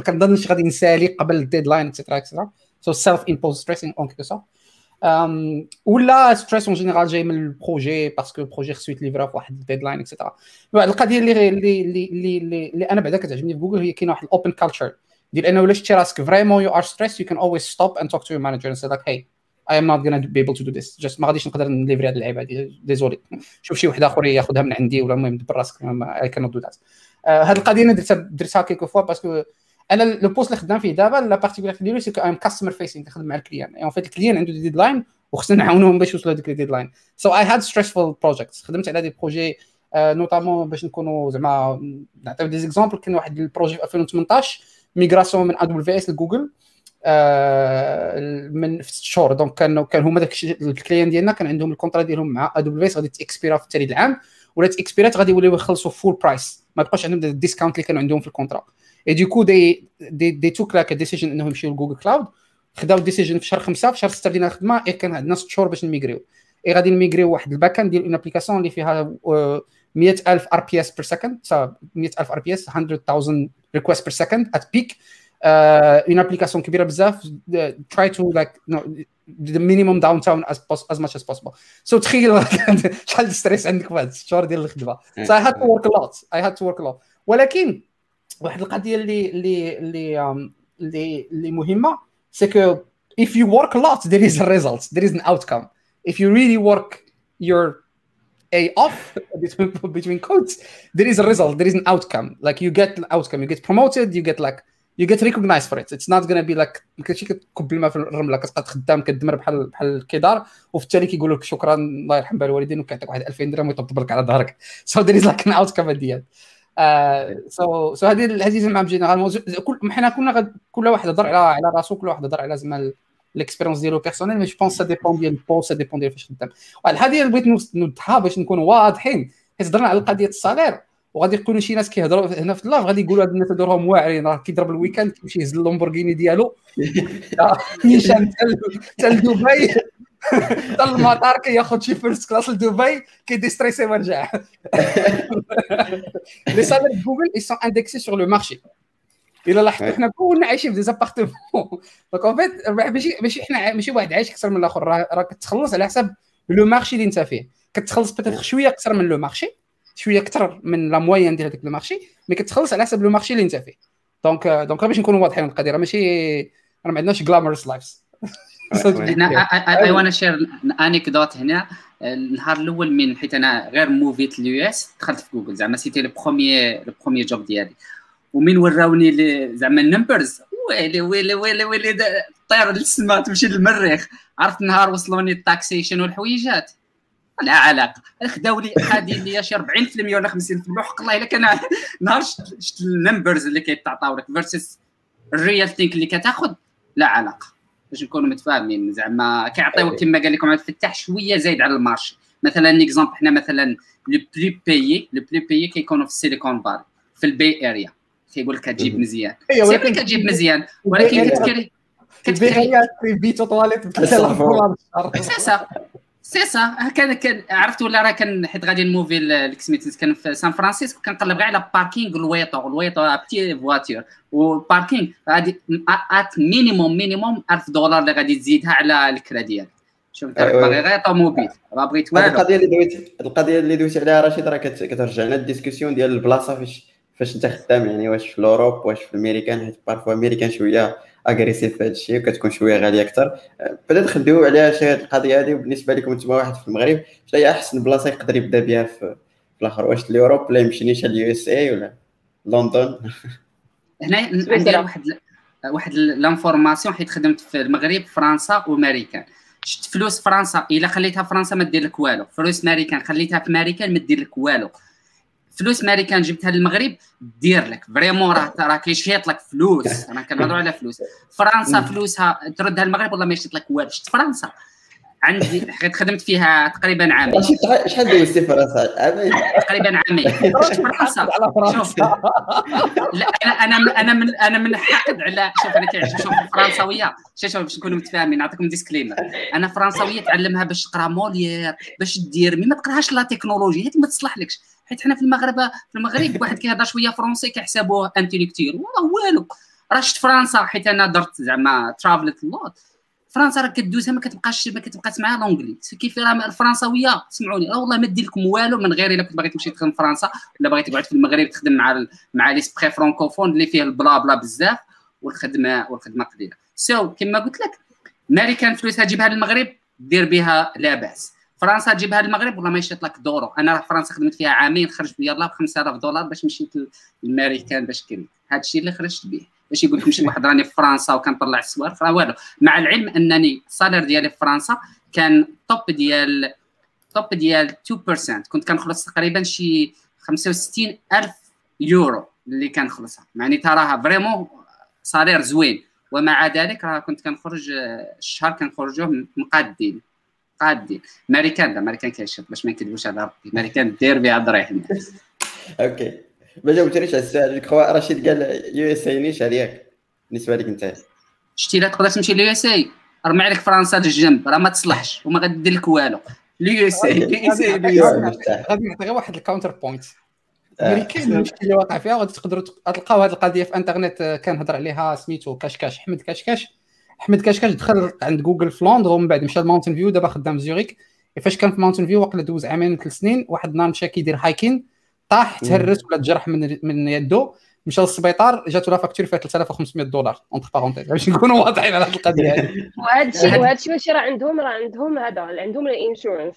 Speaker 4: كنظنش غادي نسالي قبل ال deadline etcetera etcetera so self-imposed stress en quelque sorte ولا stress en général جاي من ال projet parce que ال projet خصو يتليفرا في واحد ال deadline etcetera القضية اللي اللي اللي اللي, أنا بعدا كتعجبني في جوجل هي كاينة واحد ال open culture ديال أنه ولا شتي راسك vraiment you are stressed you can always stop and talk to your manager and say like hey I am not gonna be able to do this. Just ما غاديش نقدر نليفري هذه اللعيبة هذه désolé شوف شي واحد اخر ياخذها من عندي ولا المهم دبر راسك. I cannot do that. هذه القضية أنا درتها درتها quelques fois parce que أنا le poste اللي خدام فيه دابا la particularité ديالو c'est I'm customer facing كنخدم مع ال client. En fait ال client عنده deadline وخصنا نعاونوهم باش يوصلوا لهذيك ال deadline so اي هاد stressful projects خدمت على des projets notamment باش نكونوا زعما نعطيو des exemples كاين واحد ال projet في 2018 migration من AWS لجوجل. من في شهور. donc كان كان هما داك ال client ديالنا كان عندهم ال contrat ديالهم مع AW غادي تإكسبيرا في التالي العام. ولات اكسبيرات غادي يوليو يخلصوا full price ما بقاش عندهم ال discount اللي كانوا عندهم في ال contrat. et du coup they they they took like decision انهم يمشيو لجوجل كلاود. خداو ال decision في شهر خمسة في شهر ستة بدينا الخدمه اي كان عندنا ست شهور باش نميغريو. اي غادي نميغريو واحد ال backend ديال une application اللي فيها 100000 RPS per second 100000 RPS 100000 requests per second at peak اون ابليكاسيون كبيره بزاف try to like no, the minimum downtime as as much as possible so تخيل شحال ستريس عندك في هاد الشهور ديال الخدمه so I had to work a lot I had to work a lot ولكن واحد القضيه اللي اللي اللي اللي, اللي مهمه سي كو if you work a lot there is a result there is an outcome if you really work your a off between between codes there is a result there is an outcome like you get an outcome you get promoted you get like you get recognized for it. It's not gonna be like ما كتمشي كتكب الماء في الرملة كتبقى خدام كدمر بحال بحال الكدار وفي التالي كيقول لك شكرا الله يرحم بال الوالدين وكيعطيك واحد 2000 درهم ويطبطب لك على ظهرك. Is like an outcome at the end. so so هذه هذه زعما ب généralement كل حنا كنا كل واحد هضر على على راسو كل واحد هضر على زعما l'expérience ديالو personnelle mais je pense ça dépend ديال ال poste ça dépend ديال فاش خدام. هذه اللي بغيت نوضحها باش نكونوا واضحين. حيت هضرنا على قضيه ال salaire وغادي يكونوا شي ناس كيهضروا هنا في ال live غادي يقولوا هاد الناس هادو راهم واعرين راه كيضرب ال weekend كيمشي يهز اللومبورغيني ديالو. نيشان حتى لدبي حتى المطار كياخذ شي first class لدبي كي déstressi ورجع les salaires Google ils sont indexés sur le marché إلا لاحظت حنا كلنا عايشين في des appartements donc en fait ماشي ماشي حنا ماشي واحد عايش أكثر من الآخر راه كتخلص على حسب le marché اللي أنت فيه. كتخلص peut-être شوية أكثر من le marché شوية أكثر من la moyenne ديال هذاك le marché mais كتخلص على حسب le marché اللي انت فيه. donc donc باش نكونوا واضحين القضية راه ماشي راه ما عندناش glamorous lives
Speaker 3: هنا اي وأنا share anecdote هنا. النهار الأول من حيت أنا غير move يت ال US دخلت في جوجل زعما c'était le premier le premier job ديالي. ومن وراوني زعما ال numbers ويلي ويلي ويلي ويلي طير للسماء تمشي للمريخ. عرفت النهار وصلوني ال taxation والحويجات. لا علاقة. خداو لي خادين لي شي 40% ولا 50% وحق الله إلا كان نهار شفت ال numbers اللي كيتعطاو لك versus ال real thing اللي كتاخذ لا علاقة. باش نكونوا متفاهمين. زعما كيعطيو كما قال لكم عبد الفتاح شوية زايد على ال marché. مثلا exemple حنا مثلا les plus payés les plus payés كيكونوا في ال Silicon Valley في ال Bay Area كيقول لك كتجيب مزيان. si كتجيب مزيان ولكن كتكري
Speaker 4: كتكري بيتو طواليت
Speaker 3: سي سا سي سا كان كان عرفت ولا راه كان حيت غادي نموفي سميت كان في سان فرانسيسكو كنقلب غير على باركينغ الويطو الويطو بتي فواتور وباركينغ غادي ات مينيموم مينيموم 1000 دولار اللي غادي تزيدها على الكرا ديالك. شوف انت باغي غير طوموبيل ما بغيت والو.
Speaker 1: القضية اللي دويت القضية اللي دويت عليها رشيد راه كترجعنا الديسكسيون ديال البلاصة فاش فاش انت خدام يعني واش في الأوروب واش في الأمريكان حيت بارفوا أمريكان شوية agressif في هذا الشيء وكتكون شوية غالية أكثر بدأت نخدموا عليها شي القضية هذه وبالنسبة لكم أنتم واحد في المغرب شنو هي أحسن بلاصة يقدر يبدأ بها في, في الآخر؟ واش ال Europe ولا يمشي نيشان ال USA ولا لندن؟
Speaker 3: هنا عندي واحد واحد l'information حيت خدمت في المغرب فرنسا وامريكان شفت فلوس فرنسا إلا خليتها فرنسا ما دير لك والو. فلوس امريكان خليتها في امريكان ما دير لك والو. فلوس ماريكان جبتها للمغرب دير لك. vraiment راه راه كيشيط لك فلوس. أنا كنهضروا على فلوس. فرنسا فلوسها تردها للمغرب والله ما يشيط لك والو. شفت فرنسا؟ عندي حيت خدمت فيها تقريبا عامين.
Speaker 1: شحال دوزتي في فرنسا؟ عامين.
Speaker 3: تقريبا عامين. فرنسا. شوف. لا أنا أنا أنا من أنا من حقد على شوف أنا كيعجب شوف الفرنساوية. شوف باش نكونوا متفاهمين نعطيكم disclaimer أنا فرنساوية تعلمها باش تقرا موليير باش دير mais ما تقراهاش la technologie هذه ما تصلحلكش. حيت حنا في المغرب في المغرب واحد كيهضر شوية français كيحسبوه intellectuel. والله والو. راه شفت فرنسا حيت أنا درت زعما ترافلت لوت فرنسا راه كدوزها ما كتبقاش ما كتبقى تسمعها لونجلي كيف راه الفرنساويه سمعوني. راه والله ما دير لكم والو من غير إلا كنت باغي تمشي تخدم فرنسا ولا باغي تقعد في المغرب تخدم مع. مع لي سبري فرانكوفون اللي فيه البلا بلا بزاف والخدمة والخدمة قليلة. سو so, كما قلت لك ماريكان فلوسها تجيبها للمغرب دير بها لا بأس. فرنسا تجيبها للمغرب والله ما يشيط لك دورو. أنا راه فرنسا خدمت فيها عامين خرجت يلاه ب 5000 دولار باش مشيت للماريكان باش كريت. هذا الشيء اللي خرجت به باش يقول لك مشي واحد راني في فرنسا وكنطلع السوارف راه والو. مع العلم أنني ال salaire ديالي في فرنسا كان top ديال top ديال 2% كنت كنخلص تقريبا شي 65000 يورو اللي كنخلصها. يعني تراها vraiment salaire زوين. ومع ذلك راه كنت كنخرج الشهر كنخرجوه مقادين قادين ماريكان لا ماريكان كيشوف باش ما نكذبوش على ربي. ماريكان دير بها الضريح
Speaker 1: OK. ما جاوبتنيش على السؤال. كخوا رشيد قال USA نيش عليك بالنسبة لك أنت.
Speaker 3: شتي لا تقدر تمشي ل USA. رمي عليك فرنسا للجنب راه ما تصلحش. وما غادير لك والو. ال USA. ال USA.
Speaker 4: غادي نعطي غير واحد ال counter point كاين المشكل اللي واقع فيها غادي تقدروا تلقاو هذه القضية في إنترنت كنهضر عليها سميتو كاشكاش احمد كاشكاش احمد كاشكاش دخل عند جوجل في لندن ومن بعد مشى ل Mountain View دابا خدام في زيوريك. فاش كان في Mountain View؟ واقيلا دوز عامين ثلاث سنين واحد النهار مشى كيدير hiking طاح تهرس ولا تجرح من من يده مشى للسبيطار جاتو la facture فيها 3500 دولار entre parenthèses باش نكونوا واضحين على هذه القضية هذه.
Speaker 2: وهذا الشيء وهذا الشيء ماشي راه عندهم راه عندهم هذا عندهم ال
Speaker 4: insurance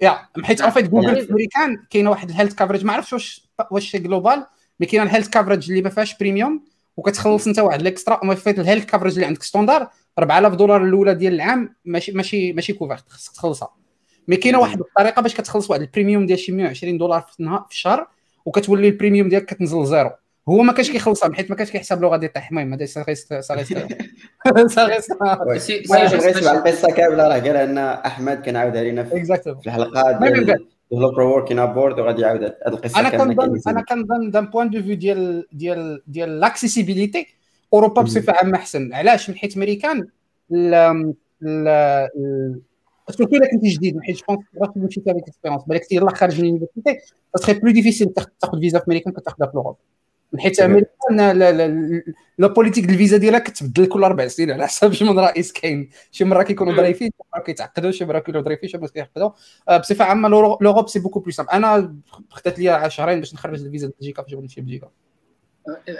Speaker 4: yeah حيت en fait Google في الامريكان كاينة واحد ال health coverage ما عرفتش واش واش global mais كاينة ال health coverage اللي ما فيهاش premium وكتخلص انت واحد ال extra. أما en fait ال health coverage اللي عندك standard 4000 دولار الأولى ديال العام ماشي ماشي ماشي couvert خصك تخلصها. mais كاينة واحد الطريقة باش كتخلص واحد ال premium ديال شي 120 دولار في النهار في الشهر وكتولي ال premium ديالك كتنزل zéro هو ما كانش كيخلصها حيت ما كانش كيحسب له غادي يطيح المهم هذا ça reste
Speaker 1: ça reste ça reste القصة كاملة راه قال أن أحمد كان عاود علينا في الحلقات ديال Developers Working Abroad وغادي يعاود هذه القصة
Speaker 4: أنا كنظن أنا كنظن d'un point de vue ديال ديال ديال l'accessibilité أوروبا بصفة عامة أحسن. علاش؟ من حيت أمريكان surtout الا كنتي جديد حيت je pense مشيت avec expérience بالك يلاه خارج من اليونيفرسيتي سا بلو ديفيسيل تاخذ فيزا في امريكان كتاخذها في اوروبا من حيت امريكان la politique الفيزا ديالها كتبدل كل أربع سنين على حسب شي من رئيس كاين. شي مره كيكونوا ظريفين شي مره كيتعقدوا شي مره كيكونوا ظريفين شي مره كيتعقدوا بصفة عامة l'Europe c'est beaucoup plus simple أنا خدات لي شهرين باش نخرج الفيزا لبلجيكا فاش بغيت نمشي لبلجيكا.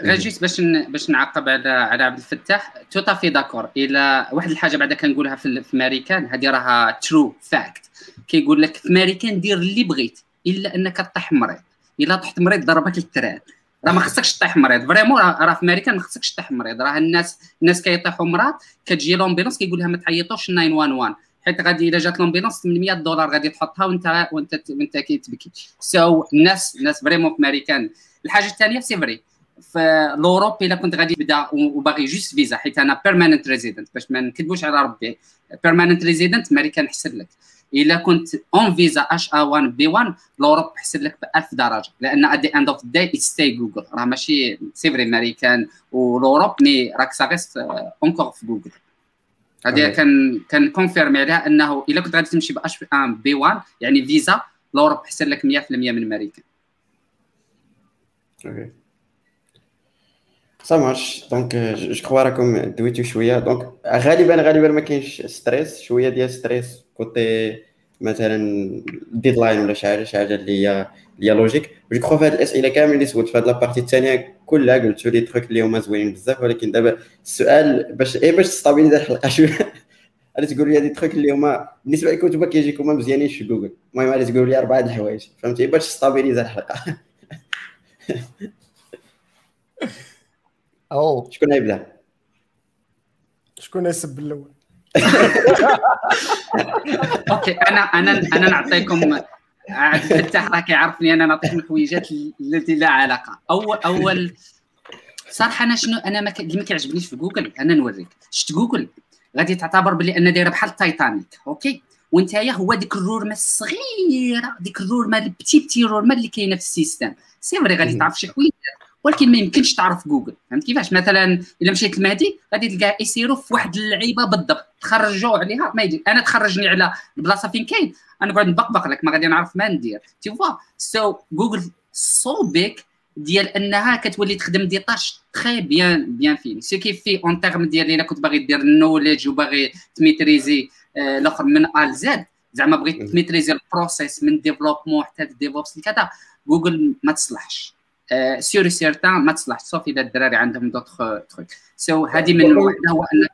Speaker 3: غا juste باش باش نعقب على على عبد الفتاح. tout à fait d'accord. إلى واحد الحاجة بعدا كنقولها في, ماريكان هذه راها true fact كيقول لك في ماريكان دير اللي بغيت إلا أنك طيح مريض. إلا طحت مريض ضربك ال train راه ما خصكش طيح مريض. vraiment راه في أمريكا ما خصكش طيح مريض. راه الناس الناس كيطيحوا مرض كتجي l'ambulance كيقول لها ما تعيطوش 911 حيت غادي إلا جات l'ambulance 800 دولار غادي تحطها وانت وانت وانت كيتبكي. so so, الناس الناس vraiment في امريكان الحاجة الثانية c'est vrai في l'Europe إلا كنت غادي تبدا وباغي juste فيزا حيت أنا permanent resident باش ما نكذبوش على ربي. permanent resident أمريكا نحسب لك. إلا كنت اون فيزا اش ا 1 بي 1 لوروب حسب لك ب 1000 درجة. لأن at the end of the day c'est جوجل راه ماشي c'est vrai أمريكان و l'Europe mais راك ça reste encore في جوجل هذه كان كان confirmé عليها إنه إلا كنت غادي تمشي ب H1B1 يعني فيزا l'Europe حسب لك 100% من أمريكا.
Speaker 1: OK. ça marche donc je crois راكم دويتو شوية donc غالبا غالبا ما كاينش stress شوية ديال stress côté مثلا deadline ولا شي حاجة شي حاجة اللي هي اللي هي logique je crois في هاد الاسئله كامل اللي سولت في هاد la partie الثانية كلها قلتو les trucs اللي هما زوينين بزاف ولكن دابا السؤال باش إيه باش تستابيليزا الحلقة شوية غادي تقول لي هاد trucs اللي هما بالنسبة لكم نتوما كيجيكم مزيانين في جوجل المهم غادي تقول لي اربعه د الحوايج فهمتي باش تستابيليزا الحلقة
Speaker 4: أو
Speaker 1: شكون غيبدا
Speaker 5: شكون يسب الأول
Speaker 3: OK أنا أنا أنا نعطيكم عبد الفتاح راه كيعرفني أنا نعطيكم الحويجات التي لا علاقة. اول أول صراحة أنا شنو أنا ما اللي ما كيعجبنيش في جوجل أنا نوريك. شفت جوجل؟ غادي تعتبر بلي ان دايرة بحال تايتانيك أوكي؟ وانت هو ديك الرورمة الصغيرة ديك الرورمة البتي بتي رورمة اللي كاينة في السيستم. سي فري غادي تعرف شي حويجات ولكن ما يمكنش تعرف جوجل. فهمت كيفاش؟ مثلا إلا مشيت للمهدي غادي تلقاه يسيروا في واحد اللعيبة بالضبط. تخرجوا عليها. ما يجي. أنا تخرجني على البلاصه فين كاين. أنا نقعد نبقبق لك. ما غادي نعرف ما ندير. تي فوا سو جوجل سو بيك ديال أنها كتولي تخدم دي طاش تري بيان بيان فين سو كي في اون تيرم ديال إلا كنت باغي دير النوليدج وباغي تميتريزي آه الأخر من A ل Z زعما بغيت ت maîtriser ال process من développement حتى DevOps كذا جوجل ما تصلحش. sûr et certain ما تصلحش صافي إذا الدراري عندهم d'autres trucs so هذه من وحده هو ان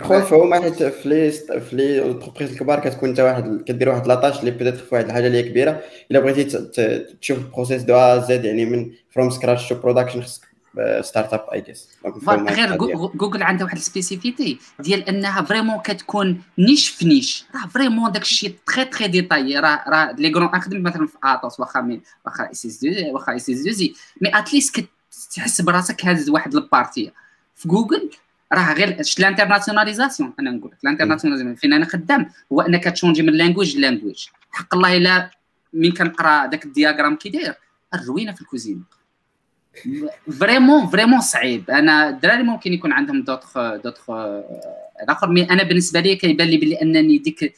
Speaker 1: خويا فهما حيت في les في les entreprises الكبار كتكون انت واحد كدير واحد la tâche اللي petite في واحد الحاجة اللي هي كبيرة. إلا بغيتي تشوف ال process de A Z يعني من from scratch to production خصك startup et juste
Speaker 3: غير جوجل عندها واحد السبيسيفيتي ديال إنها فريمون كتكون نيش في نيش. راه فريمون داك الشيء تري تري ديتاي. راه راه لي غرون أخدم مثلا في اطوس واخا واخا إس إس دو واخا إس إس دو زي. مي اتليست كتحس براسك هاز واحد البارتي. في جوجل راه غير شت الانترناسيوناليزاسيون أنا نقول لك الانترناسيوناليزاسيون فين أنا خدام؟ هو انك تشونجي من لانجويج لانجويج حق الله إلا من كنقرا داك الدياغرام كي داير الروينة في الكوزينه vraiment vraiment صعيب. أنا الدراري ممكن يكون عندهم دوطخ دوطخ الآخر mais أنا بالنسبة لي كيبان لي بلي أنني ديك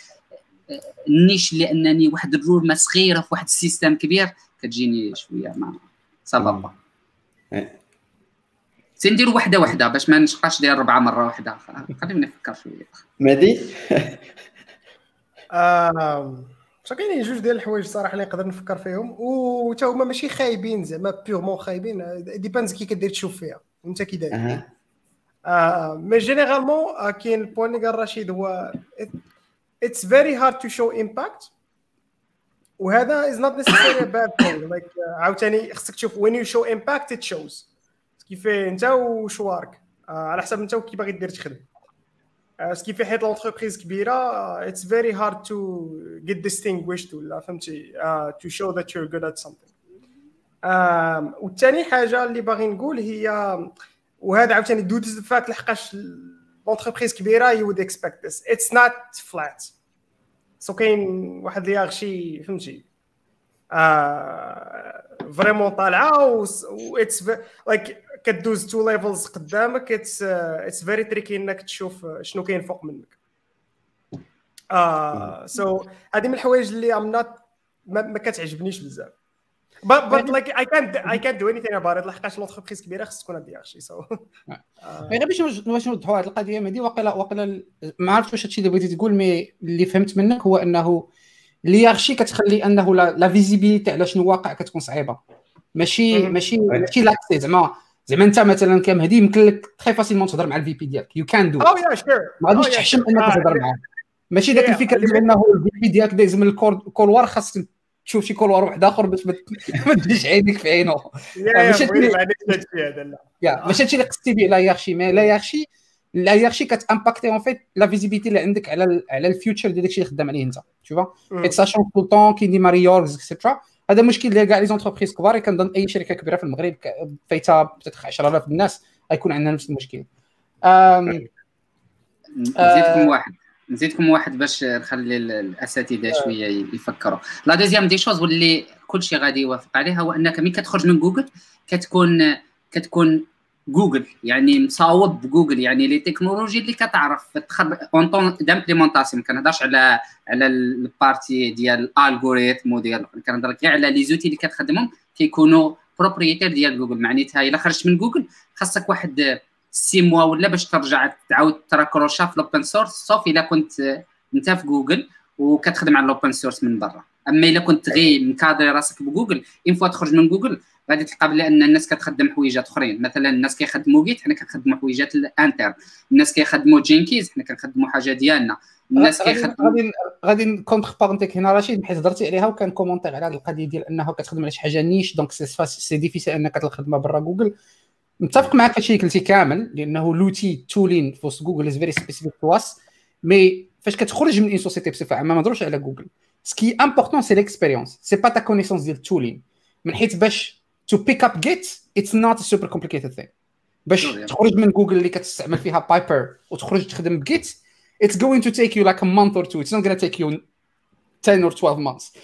Speaker 3: ال niche اللي أنني واحد الرورمه صغيره في واحد ال système كبير كتجيني شوية ما ça va. سنديروا وحدة وحدة باش ما نشقاش داير ربعة مرة واحدة خليني نفكر شوية.
Speaker 1: مهدي؟
Speaker 5: كاينين جوج ديال الحوايج صراحة اللي نقدر نفكر فيهم وتا هما ماشي خايبين زعما purement خايبين depends كي كدير تشوف فيها وانت كي داير. آه mais généralement كاين ال point اللي قال رشيد هو it's very hard to show impact وهذا is not necessary bad thing like عاوتاني خصك تشوف when you show impact it shows كيف انت وشوارك آه على حسب انت وكي باغي دير تخدم. ce qui fait حيت l'entreprise كبيره it's very hard to get distinguished ولا فهمتي to show that you're good at something والثاني حاجة اللي باغي نقول هي وهذا عاوتاني دوت فات لحقاش l'entreprise كبيره you would expect this it's not flat so كاين واحد ال hiérarchie فهمتي vraiment طالعه و it's like كدوز two levels قدامك it's it's very tricky إنك تشوف شنو كاين فوق منك آه so هذه من الحوايج اللي I'm not ما, كتعجبنيش بزاف but but like I can't I can't do anything about it لحقاش l'entreprise كبيرة خص تكون عندها شي so
Speaker 4: غير باش باش نوضحوا هذه القضية مهدي واقيلا واقيلا ما عرفتش واش هادشي اللي بغيتي تقول mais اللي فهمت منك هو إنه ال hiérarchie كتخلي إنه la visibilité على شنو واقع كتكون صعيبة ماشي. ماشي. ماشي l'accès زعما زعما انت مثلا كمهدي يمكن لك très facilement تهضر مع ال VP ديالك. you can do
Speaker 5: oh yeah sure
Speaker 4: ما غاديش تحشم انك تهضر معاه. ماشي ذاك
Speaker 5: الفكرة
Speaker 4: ديال انه ال VP ديالك دايز من ال couloir خاصك تشوف شي couloir واحد آخر باش ما ت- ما تجيش عينيك في عينه. ماشي
Speaker 5: هادشي هذا لا.
Speaker 4: yeah ماشي هادشي اللي قصدتي به la hiérarchie mais la hiérarchie la hiérarchie كت impacter en fait la visibilité اللي عندك على على ال future ديال داكشي اللي خدام عليه انت. شوف
Speaker 5: مم.
Speaker 4: حيت sachant tout le temps كاين ديما reorgs et cetera هذا مشكل ديال كاع les entreprises كبار. كنظن أي شركة كبيرة في المغرب فايتها peut-être 10000 الناس غيكون عندنا نفس المشكل. أم،
Speaker 3: نزيدكم واحد. نزيدكم واحد باش نخلي ال- الأساتذة شوية يفكروا. la deuxième des choses واللي كل شيء غادي يوافق عليها هو أنك ملي كتخرج من جوجل كتكون كتكون جوجل يعني مصاوب بجوجل يعني les technologies اللي كتعرف. en tant d'implémentation ما كنهضرش على على ال partie ديال ال algorithm وديال كنهضر كاع على les outils اللي كتخدمهم كيكونوا propriétaires ديال جوجل. معناتها إلا خرجت من جوجل خاصك واحد six mois ولا باش ترجع تعاود تراكروشا في ال open source sauf إلا كنت انت في جوجل. وكتخدم على ال open source من برا. أما إلا كنت غير مكادري راسك بجوجل une fois تخرج من جوجل غادي تلقى بلي أن الناس كتخدم حويجات أخرين. مثلا الناس كيخدموا جيت حنا كنخدموا حويجات ال internes الناس كيخدموا Jenkins حنا كنخدموا حاجة ديالنا. الناس كيخدموا
Speaker 4: غادي غادي نcontre بارونتيك هنا رشيد حيت هضرتي عليها وكان commentaire على هذه القضية ديال انه كتخدم على شي حاجة niche donc c'est difficile أنك تخدمها برا جوجل. متفق معك في الشيء اللي قلتي كامل لأنه l'outil tooling في وسط جوجل is very specific to us mais فاش كتخرج من une société بصفة عامة ما نهضروش على جوجل ce qui est important c'est l'expérience c'est pas ta connaissance ديال ال tooling من حيث باش to pick up Git it's not super complicated thing باش. تخرج من جوجل اللي كتستعمل فيها Piper وتخرج تخدم ب Git going to take you like a month or two. It's not going to take you 10 or 12 months.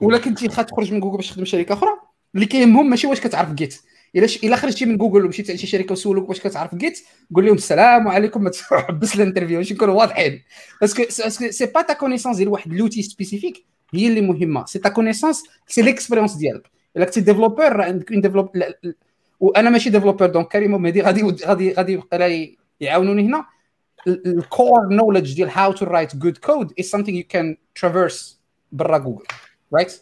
Speaker 4: ولا كنتي خاتخرج من جوجل باش تخدم شركة أخرى اللي كيهمهم ماشي واش كتعرف Git إلا. إلا خرجتي من جوجل ومشيتي لشي شركة وسولوك واش كتعرف Git قول لهم السلام عليكم ما تحبس ال interview باش نكونوا واضحين. parce que c'est pas ta connaissance ديال واحد l'outil spécifique هي اللي مهمة. c'est ta connaissance c'est l'expérience ديالك. إلا كنتي developer راه عندك un develop وأنا ماشي developer donc كريم ومهدي غادي غادي غادي يبقى يعاونوني هنا. ال core knowledge ديال how to write good code is something you can traverse برا جوجل رايت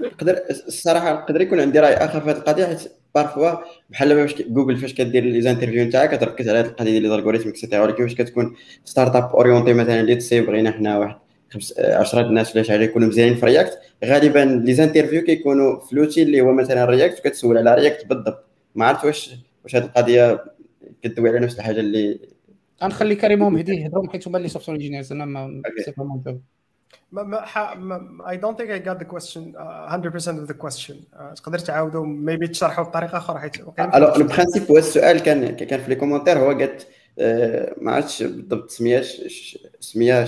Speaker 1: نقدر الصراحه نقدر يكون عندي رأي آخر في هذه القضية parfois بحال باش جوجل فاش كدير les interviews نتاعك كتركز على هذه القضية ديال ال algorithm et cetera ولكن فاش كتكون startup orientée مثلا اللي تسي بغينا حنا واحد خمس 10 الناس ولا شي حاجة يكونوا مزيانين في React غالبا les interviews كيكونوا ف l'outil اللي هو مثلا React وكتسول على React بالضبط. ما عرفت واش واش هذه القضية كدوي على نفس الحاجة اللي
Speaker 4: غنخلي كريم ومهدي يهضروا حيت هما اللي software engineers أنا ما
Speaker 1: Okay.
Speaker 5: Don't think I got the question uh, 100% of the question. Uh, تقدر تعاودوا maybe تشرحوا بطريقة أخرى حيت ألو
Speaker 1: ال principe هو السؤال كان كان في les commentaires هو قالت آه، ما عرفتش بالضبط سميه سميه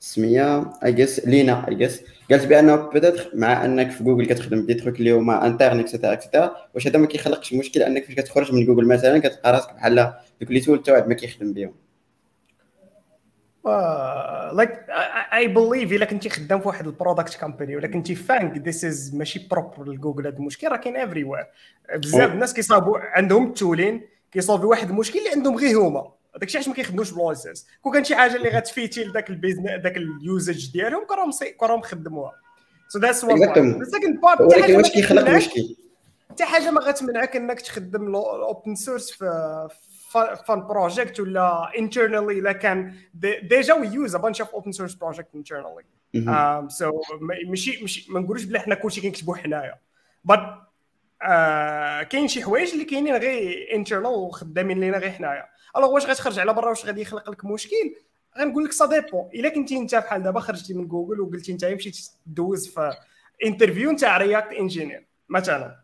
Speaker 1: سميه اي جيس لينا اي جيس قالت بانه peut-être مع أنك في جوجل كتخدم des trucs اللي هما internes et cetera et cetera واش هذا ما كيخلقش مشكل أنك فاش كتخرج من جوجل مثلا كتلقى راسك بحال دوك les tools تا واحد ما كيخدم بهم.
Speaker 5: like I believe إلا كنتي خدام في واحد ال product company ولا كنتي ف FAANG this is ماشي propre لجوجل هذا المشكل راه كاين everywhere بزاف. الناس كيصاوبوا عندهم ال tooling كيصاوبوا واحد المشكل اللي عندهم غير هما هذاك الشيء علاش ما كيخدموش بلويسز كون كان شي حاجة اللي غت fitي لذاك ال business ذاك ال usage ديالهم كون راهم سي- كون راهم خدموها so that's one.
Speaker 1: ال
Speaker 5: second part
Speaker 1: ولكن واش كيخلق مشكل
Speaker 5: حتى حاجة ما غتمنعك إنك تخدم ال open source في fun project ولا internally الا كان déjà we use a bunch of open source project internally.
Speaker 1: مهم.
Speaker 5: so ماشي ماشي ما نقولوش بلي حنا كلشي كنكتبوا حنايا but كاين شي حوايج اللي كاينين غير internal وخدامين لينا غير حنايا الوغ واش غتخرج على برا واش غادي يخلق لك مشكل غنقول لك ça dépend الا كنتي انت بحال دابا خرجتي من جوجل وقلتي انت مشيت دوز في interview نتاع React engineer مثلا.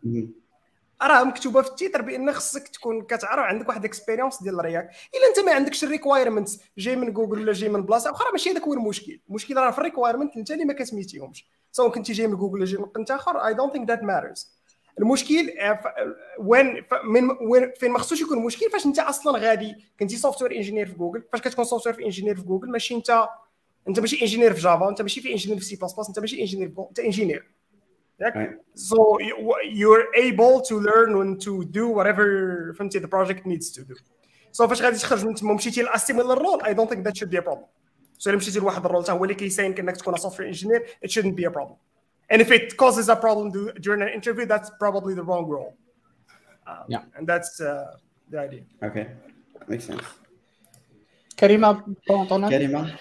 Speaker 5: راه مكتوبة في ال titre بأن خصك تكون كتعرف عندك واحد expérience ديال ال React إلا أنت ما عندكش ال requirements جاي من جوجل ولا جاي من بلاصة أخرى ماشي هذاك هو المشكل. المشكل راه في ال requirement أنت اللي ما كت meetيهمش. سواء كنتي جاي من جوجل ولا جاي من قنت اخر I don't think that matters المشكل آه، وين من وين فين ما خصوش يكون مشكل فاش أنت أصلا غادي كنتي software engineer في جوجل فاش كتكون سوفتوير انجينير في جوجل ماشي أنت أنت ماشي engineer في Java أنت ماشي في engineer في C plus plus انت ماشي engineer أنت engineer
Speaker 1: Right.
Speaker 5: so you- you're able to learn and to do whatever فهمتي the project needs to do so فاش غادي تخرج من تما ومشيتي لاسيميلر رول I don't think that should be a problem so الا مشيتي لواحد الرول حتى هو اللي كيساين انك تكون سوفتوير انجينير it shouldn't be a problem and if it causes a problem do, during an interview, that's probably the wrong role. Um,
Speaker 4: Yeah.
Speaker 5: And that's uh, the idea.
Speaker 1: اوكي ميك سنس
Speaker 4: كريمه بونطونات
Speaker 1: كريمه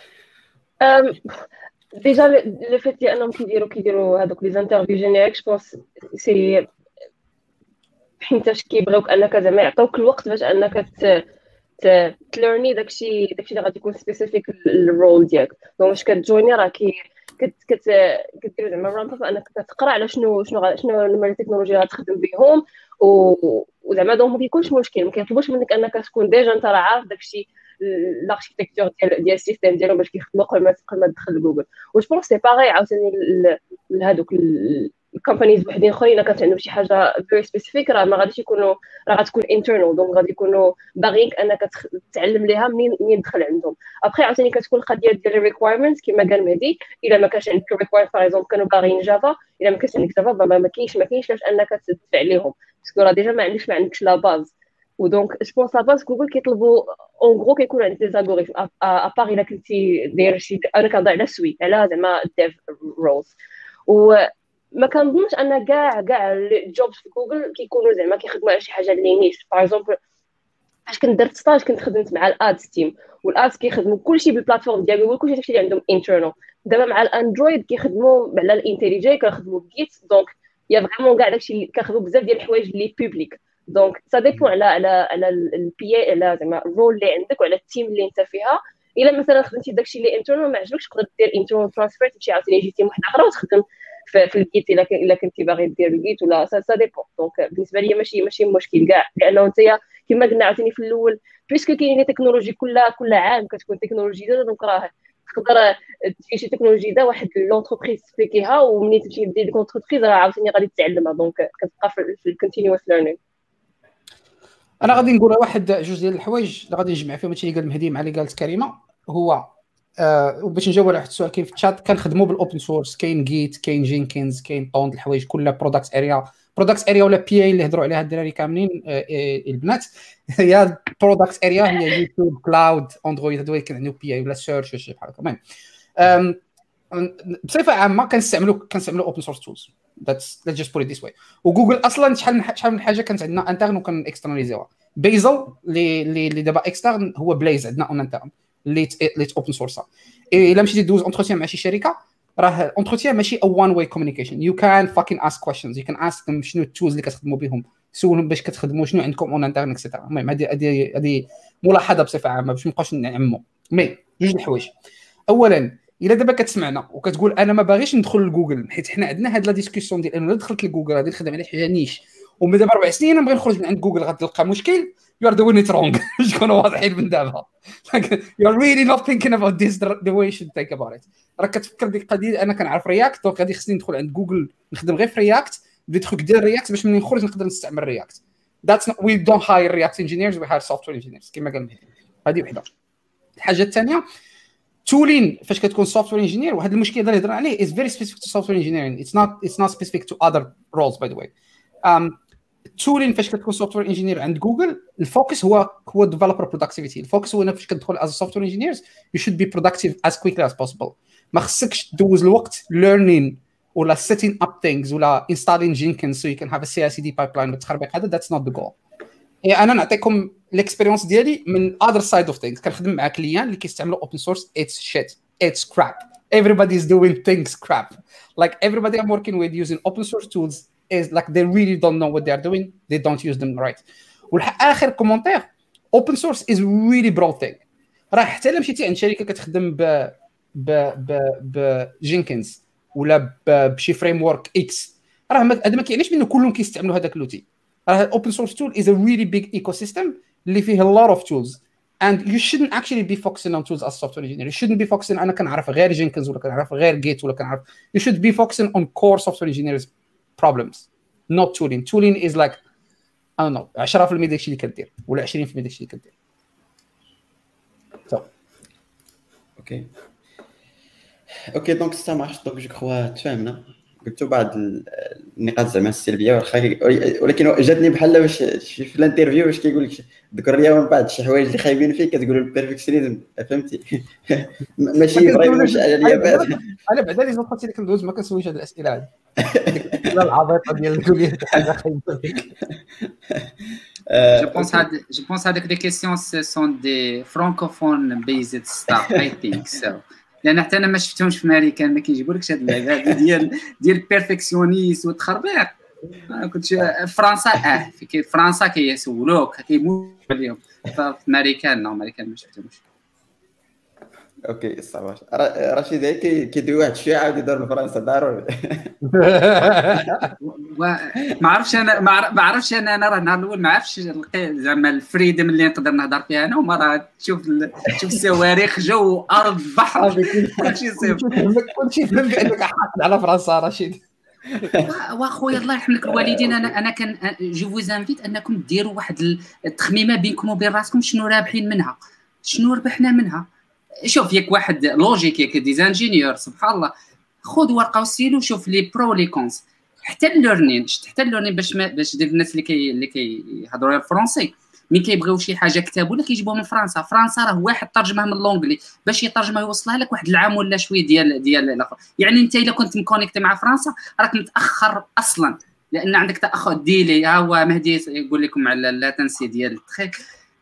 Speaker 2: ديجا لو فيت ديال انهم كيديروا كيديروا هذوك les interviews génériques je pense c'est حيتاش كيبغيوك انك زعما يعطوك الوقت باش انك ت learnي داكشي داكشي اللي غادي يكون spécifique لل role ديالك donc واش كت joinي راه كي كت كت كدير زعما ramp انك كتقرا على شنو شنو شنو هما التكنولوجيا غتخدم بهم وزعما donc ما كيكونش مشكل ما كيطلبوش منك انك تكون déjà انت راه عارف داكشي ال architecture ديال ديال ال système ديالهم باش كيخدموا قبل ما قبل ما تدخل لجوجل و je sais باغي عاوتاني هادوك ال companies وحدين اخرين كانت عندهم شي حاجة very specific راه ما غاديش يكونوا راه غتكون internal donc غادي يكونوا باغيينك انك تتعلم ليها منين منين تدخل عندهم ابخي عاوتاني كتكون القضية ديال ال requirements كما قال مهدي الا ما كانش عندك requirement par exemple كانوا باغيين Java الا ما كانش عندك Java ما كاينش ما كاينش علاش انك تدفع ليهم parce que راه déjà ما عندكش ما عندكش la base ودونك je pense la base جوجل كيطلبوا en gros كيكون عندك des algorithmes à part إلا كنتي داير شي أنا كنهضر على سوي على زعما dev roles وما كنظنش أن كاع كاع ال jobs في جوجل كيكونوا زعما كيخدموا على شي حاجة اللي niche par exemple فاش كنت درت stage كنت خدمت مع ال Ads team وال Ads كيخدموا كلشي بال plateforme ديال جوجل كلشي داكشي اللي عندهم internal دابا مع الاندرويد كيخدموا على ال IntelliJ كنخدموا ب Git donc يا vraiment كاع داكشي كنخدموا بزاف ديال الحوايج اللي publiques donc ça dépend على على على ال PA على زعما ال rôle اللي عندك وعلى ال team اللي انت فيها الا مثلا خدمتي داكشي اللي internal ما عجبكش تقدر دير internal transfer تمشي عاوتاني جي team واحدة أخرى وتخدم في, في ال Git الا الا كنتي باغي دير ال Git ولا ça, ça dépend donc بالنسبة لي ماشي ماشي مشكل كاع لأنه انت كما قلنا عاوتاني في الأول puisque كاينين technologies كل كل عام كتكون تكنولوجي جديده donc راه تقدر تجي شي تكنولوجي دا واحد l'entreprise تسبيكيها ومنين تمشي دير ديك l'entreprise راه عاوتاني غادي تتعلمها donc كتبقى في, في ال continuous
Speaker 4: learning أنا غادي نقول واحد جوج ديال الحوايج اللي غادي نجمع فيهم. هادشي اللي قال مهدي مع اللي قالت كريمة. هو آه وباش نجاوب على واحد السؤال كاين في الشات كنخدموا بال open source كاين Git كاين Jenkins كاين طوند الحوايج كلها product area product area ولا PA اللي هضروا عليها الدراري كاملين آه آه البنات. هي product area هي يوتيوب Cloud اندرويد هذو كان عندهم PA ولا Search ولا شي بحال هكا. المهم بصفة عامة كنستعملوا كنستعملوا open source tools that's let's just put this way وجوجل أصلا شحال من شحال من حاجة كانت عندنا interne وكان اكسترناليزيوها بيزل اللي اللي دابا externe هو بلايز عندنا en interne اللي اللي open source إلا مشيتي دوز entretien مع شي شركة راه entretien ماشي a one way communication you can fucking ask questions you can ask them شنو ال tools اللي كتخدموا بهم سولهم باش كتخدموا شنو عندكم en interne et cetera المهم هذه هذه هذه ملاحظة بصفة عامة باش ما نبقاوش نعموا mais جوج الحوايج. اولا إلا دابا كتسمعنا وكتقول أنا ما باغيش ندخل لجوجل حيت حنا عندنا هاد la discussion ديال أنه دخلت لجوجل غادي نخدم على حاجة niche ومن دابا أربع سنين نبغي نخرج من عند جوجل غتلقى مشكل you are doing it wrong نكونوا واضحين من دابا؟ you are really not thinking about this the way should think about it راك كتفكر ديك القضية أنا كنعرف React donc غادي خصني ندخل عند جوجل نخدم غير في React des trucs ديال React باش ملي نخرج نقدر نستعمل React that's we don't hire React engineers we hire software engineers كما قال هذه وحده. الحاجة الثانية تولين فاش كتكون software engineer واحد المشكل اللي هضرنا عليه is very specific to software engineering it's not it's not specific to other roles by the way تولين فاش كتكون software engineer عند جوجل ال focus هو هو developer productivity ال focus هو فاش كتدخل as software engineers you should be productive as quickly as possible ما خصكش تدوز الوقت learning ولا setting up things ولا installing Jenkins so you can have a CI/CD pipeline وتخربق هذا that's not the goal. إيه أنا نعطيكم الاكسبيريونس ديالي من other side of things كنخدم مع كليان اللي كيستعملوا open source it's shit it's crap everybody is doing things crap like everybody I'm working with using open source tools is like they really don't know what they are doing they don't use them right واخر كومنتير open source is really broad thing راه حتى الا مشيتي عند شركه كتخدم ب ب ب بجينكنز ولا ب- بشي فريم ورك اكس راه ما- هذا ما كيعنيش بانه كلهم كيستعملوا هذاك لوتي راه اوبن سورس تول از ا ريلي بيج ايكو سيستم اللي فيه a lot of tools and you shouldn't actually be focusing on tools as software engineer you shouldn't be focusing أنا كنعرف غير جينكنز ولا كنعرف غير جيت ولا كنعرف you should be focusing on core software engineers problems not tooling tooling is like I don't know 10% داكشي اللي كدير ولا 20% داكشي اللي كدير.
Speaker 1: أوكي أوكي donc ça marche donc je crois تفاهمنا قلت بعض النقاط زعما السلبية واخا ولكن جاتني بحال واش في ال interview واش كيقول لك ذكر لي من بعد شي حوايج اللي خايبين فيك كتقول ال perfectionnisme فهمتي؟ ماشي واش على اليابان
Speaker 4: أنا بعدا les autres اللي كندوز ما كنسولش هاد الأسئلة هادي. العبيطة ديال تقول لي حاجة خايبة فيك.
Speaker 3: Je pense, à, je pense des questions, ce sont des francophones based stuff, I think so. لأن حتى أنا ما شفتهمش في امريكان ما كيجيبولكش هاد اللعبه ديال ديال البيرفكسيونيست والتخربيق كنت فرنسا آه في فرنسا كيسولوك كيموت اليوم في امريكان نو امريكان ما شفتهمش.
Speaker 1: أوكي صافي رشيد كيدوي واحد الشيء عاود يدور لفرنسا ضروري
Speaker 3: ما عرفتش أنا ما عرفتش أنا أنا راه النهار الأول ما عرفتش زعما الفريدم اللي نقدر نهضر فيها أنا وما راه تشوف تشوف الصواريخ جو ارض بحر كلشي صفر
Speaker 4: كلشي فهم بانك حاقد على فرنسا رشيد
Speaker 3: واخويا الله يرحم لك الوالدين أنا أنا كان جو فوز انفيت انكم ديروا واحد التخميمه بينكم وبين راسكم شنو رابحين منها شنو ربحنا منها شوف ياك واحد لوجيك ياك ديزانجينيور سبحان الله. خذ ورقة وسيلو شوف لي برو لي كونس حتى الليرنين شفت حتى الليرنين باش ما باش دير الناس اللي كي اللي كيهضروا الفرونسي ملي كيبغيو شي حاجة كتاب ولا كيجيبوها من فرنسا؟ فرنسا راه واحد ترجمها من l'anglais باش يترجمها يوصلها لك واحد العام ولا شوية ديال ديال يعني انت إلا كنت مكونيكتي مع فرنسا راك متأخر أصلا. لأن عندك تاخر délai ها هو مهدي يقول لكم على ال latency ديال ال truc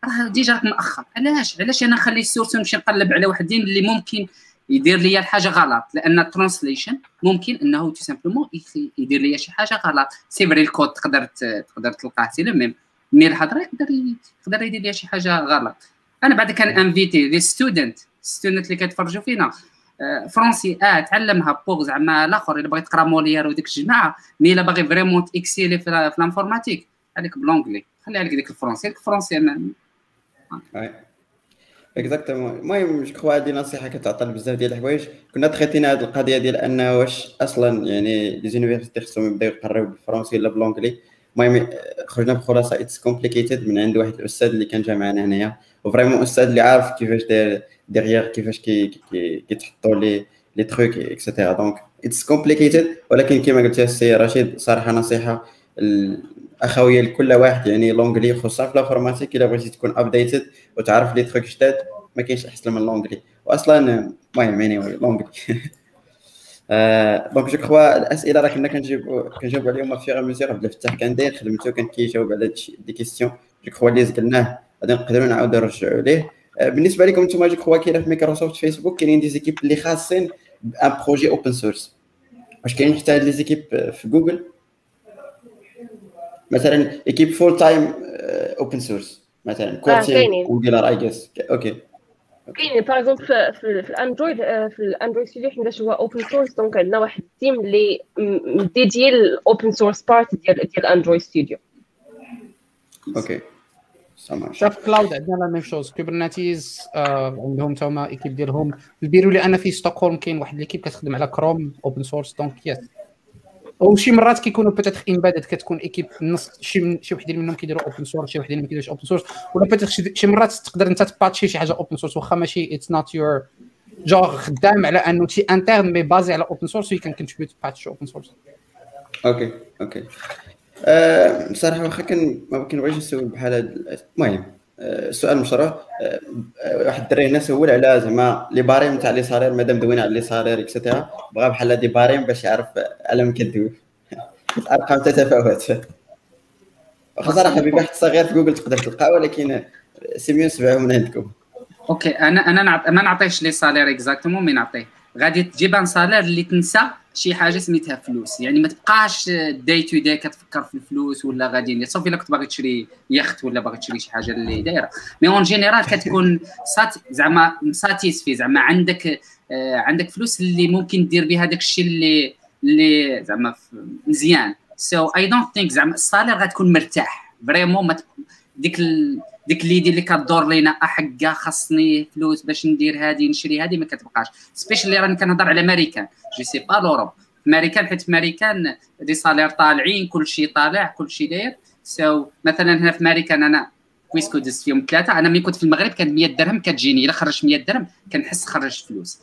Speaker 3: راه déjà راك مأخر علاش؟ علاش أنا نخلي ال source ونمشي نقلب على وحدين اللي ممكن يدير لي الحاجة غلط؟ لأن ال translation ممكن إنه tout simplement يدير لي شي حاجة غلط. c'est vrai الكود تقدر تقدر تلقاه c'est même mais الهضره يقدر يقدر يدير لي شي حاجة غلط. أنا بعد كان انفيتي les students students اللي كيتفرجوا فينا. français آه تعلمها pour زعما الآخر إلا بغيت تقرأ موليير وديك الجماعة mais إلا باغي vraiment تاكسيلي في ال informatique. عليك ب l'anglais خلي عليك ديك ال français
Speaker 1: ال français exactement المهم je crois هذه نصيحه كتعطى بزاف ديال الحوايج. كنا تخيتينا هذه القضية ديال أن واش أصلا يعني les universités خصهم يبداو يقراو بالفرنسي ولا ب l'anglais المهم خرجنا بخلاصة it's complicated من عند واحد الأستاذ اللي كان جا معنا هنايا. و vraiment أستاذ اللي عارف كيفاش داير ديغيغ كيفاش كيتحطوا les les trucs et cetera donc it's complicated ولكن كما قلت السي رشيد صراحة نصيحة اخويه لكل واحد يعني لونجلي خصوصا في ال informatique إلا بغيتي تكون updated وتعرف les trucs جداد ما كاينش أحسن من لونجلي. واصلا المهم يعني لونجلي. donc je crois الأسئلة راه كنا كنجيب كنجاوب عليهم au fur et à mesure عبد الفتاح كان داير خدمته كان كيجاوب على des questions je crois اللي زقلناه. غادي نقدروا نعاودوا نرجعوا ليه. بالنسبة لكم أنتم je crois كاين في مايكروسوفت فيسبوك كاينين des équipes اللي خاصين ب un projet open source واش كاين حتى هاد les équipes في جوجل مثلا équipe full time open source مثلا كورتين انجلر اي جيس okay
Speaker 2: كاين par exemple في, في, في الأندرويد في الأندرويد ستوديو حيت هو open source donc عندنا واحد ال team اللي dédié ال open source part ديال ديال أندرويد studio
Speaker 1: okay
Speaker 4: شوف cloud عندنا la même chose Kubernetes عندهم تا هما équipe ديالهم. البيرو اللي أنا في ستوكهولم كاين واحد l'équipe كتخدم على كروم open source donc yes وشي مرات كيكونوا peut-être embedded كتكون équipe نص شي شي وحدين منهم كيديروا open source شي وحدين ما كيديروش open source ولا peut-être شي مرات تقدر أنت ت patchي شي حاجة open source واخا ماشي it's not your job خدام على أنه شي interne mais basé على open source we can contribute patch open source
Speaker 1: okay okay. بصراحه واخا كان ما كنبغيش نسول بحال هذا المهم. السؤال مشروع واحد الدري هنا سول على زعما les barèmes تاع les salaires مادام دوينا على les salaires et cetera بغا بحال des barèmes باش يعرف على من كدوي. الارقام تتفاوت. واخا صراحة ببحث صغير في جوجل تقدر تلقاه ولكن c'est mieux نسمعوه من عندكم.
Speaker 3: okay أنا أنا ما نعطيش les salaires exactement mais نعطيه. غادي تجيب un salaire اللي تنسى شي حاجة سميتها فلوس. يعني ما تبقاش day to day كتفكر في الفلوس ولا غادي صافي الا كنت باغي تشري يخت ولا باغي تشري شي حاجة اللي دايرة. mais en général كتكون سات زعما satisfait زعما عندك آه عندك فلوس اللي ممكن دير بها داك الشيء اللي اللي زعما مزيان. so I don't think زعما ال salaire غتكون مرتاح. vraiment ديك ال... ديك اللي اللي كدور لينا احكا خاصني فلوس باش ندير هادي نشري هادي ما كتبقاش. specially راني كنهضر على امريكان je sais pas l'Europe امريكان حيت امريكان des salaires طالعين كلشي طالع كلشي داير. so so, مثلا هنا في امريكان أنا jusqu'au دزت فيهم ثلاثة. أنا ملي كنت في المغرب كانت 100 درهم كتجيني. إلا خرجت 100 درهم كنحس خرجت فلوس.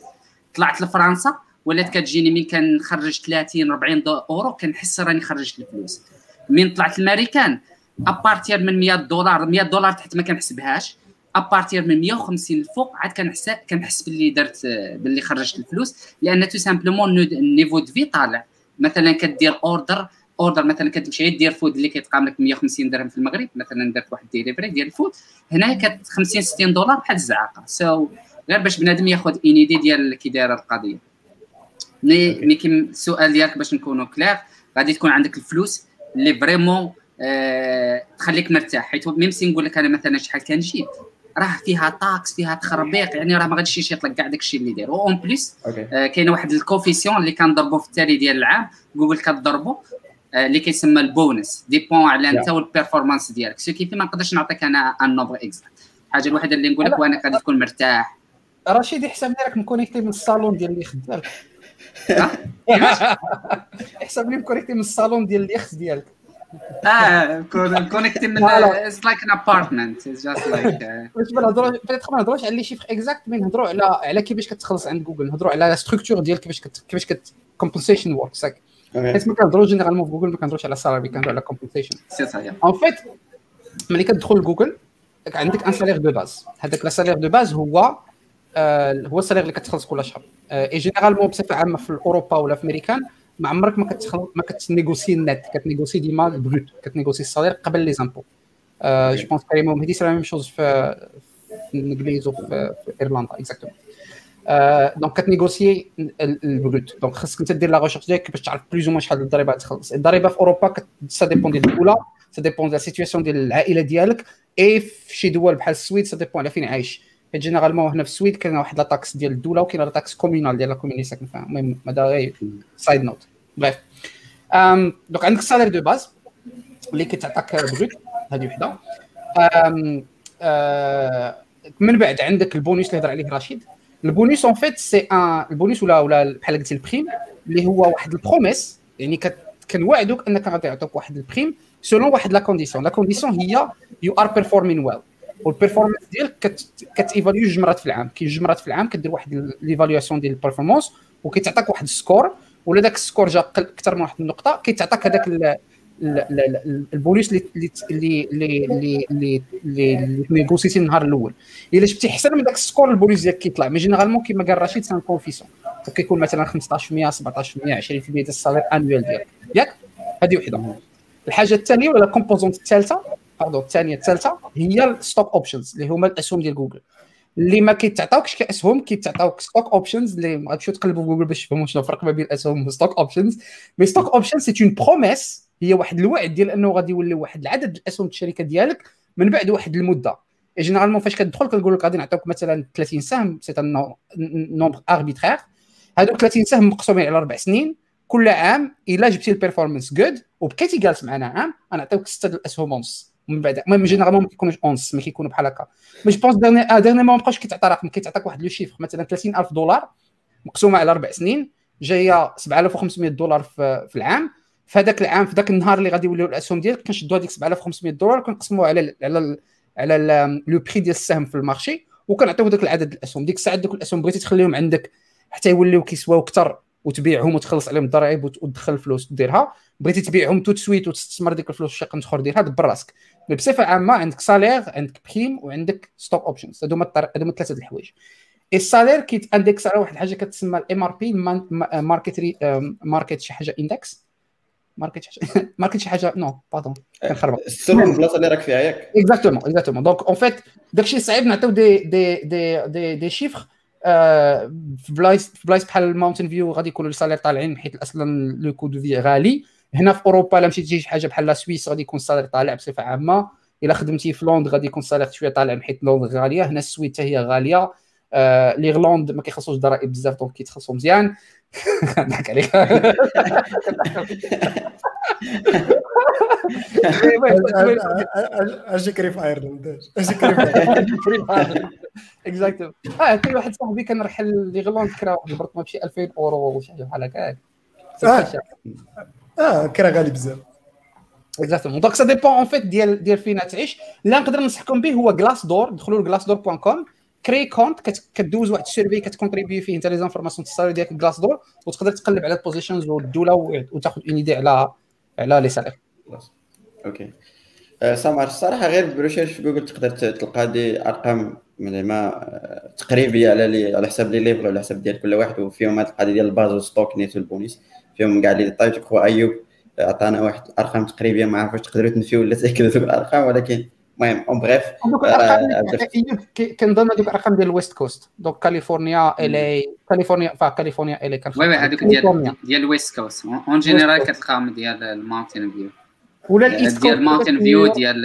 Speaker 3: طلعت لفرنسا ولات كتجيني مين كنخرج 30 40 أورو كنحس راني خرجت الفلوس. من طلعت الماريكان à partir من 100 دولار 100 دولار تحت ما كنحسبهاش. à partir من 150 الفوق عاد كنحس كنحس باللي درت باللي خرجت الفلوس. لأن tout simplement ال niveau de vie طالع. مثلا كدير order order مثلا كتمشي دير food اللي كيتقام لك 150 درهم في المغرب. مثلا درت واحد ديليفري ديال ال food هنا كت 50 60 دولار بحال الزعاقه so so, غير باش بنادم ياخذ une idée ديال كي دايره القضية. مي مي كيم السؤال ديالك باش نكونوا clair غادي تكون عندك الفلوس اللي vraiment آه تخليك مرتاح. حيت même si نقول لك أنا مثلا شحال كنجيب راه فيها taxes فيها تخربيق يعني راه ما غاديش يشيط لك كاع داكشي اللي داير. en plus آه كاينة واحد ال confusion اللي كنضربو في التالي ديال العام جوجل كتضربو آه اللي كيسمى ال bonus. dépend على انت وال performance ديالك so كيفي ما نقدرش نعطيك أنا un nombre exact الحاجة الوحيدة اللي نقول لك وأنا غادي تكون مرتاح.
Speaker 4: رشيد يحسب لي راك مconnecté من الصالون ديال اللي خدامك يحسب لي مconnecté من الصالون ديال اليخت ديالك
Speaker 3: آه connecté من it's like an apartment it's just like
Speaker 4: باش ما نهضروش ما نهضروش على les chiffres exacts mais نهضروا على على كيفاش كتخلص عند جوجل نهضروا على la structure ديال كيفاش كيفاش كت compensation works حيت ما كنهضروش généralement في جوجل ما كنهضروش على salary كنهضروا على
Speaker 3: compensation
Speaker 4: en fait ملي كتدخل لجوجل عندك un salaire de base هذاك le salaire de base هو هو ال salaire اللي كتخلص كل شهر et généralement بصفه عامه في اوروبا ولا في امريكان ما عمرك ما كتخلص ما كتنيغوسي النت كتنيغوسي ديما البروت كتنيغوسي السالير قبل les impôts. je pense carrément هذه c'est la même chose في الإنجليز وفي إيرلندا exactement donc كت négocier ال brut donc خاصك انت دير la recherche ديالك باش تعرف plus ou moins شحال الضريبة تخلص. الضريبة في أوروبا ça dépend ديال الدولة ça dépend ديال la situation ديال العائله ديالك اي في شي دول بحال السويد ça dépend على فين عايش. حيت généralement هنا في السويد كاينة واحد la taxe ديال الدولة وكاينه la taxe communale ديال la commune ساكن فيها المهم هذا غير side note bref donc عندك ال salaire de base اللي كيتعطاك brut هذه وحده من بعد عندك البونيس اللي هضر عليه رشيد. ال bonus en fait c'est un ال bonus ولا ولا بحال قلتي ال prime اللي هو واحد ال promesse يعني كنوعدوك أنك غادي يعطوك واحد ال prime selon واحد la condition la condition هي you are performing well وال performance ديالك كت évalue جوج مرات في العام. كاين جوج مرات في العام كدير واحد l'évaluation ديال ال performance وكيتعطاك واحد ال score ولا داك ال score جا أكثر من واحد النقطة كيتعطاك هذاك البونيس اللي اللي اللي اللي اللي اللي négocيتي النهار الأول. إلا جبتي احسن من داك ال score ال bonus ديالك كيطلع. mais généralement كيما قال رشيد sans confusion وكيكون مثلا 15% 17% 20% ديال ال salaire annuel ديالك. ياك؟ هذه وحدة. الحاجة الثانية ولا ال composante الثالثة؟ pardon الثانية الثالثة هي الستوك اوبشنز اللي هما الأسهم ديال جوجل. اللي ما كيتعطاوكش كأسهم كيتعطاوك stock options اللي غتمشيو تقلبوا في جوجل باش تفهموا شنو الفرق ما بين الأسهم و stock options مي stock options سي اون بروميس هي واحد الوعد ديال أنه غادي يولي واحد العدد الأسهم الشركة ديالك من بعد واحد المدة. généralement فاش كتدخل كنقول لك غادي نعطيوك مثلا 30 سهم c'est nombre arbitraire هذوك 30 سهم مقسومين على أربع سنين. كل عام إلا جبتي ال performance good وبقيتي جالس معنا عام غنعطيوك ستة الأسهم ونص. من بعد. المهم généralement ما كيكونوش اونس ما كيكونوا بحال هكا. mais je pense derniè آه derniè ما بقاش كيتعطى رقم. كيتعطاك واحد le chiffre. مثلا 30000 دولار مقسومة على أربع سنين جاية 7500 دولار في, العام. في هذاك العام في ذاك النهار اللي غادي يوليو الأسهم ديالك كنشدوا هذيك 7500 دولار كنقسموها على على على le prix ديال السهم في ال marché وكنعطيو ذاك العدد الأسهم. ديك الساعة دوك الأسهم بغيتي تخليهم عندك حتى يوليو كيسواو أكثر وتبيعهم وتخلص عليهم الضرائب وتدخل الفلوس وديرها بغيتي تبيعهم tout de suite وتستثمر ديك الفلوس في شي قنت اخر ديرها دبر راسك. بصفة عامة عندك salaire عندك prime وعندك stock options هادو هما هادو ثلاثة الحوايج. ال salaire كيت indexe على واحد الحاجة كتسمى ال MRP market market شي حاجة index market شي حاجة market شي حاجة non pardon كنخربق.
Speaker 1: السوم البلاصة اللي راك فيها ياك.
Speaker 4: exactement exactement donc en fait داكشي صعيب نعطيو دي دي دي دي, دي شيفر في بلايص في بلايص بحال الماونتن فيو غادي يكونوا ال salaire طالعين حيت أصلا le coût de vie غالي. هنا في أوروبا الا مشيتي شي حاجة بحال سويس غادي يكون ال salaire طالع بصفة عامة. إلا خدمتي في لندن غادي يكون ال salaire شوية طالع حيت لندن غالية. هنا السويد حتى هي غالية. آه l'Irlande ما كيخلصوش ضرائب بزاف donc كيتخلصوا مزيان. نضحك عليك.
Speaker 5: أجي كريم في أيرلند. أجي كريم في
Speaker 4: أيرلند. exacto آه كاين واحد صاحبي كان رحل l'Irlande كرا واحد البرطمه بشي 2000 أورو وشي حاجة بحال هكاك.
Speaker 5: آه كرا غالي بزاف.
Speaker 4: exactement donc ça dépend en fait ديال ديال فين تعيش اللي نقدر ننصحكم به هو Glassdoor دخلوا ل Glassdoor point com كتكري compte كدوز واحد ال survey كت contribuer فيه. انت les informations ال salary ديالك Glassdoor وتقدر تقلب على ال positions والدولة وتاخذ une idée على على les
Speaker 1: salaires OK سامر الصراحه غير ب recherche في جوجل تقدر تلقى des أرقام زعما آه، تقريبيه على les على حساب les levels على حساب ديال كل واحد وفيهم هاد القضية ديال ال base وال stock unit وال bonus فيهم كاع les types خو أيوب عطانا واحد الارقام تقريبيه ما عرفتش تقدروا تنفيو ولا تاكدوا دوك الأرقام ولكن المهم en bref
Speaker 4: دوك الأرقام كنظن هذوك الأرقام ديال ال west coast دوك كاليفورنيا إلي كاليفورنيا فا كاليفورنيا إلي
Speaker 3: oui oui هذوك ديال ديال ال west coast en général كتلقاهم ديال الماونتين فيو.
Speaker 4: ولا ال east
Speaker 3: ديال الماونتين فيو ديال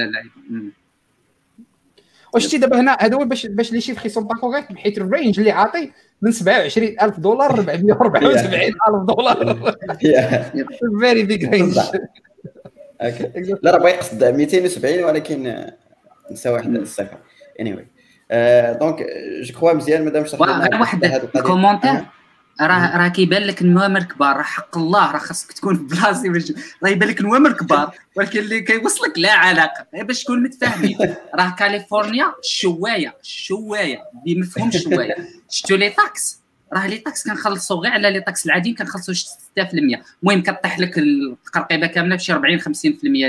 Speaker 4: وشتي دابا هنا؟ هذا هو باش باش les chiffres sont corrects بحيث ال range اللي عاطي من 27000 دولار ل 474000 دولار. very big range
Speaker 1: لا راه بغا يقصد 270 ولكن نسى واحد الصفه anyway donc je crois مزيان مادام
Speaker 3: شرحنا غير واحد ال commentaire راه راه كيبان لك نوامر كبار راه حق الله راه خاصك تكون في بلاصتي باش راه يبان لك نوامر كبار ولكن اللي كيوصلك لا علاقة باش تكون متفاهمين. راه كاليفورنيا شوايه شوايه بمفهوم شوايه شفتوا les taxes؟ راه les taxes كنخلصوا غير على les taxes العاديين كنخلصوا 6% المهم كطيح لك القرقيبة كاملة بشي 40 50%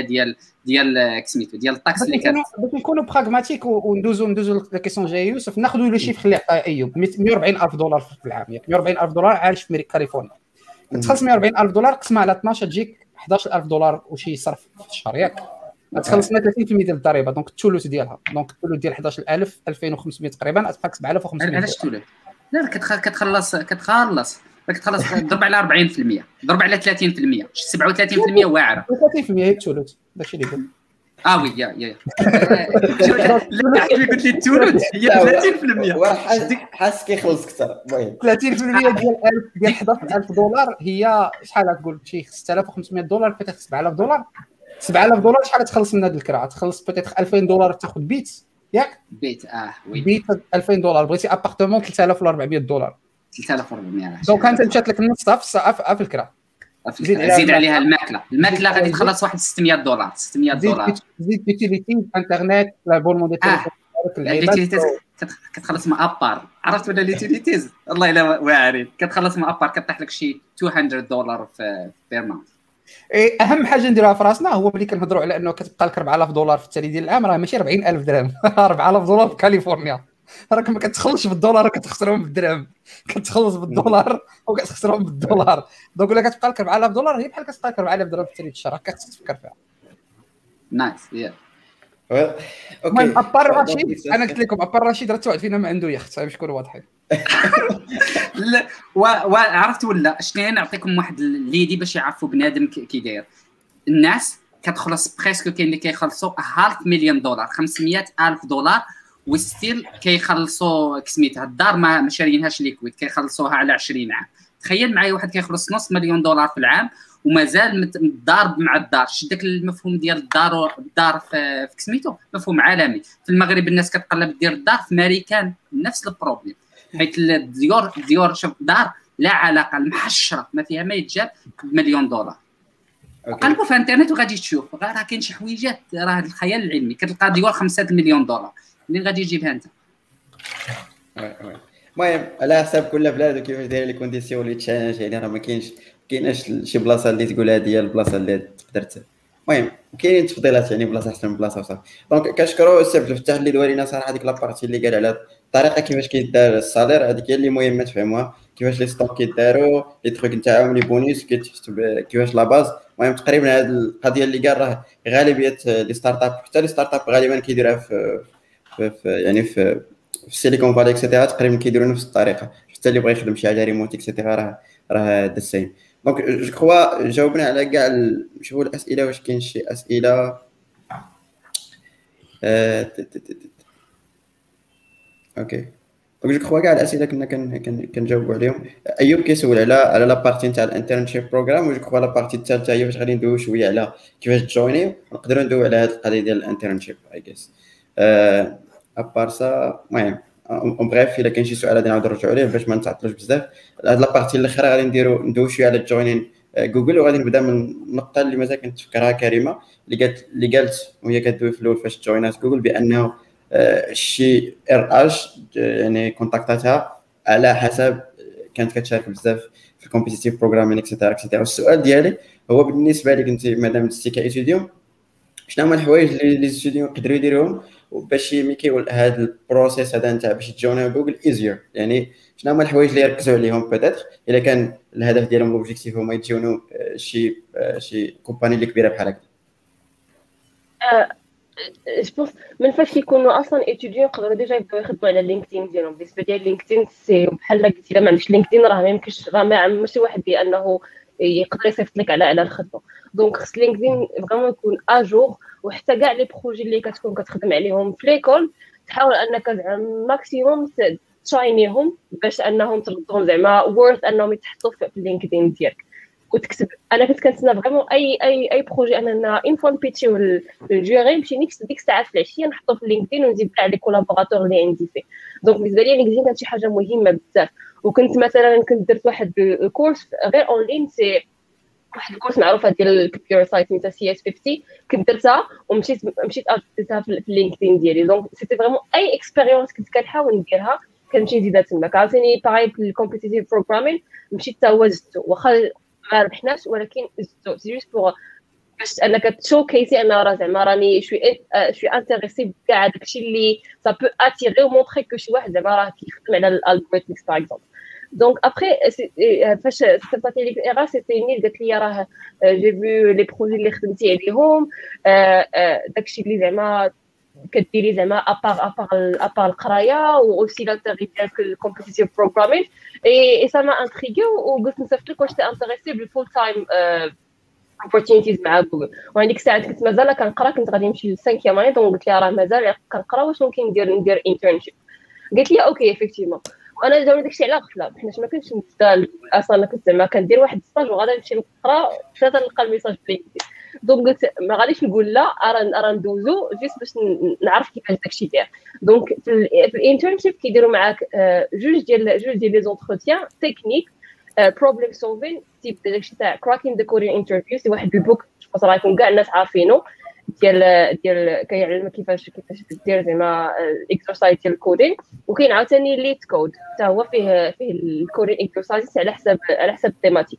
Speaker 3: ديال ديال سميتو ديال ال taxes اللي كان.
Speaker 4: باش نكونوا pragmatiques وندوزو ندوزو la question جاي يوسف. ناخذوا le chiffre اللي عطاه أيوب. 140 ألف دولار في العام. 140 ألف دولار عايش في كاليفورنيا. تخلص 140 ألف دولار قسمها على 12 تجيك 11000 دولار وشي صرف في الشهر ياك. تخلص 30% ديال الضريبة. donc الثلث ديالها. donc الثلث ديال 11000 2500 تقريبا غتبقى 7500
Speaker 3: علاش الثلث؟ لا كتخلص كتخلص. كتخلص ضرب على 40% ضرب على 30% 37% واعرة.
Speaker 4: 30% هي الثلث داكشي اللي قلت.
Speaker 3: آه oui يا يا لا قلت لي الثلث هي
Speaker 1: 30% حاسس كيخلص أكثر المهم.
Speaker 4: 30% ديال 1000 ديال 11000 دولار هي شحال تقول؟ شي 6500 دولار peut-être 7000 دولار. 7000 دولار شحال تخلص من هذه الكرا؟ تخلص peut-être 2000 دولار تاخذ بيت. ياك؟
Speaker 3: بيت آه oui.
Speaker 4: بيت 2000 دولار. بغيتي appartement 3400 دولار.
Speaker 3: 3400
Speaker 4: donc أنت مشات لك النص في الكرا.
Speaker 3: زيد عليها الماكلة. الماكلة. غادي تخلص واحد 600 دولار 600 دولار.
Speaker 4: زيد utility إنترنت l'abonnement ديال
Speaker 3: ال utilities كتخلص مع à part. عرفت ولا ال utilities؟ الله إلا واعرين كتخلص مع à part كطيح لك شي 200 دولار في per month
Speaker 4: أهم حاجة نديروها في راسنا هو ملي كنهضروا على أنه كتبقى لك 4000 دولار في التالي ديال العام راه ماشي 40000 درهم. 4000 دولار في كاليفورنيا. راك ما كتخلصش بالدولار كتخسرهم بالدرهم. كتخلص بالدولار وكتخسرهم بالدولار. donc ولا كتبقى لك 4000 دولار هي بحال كتبقى لك 4000 درهم في التالي الشهر. هكا تفكر فيها.
Speaker 3: nice يا
Speaker 4: المهم à part رشيد أنا قلت لكم à part رشيد راه تواحد فينا ما عنده يخت باش نكونوا واضحين.
Speaker 3: وعرفت ولا شنو نعطيكم واحد l'idée باش يعرفوا بنادم كي داير. الناس كتخلص presque كاين اللي كيخلصوا half million دولار 500 ألف دولار و still كيخلصوا سميتها الدار ما شاريينهاش liquide كيخلصوها على 20 عام. تخيل معايا واحد كيخلص نص مليون دولار في العام ومازال متضارب مع الدار. شد داك المفهوم ديال الدار الدار في سميتو مفهوم عالمي. في المغرب الناس كتقلب دير الدار في ماريكان نفس ال problème. حيت الديور الديور شوف دار لا علاقة المحشرة ما فيها ما يتجاب بمليون دولار. قلبوا في انترنت وغادي تشوف راه كاين شي حويجات راه الخيال العلمي. كتلقى ديور 5 مليون دولار. منين غادي تجيبها أنت؟
Speaker 1: المهم على حساب كل بلاد وكيفاش داير les conditions اللي change يعني راه ما كاينش كايناش شي بلاصة اللي تقول هذه هي البلاصة اللي تقدر المهم كاينين تفضيلات يعني بلاصة أحسن من بلاصة وصافي donc كنشكرو السي عبد الفتاح اللي دورينا صراحة ديك la partie اللي قال على الطريقة كيفاش كيدار ال salaire هذيك هي اللي مهمة تفهموها كيفاش les stocks كيداروا les trucs نتاعهم les bonus كيفاش la base. المهم تقريبا هذه القضية اللي قال راه غالبية les startups حتى les startups غالبا كيديروها في, في, في يعني في في ال Silicon Valley et cetera تقريبا كيديروا نفس الطريقة. حتى اللي بغى يخدم شي حاجة remote et cetera راه راه the same donc je crois جاوبنا على كاع نشوفوا الاسئله واش كاين شي اسئله okay donc je crois كاع الاسئله كنا كنجاوبوا عليهم ايوب كيسول على على la partie نتاع ال internship program و je crois la partie الثالثه هي فاش غادي ندويو شوية على كيفاش تجويني ونقدروا ندويو على هذه القضية ديال ال internship et juste à part ça المهم en bref الا كاين شي سؤال غادي نعاود نرجعوا عليه باش ما نتعطلوش بزاف. هاد la partie الاخرى غادي نديرو ندوي شوية على joining Google وغادي نبدا من النقطة اللي مازال كنتفكرها كريمة اللي قالت اللي قالت وهي كدوي في الأول فاش جوينات جوجل بأنه شي RH يعني كونتاكتاتها على حسب كانت كتشارك بزاف في ال competitive programming et cetera et cetera السؤال ديالي هو بالنسبة لك أنت مادام انت ك étudiant شنو هما الحوايج اللي les étudiants يقدروا يديروهم؟ باش مي كيقول هذا ال process هذا نتاع باش تجوني Google easier يعني شنو هما الحوايج اللي يركزوا عليهم peut-être إلا كان الهدف ديالهم l'objectif هما يتجونوا شي شي company اللي كبيرة بحال هكا
Speaker 2: جو من فاش كيكونوا أصلا étudiants يقدروا déjà يبداو يخدموا على LinkedIn ديالهم. بالنسبة ديال LinkedIn c'est بحال قلتي الا ما عندكش LinkedIn راه ما يمكنش راه ما ماشي واحد بأنه يقدر يصيفط لك على على الخدمة. donc خص LinkedIn vraiment يكون à jour وحتى كاع les projets اللي كتكون كتخدم عليهم في l'école تحاول أنك زعما maximum تشاينيهم باش أنهم تردهم زعما worth أنهم يتحطوا في LinkedIn ديالك. وتكتب أنا كنت كنتسنى vraiment أي أي أي projet أننا une fois نبيتشيو ال jury نمشي نيكس ديك الساعة في العشية نحطو في LinkedIn ونزيد كاع les collaborateurs اللي عندي فيه. donc بالنسبة لي LinkedIn كانت شي حاجة مهمة بزاف. وكنت مثلا كنت درت واحد ال course غير en ligne c'est واحد ال course معروفة ديال ال computer science سميتها CS 50 كنت درتها ومشيت مشيت درتها في ال LinkedIn ديالي. donc c'était vraiment أي expérience كنت كنحاول نديرها كنمشي نزيدها تماك عاوتاني pareil في ال competitive programming مشيت حتى هو زدتو. واخا ما ربحناش ولكن زدتو. juste pour باش أنك تشو كيسي أنا راه زعما راني شوي شوي intéressée بكاع داكشي اللي ça peut attirer et montrer que شي واحد زعما راه كيخدم على ال algorithmics par exemple ابخي فاش استفدتي لي في ايرا سيتي نيل قالت لي راه جي فيو لي بروجي اللي خدمتي عليهم داكشي اللي زعما كديري زعما ابار ابار ابار القرايه واوسي لانتيغي ديالك الكومبيتيتيف بروغرامين اي سا ما انتريغي وقلت نصيفط لك واش تي انتريسي بالفول تايم اوبورتونيتيز مع جوجل وهذيك الساعة كنت مازال كنقرا كنت غادي نمشي للسانكيام اني دونك قلت لها راه مازال كنقرا واش ممكن ندير ندير انترنشيب قالت لي okay effectivement وأنا داوي داكشي على غفله حيت ما كنتش أصلا كنت زعما كندير واحد ال stage وغادي نمشي نقرا حتى نلقى ال message في donc قلت ما غاديش نقول لا راه ندوزو juste باش نعرف كيفاش داكشي داير. donc في ال internship كيديروا معاك جوج ديال جوج ديال les entretiens techniques problem solving type داكشي تاع Cracking the Coding Interviews واحد ال book je crois que كاع الناس عارفينه ديال ديال كيعلمك كيفاش كيفاش دير زعما ال exercise ديال ال coding وكاين عاوتاني LeetCode حتى هو فيه فيه ال coding exercise على حساب على حساب ال thématique.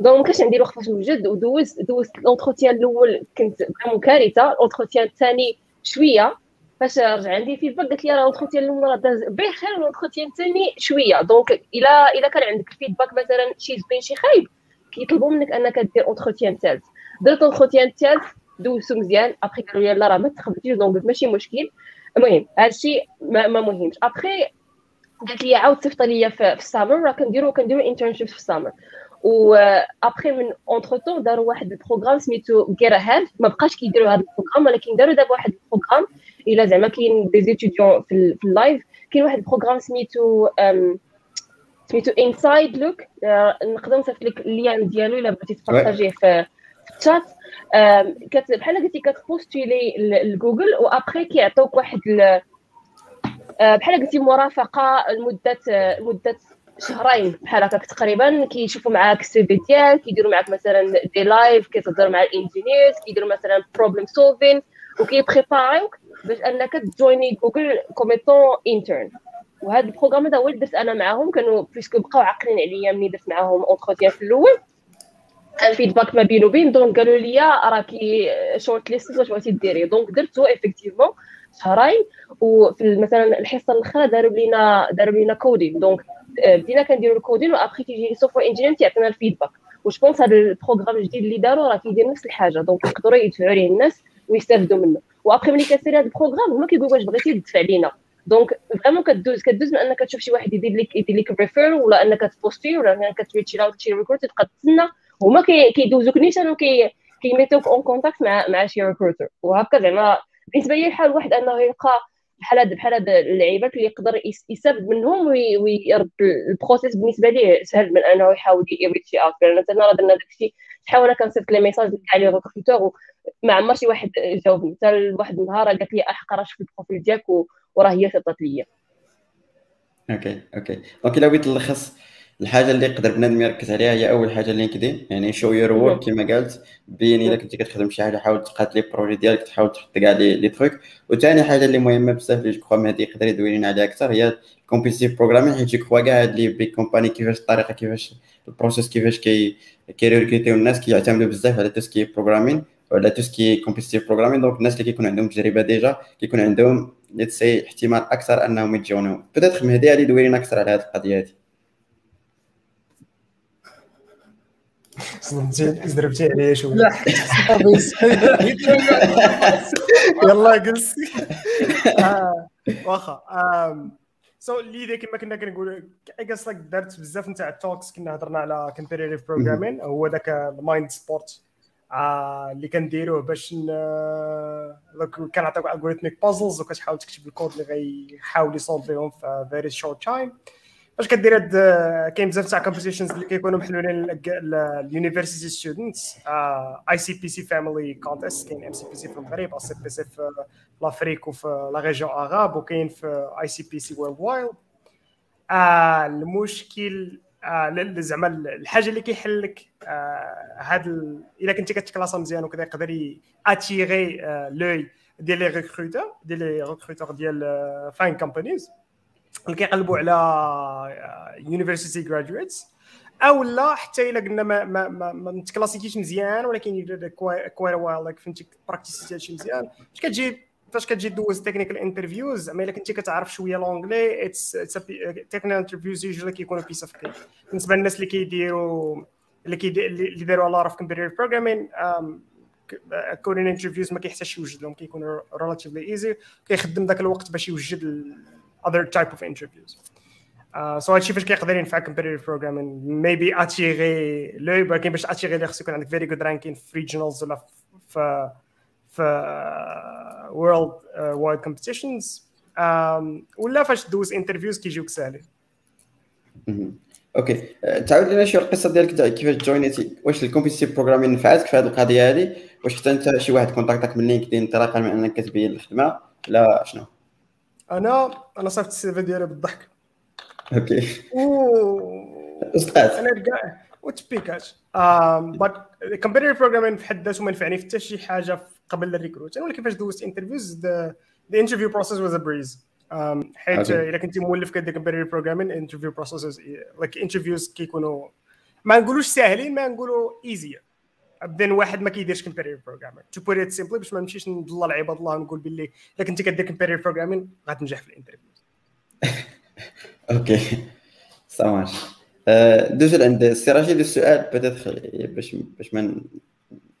Speaker 2: donc ما كانش عندي الوقت باش نوجد ودوزت دوزت l'entretien الأول كنت vraiment كارثة. l'entretien الثاني شوية. فاش رجع عندي feedback قالت لي راه l'entretien الأول راه داز بخير l'entretien الثاني شوية. donc إلا إلا كان عندك ال feedback مثلا شي زوين شي خايب كيطلبوا منك أنك دير entretien ثالث. درت entretien الثالث دوزتو مزيان. ابخي قالوا لي لا راه ما تخبطيش donc ماشي مشكل. المهم هادشي ما, ما مهمش. ابخي قالت لي عاود صيفط ليا في ال summer راه كنديرو كنديرو internship في ال summer و ابخي من entre-temps داروا واحد ال programme سميتو غير هاد ما بقاش كيديروا هذا ال programme ولكن داروا دابا واحد ال programme. إلا زعما كاين des étudiants في, في ال live كاين واحد ال programme سميتو سميتو Inside Look نقدر نصيفط لك ال lien ديالو إلا بغيتي تبارطاجيه في الشات بحال قلتي كتبوستولي لجوجل وأبخي كيعطيوك واحد بحال قلتي مرافقة لمدة مدة شهرين بحال هكاك تقريبا كيشوفوا معاك ال CV ديالك كيديروا معاك مثلا des lives كتهضر مع ال engineers كيديروا مثلا problem solving وكيبريباريوك باش أنك تجويني جوجل comme étant intern وهذا ال programme هذا هو اللي درت أنا معاهم كانوا puisque بقاو عاقلين عليا ملي درت معاهم entretien في الأول. كان feedback ما بين وبين donc قالوا لي راكي short list واش بغيتي ديري؟ donc درتو effectivement شهرين وفي مثلا الحصة الأخرى داروا لينا داروا لينا coding donc بدينا كنديروا ال coding و après كيجي software engineer تيعطينا ال feedback. و je pense هذا ال programme الجديد اللي داروا راه كيدير نفس الحاجة. donc يقدروا يدفعوا ليه الناس ويستافدوا منه. وابخي ملي كتسير هذا ال programme هما كيقولوا واش بغيتي تدفع لينا. donc vraiment كدوز كدوز من أنك تشوف شي واحد يدير لك يدير لك refer ولا أنك تبوستي ولا أنك تريتشي out شي recruiter تبقى تسنى هما كيدوزوك نيشان وكي كيميتوك en contact مع مع شي recruiter وهكا زعما بالنسبة لي الحال واحد أنه يلقى بحال هاد بحال هاد اللعيبات اللي يقدر يستافد منهم ويرد ال process بالنسبة ليه سهل من أنه يحاول يريتشي out لأن حتى راه درنا داكشي شحال أنا كنصيفط les messages كاع les recruteurs وما عمر شي واحد جاوبني. حتى واحد النهار قالت لي احقر في ال profil ديالك وراه هي صيفطت ليا.
Speaker 1: OK OK. donc الا بغيت نلخص الحاجة اللي يقدر بنادم يركز عليها هي أول حاجة LinkedIn. يعني show your work كما قالت بين الا كنتي كتخدم شي حاجة حاول تقاد les projets ديالك تحاول تحط كاع les trucs وثاني حاجة اللي مهمة بزاف اللي جو مهدي يقدر يدوي لنا عليها أكثر هي ال competitive programming حيت je crois كاع هاد les big companies كيفاش الطريقة كيفاش ال process كيفاش كي كيريكريتيو الناس كيعتمدوا بزاف على tout ce qui programming وعلى tout ce qui competitive programming donc الناس اللي كيكون عندهم تجربة déjà كيكون عندهم احتمال أكثر أنهم يتجاونوا peut-être مهدي غادي لنا أكثر على هذه القضية هذه
Speaker 5: صدمتي زربتي عليا شوية
Speaker 4: لا.
Speaker 5: يلا جلس آه، واخا. so اللي كما كنا كنقول I guess like درت بزاف نتاع ال talks كنا هضرنا على competitive programming هو ذاك ال mind sport اللي كنديروه باش كنعطيوك algorithmic puzzles وكتحاول تكتب الكود اللي غيحاول يسولفيهم في very short time فاش كدير هاد كاين بزاف تاع competitions اللي كيكونوا محلولين لل university students ICPC family contest كاين MCPC في المغرب ACPC في l'Afrique وفي la région arabe وكاين في ICPC world wide المشكل آه زعما الحاجة اللي كيحل لك آه هاد ال... إلا كنتي كتكلاسا مزيان وكذا يقدر اتيغي آه لوي ديال لي ريكروتور ديال لي ريكروتور ديال فاين كومبانيز اللي كيقلبوا على يونيفرسيتي جرادويتس أو لا حتى إلا قلنا ما ما ما, ما متكلاسيكيش مزيان ولكن كوير وايل لايك فهمتي براكتيس شي مزيان. فاش كتجي فاش كتجي دوز تكنيكال انترفيوز زعما إلا كنتي كتعرف شوية لونجلي اتس تكنيكال انترفيوز يوجوالي كيكونوا بيس اوف كيك بالنسبة للناس اللي كيديروا اللي كيديروا اللي داروا a lot of competitive programming coding interviews ما كيحتاجش يوجد لهم كيكونوا relatively easy كيخدم ذاك الوقت باش يوجد other type of interviews. Uh, so هادشي فاش كيقدر ينفع competitive programming maybe attirer l'œil ولكن باش attirer l'œil خصو يكون عندك very good ranking في regionals ولا في في world uh, wide competitions. Um, ولا فاش دوز interviews كيجيوك ساهلين
Speaker 1: OK. تعاود لنا شي القصة ديالك كيفاش جوينيتي؟ واش ال competitive programming نفعتك في هذه القضية هذه واش حتى أنت شي واحد كونتاكتك من LinkedIn انطلاقا من أنك كتبين الخدمة لا شنو؟
Speaker 5: أنا أنا صيفط ال CV ديالي بالضحك.
Speaker 1: OK.
Speaker 5: أستاذ. أنا رجع وتبيكاش but competitive programming في حد ذاته ما نفعني في حتى شي حاجة قبل ال recruit ولكن فاش دوزت interviews the interview process was a breeze حيت إلا كنتي مولف كدير competitive programming interview process like interviews كيكونوا ما نقولوش ساهلين ما نقولوا easier بين واحد ما كيديرش competitive programming to put it simply باش ما نمشيش نضل عباد الله ونقول باللي الا كنتي كدير competitive programming غتنجح في ال
Speaker 1: interview. OK. ça marche دوز عند السي رشيد السؤال peut-être باش باش ما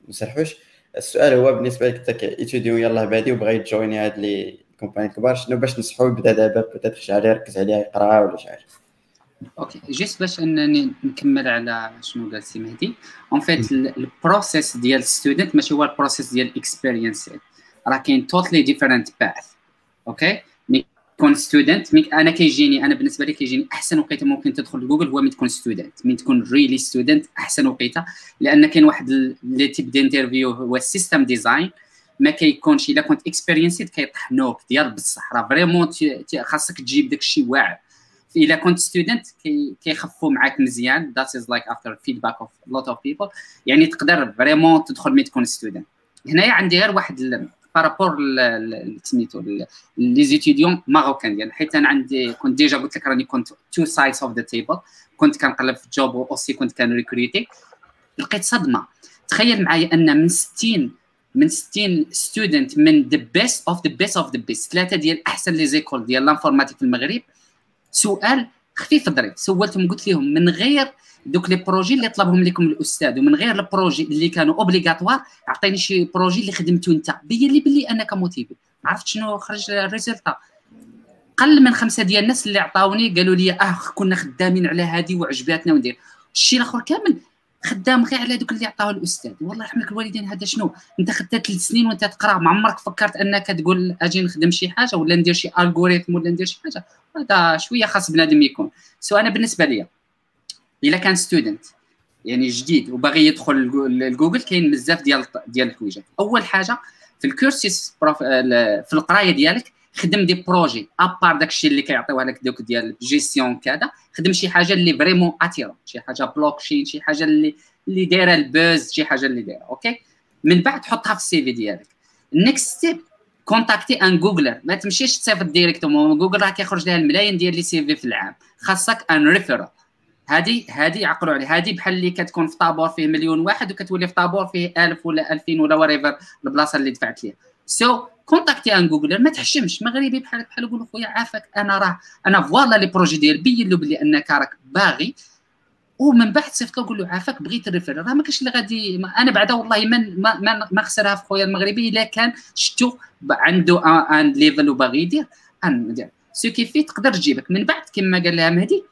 Speaker 1: نسرحوش. السؤال هو بالنسبة لك انت ك étudiant يلاه بادي وبغى يتجويني هاد les companies كبار شنو باش نصحو يبدا دابا؟ peut-être شي حاجة يركز عليها يقرا ولا شي حاجة
Speaker 3: OK juste باش أنني نكمل على شنو قال سي مهدي. en fait ال process ديال student ماشي هو ال process ديال experienced راه كاين totally different path OK مي تكون student أنا كيجيني أنا بالنسبة لي كيجيني أحسن وقيتة ممكن تدخل لجوجل هو من تكون student من تكون really student أحسن وقيتة. لأن كاين واحد les types d'interview هو ال system design ما كيكونش إلا كنت experienced كيطحنوك ديال بصح. راه vraiment خاصك تجيب داك الشيء واعر. الا كنت student كيخفوا معاك مزيان. that is like after feedback of lot of people يعني تقدر vraiment تدخل مي تكون student هنايا عندي غير واحد par rapport سميتو les étudiants marocains ديال حيت أنا عندي كنت déjà قلت لك راني كنت two sides of the table كنت كنقلب في ال job aussi كنت كان ريكريتي لقيت صدمة. تخيل معايا أن من 60 من 60 student من the best of the best of the best ثلاثة ديال أحسن les écoles ديال l'informatique في المغرب سؤال خفيف الظريف سولتهم قلت لهم من غير دوك les projets اللي طلبهم لكم الأستاذ ومن غير ال projets اللي كانوا obligatoires عطيني شي projet اللي خدمته أنت. بين لي بلي انك motivé عرفت شنو خرج ال résultat؟ قل من خمسة ديال الناس اللي عطاوني قالوا لي آه كنا خدامين على هذه وعجباتنا وندير. الشيء الآخر كامل خدام غير على دوك اللي عطاوه الأستاذ. والله يرحم الوالدين هذا شنو؟ أنت خدت ثلاث سنين وأنت تقرأ. ما عمرك فكرت أنك تقول أجي نخدم شي حاجة ولا ندير شي algorithm ولا ندير شي حاجة؟ هذا شوية خاص بنادم يكون. so أنا بالنسبة لي إلا كان student يعني جديد وباغي يدخل لجوجل كاين بزاف ديال ديال الحويجات أول حاجة في الكورسيس في القراية ديالك خدم des projets à part داكشي اللي كيعطيوها لك دوك ديال جيستيون كذا خدم شي حاجة اللي vraiment attirant شي حاجة بلوكشين شي حاجة اللي اللي دايرة ال buzz شي حاجة اللي دايرة OK من بعد حطها في ال CV ديالك. ال next step contacter un Googler ما تمشيش تصيفط directement جوجل راه كيخرج لها الملايين ديال les CV في العام. خاصك un referral هذه هذه عقلوا عليها. هذه بحال اللي كتكون في طابور فيه مليون واحد وكتولي في طابور فيه 1000 ولا 2000 ولا وريفر البلاصة اللي دفعت ليها. so so, contacter un Googler ما تحشمش. مغربي بحالك بحال قول خويا عافاك. أنا راه أنا voilà les projets ديال بين له بلي أنك راك باغي ومن بعد صيفط له قول له عافاك بغيت ال refer راه ما كاينش اللي غادي أنا بعدا والله ما ما, ما خسرها في خويا المغربي إلا كان شفتو عنده un level وباغي يدير. ندير so كيفي تقدر تجيبك. من بعد كما قال لها مهدي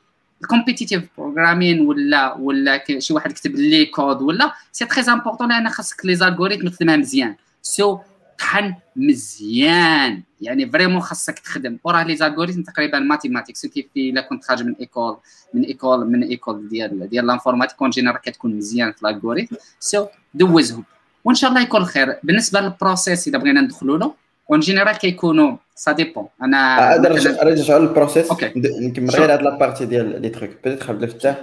Speaker 3: ال competitive programming ولا ولا شي واحد كتب LeetCode ولا c'est très important لأن خاصك les algorithmes تخدمها مزيان. so so, طحن مزيان. يعني vraiment خاصك تخدم. وراه les algorithmes تقريبا mathematics كيف إلا كنت خارج من école من école من école ديال ديال l'informatique en général كتكون مزيان في ال algorithm. so دوزهم. وإن شاء الله يكون خير. بالنسبة لل process إذا بغينا ندخلوا له en général كيكونوا ça dépend أنا
Speaker 1: نرجع لل process نكمل غير هاد la partie ديال les trucs petites عبد الفتاح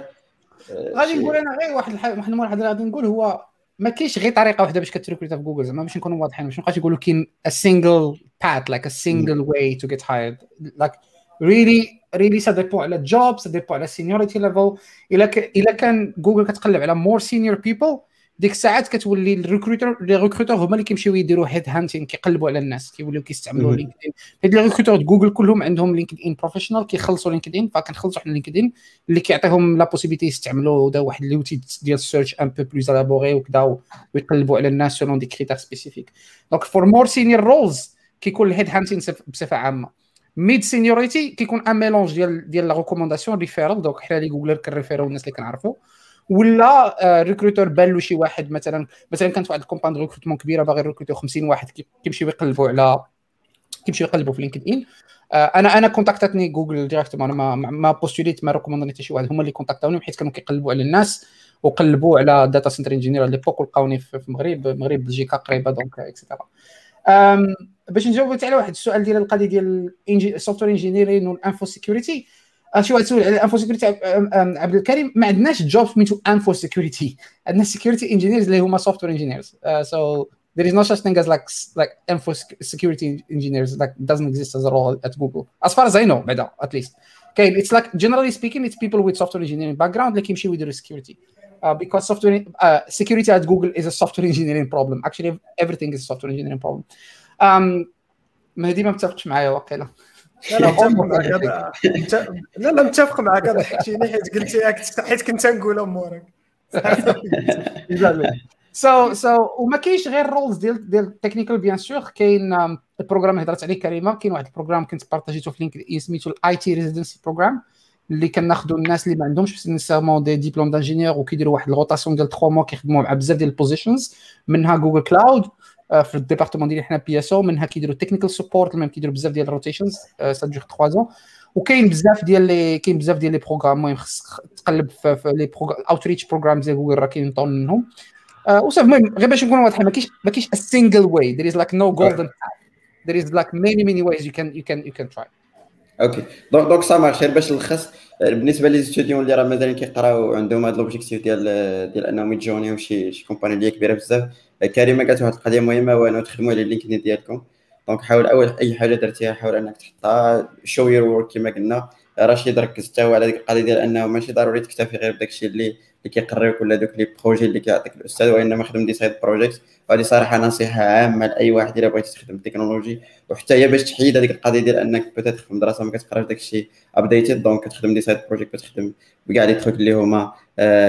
Speaker 4: غادي نقول أنا غير واحد واحد الملاحظه اللي غادي نقول هو ما كاينش غير طريقة واحدة باش كتريكروتا في جوجل زعما باش نكونوا واضحين باش نبقاش يقولوا كاين a single path like a single way to get hired. Like really really ça dépend على ال job ça dépend على ال seniority level الا الا كان جوجل كتقلب على more senior people ديك الساعات كتولي ال recruiter les recruteurs هما اللي كيمشيو يديروا head hunting كيقلبوا على الناس كيوليو كيستعملوا LinkedIn هاد les recruteurs جوجل كلهم عندهم LinkedIn professional كيخلصوا LinkedIn فكنخلصوا حنا LinkedIn اللي كيعطيهم la possibilité يستعملوا دا واحد l'outil ديال ال search un peu plus élaboré وكذا ويقلبوا على الناس selon des critères spécifiques donc for more senior roles كيكون ال head hunting بصفة عامة. mid seniority كيكون un mélange ديال ديال la recommandation referral donc حنا اللي جوجل كنريفيرو الناس اللي كنعرفوا ولا recruteur بان له شي واحد مثلا؟ مثلا كانت واحد ال campagne de recrutement كبيرة باغي ريكروتو 50 واحد كيمشيو يقلبوا على كيمشيو يقلبوا في LinkedIn أنا أنا كونتاكتاتني جوجل directement أنا ما ما بوستوليت ما ريكوموندني حتى شي واحد. هما اللي كونتاكتاوني حيت كانوا كيقلبوا على الناس وقلبوا على data center engineer à l'époque ولقاوني في المغرب المغرب بلجيكا قريبة donc et cetera باش نجاوب على واحد السؤال ديال القضية ديال السوفتوير انجينيرين والانفو سيكوريتي شي واحد سول على انفو سيكوريتي عبد الكريم ما عندناش جوب سميتو انفو سيكوريتي عندنا سيكوريتي انجينيرز اللي هما سوفتوير انجينيرز سو there is no such thing as like like info security engineers like doesn't exist as a role at Google as far as I know بعدا at least okay it's like generally speaking it's people with software engineering background اللي كيمشيو يديروا security uh, because software uh, security at Google is a software engineering problem actually everything is a software engineering problem um, مهدي ما متفقش معايا واقيلا
Speaker 5: لا لا متفق معك لا لا متفق معك هذا حكيتيني حيت قلتي حيت كنت نقول أمورك.
Speaker 4: so so وما كاينش غير roles ديال ديال technical bien sûr كاين ال programme اللي هضرت عليه كريمة. كاين واحد ال programme كنت بارطاجيته في LinkedIn سميتو ال IT residency program اللي كناخذوا الناس اللي ما عندهمش nécessairement des diplômes d'ingénieur وكيديروا واحد ال rotation ديال 3 mois كيخدموا مع بزاف ديال ال positions منها جوجل كلاود في ال département ديالي حنا PSO منها كيديروا technical support même كيديروا بزاف ديال ال rotations ça dure 3 ans وكاين بزاف ديال لي كاين بزاف ديال les programmes المهم خصك تقلب في, les outreach programs ديال جوجل راه كاين tons منهم. وصافي المهم غير باش نكونوا واضحين ما كاينش ما كاينش single way there is like no golden path there is like many many ways you can you can you can try.
Speaker 1: OK donc donc ça marche باش نلخص بالنسبة لي اللي راه مازالين كيقراو عندهم هذا l'objectif ديال ديال أنهم يجونيو شي شي company اللي كبيرة بزاف. كريمة قالت واحد القضية مهمة هو انه تخدموا على ال LinkedIn ديالكم. donc حاول أول أي حاجة درتيها حاول أنك تحطها show your work كما قلنا. رشيد ركز حتى هو على ديك القضية ديال أنه ماشي ضروري تكتفي غير بداك الشيء اللي اللي كيقريوك ولا دوك les projets اللي كيعطيك الأستاذ وإنما خدم des side projects وهذه صراحة نصيحة عامة لأي واحد إلا بغيتي تخدم التكنولوجي وحتى هي باش تحيد هذيك القضية ديال أنك peut-être في المدرسة ما كتقراش داك الشيء updated donc كتخدم des side projects كتخدم بكاع les trucs اللي هما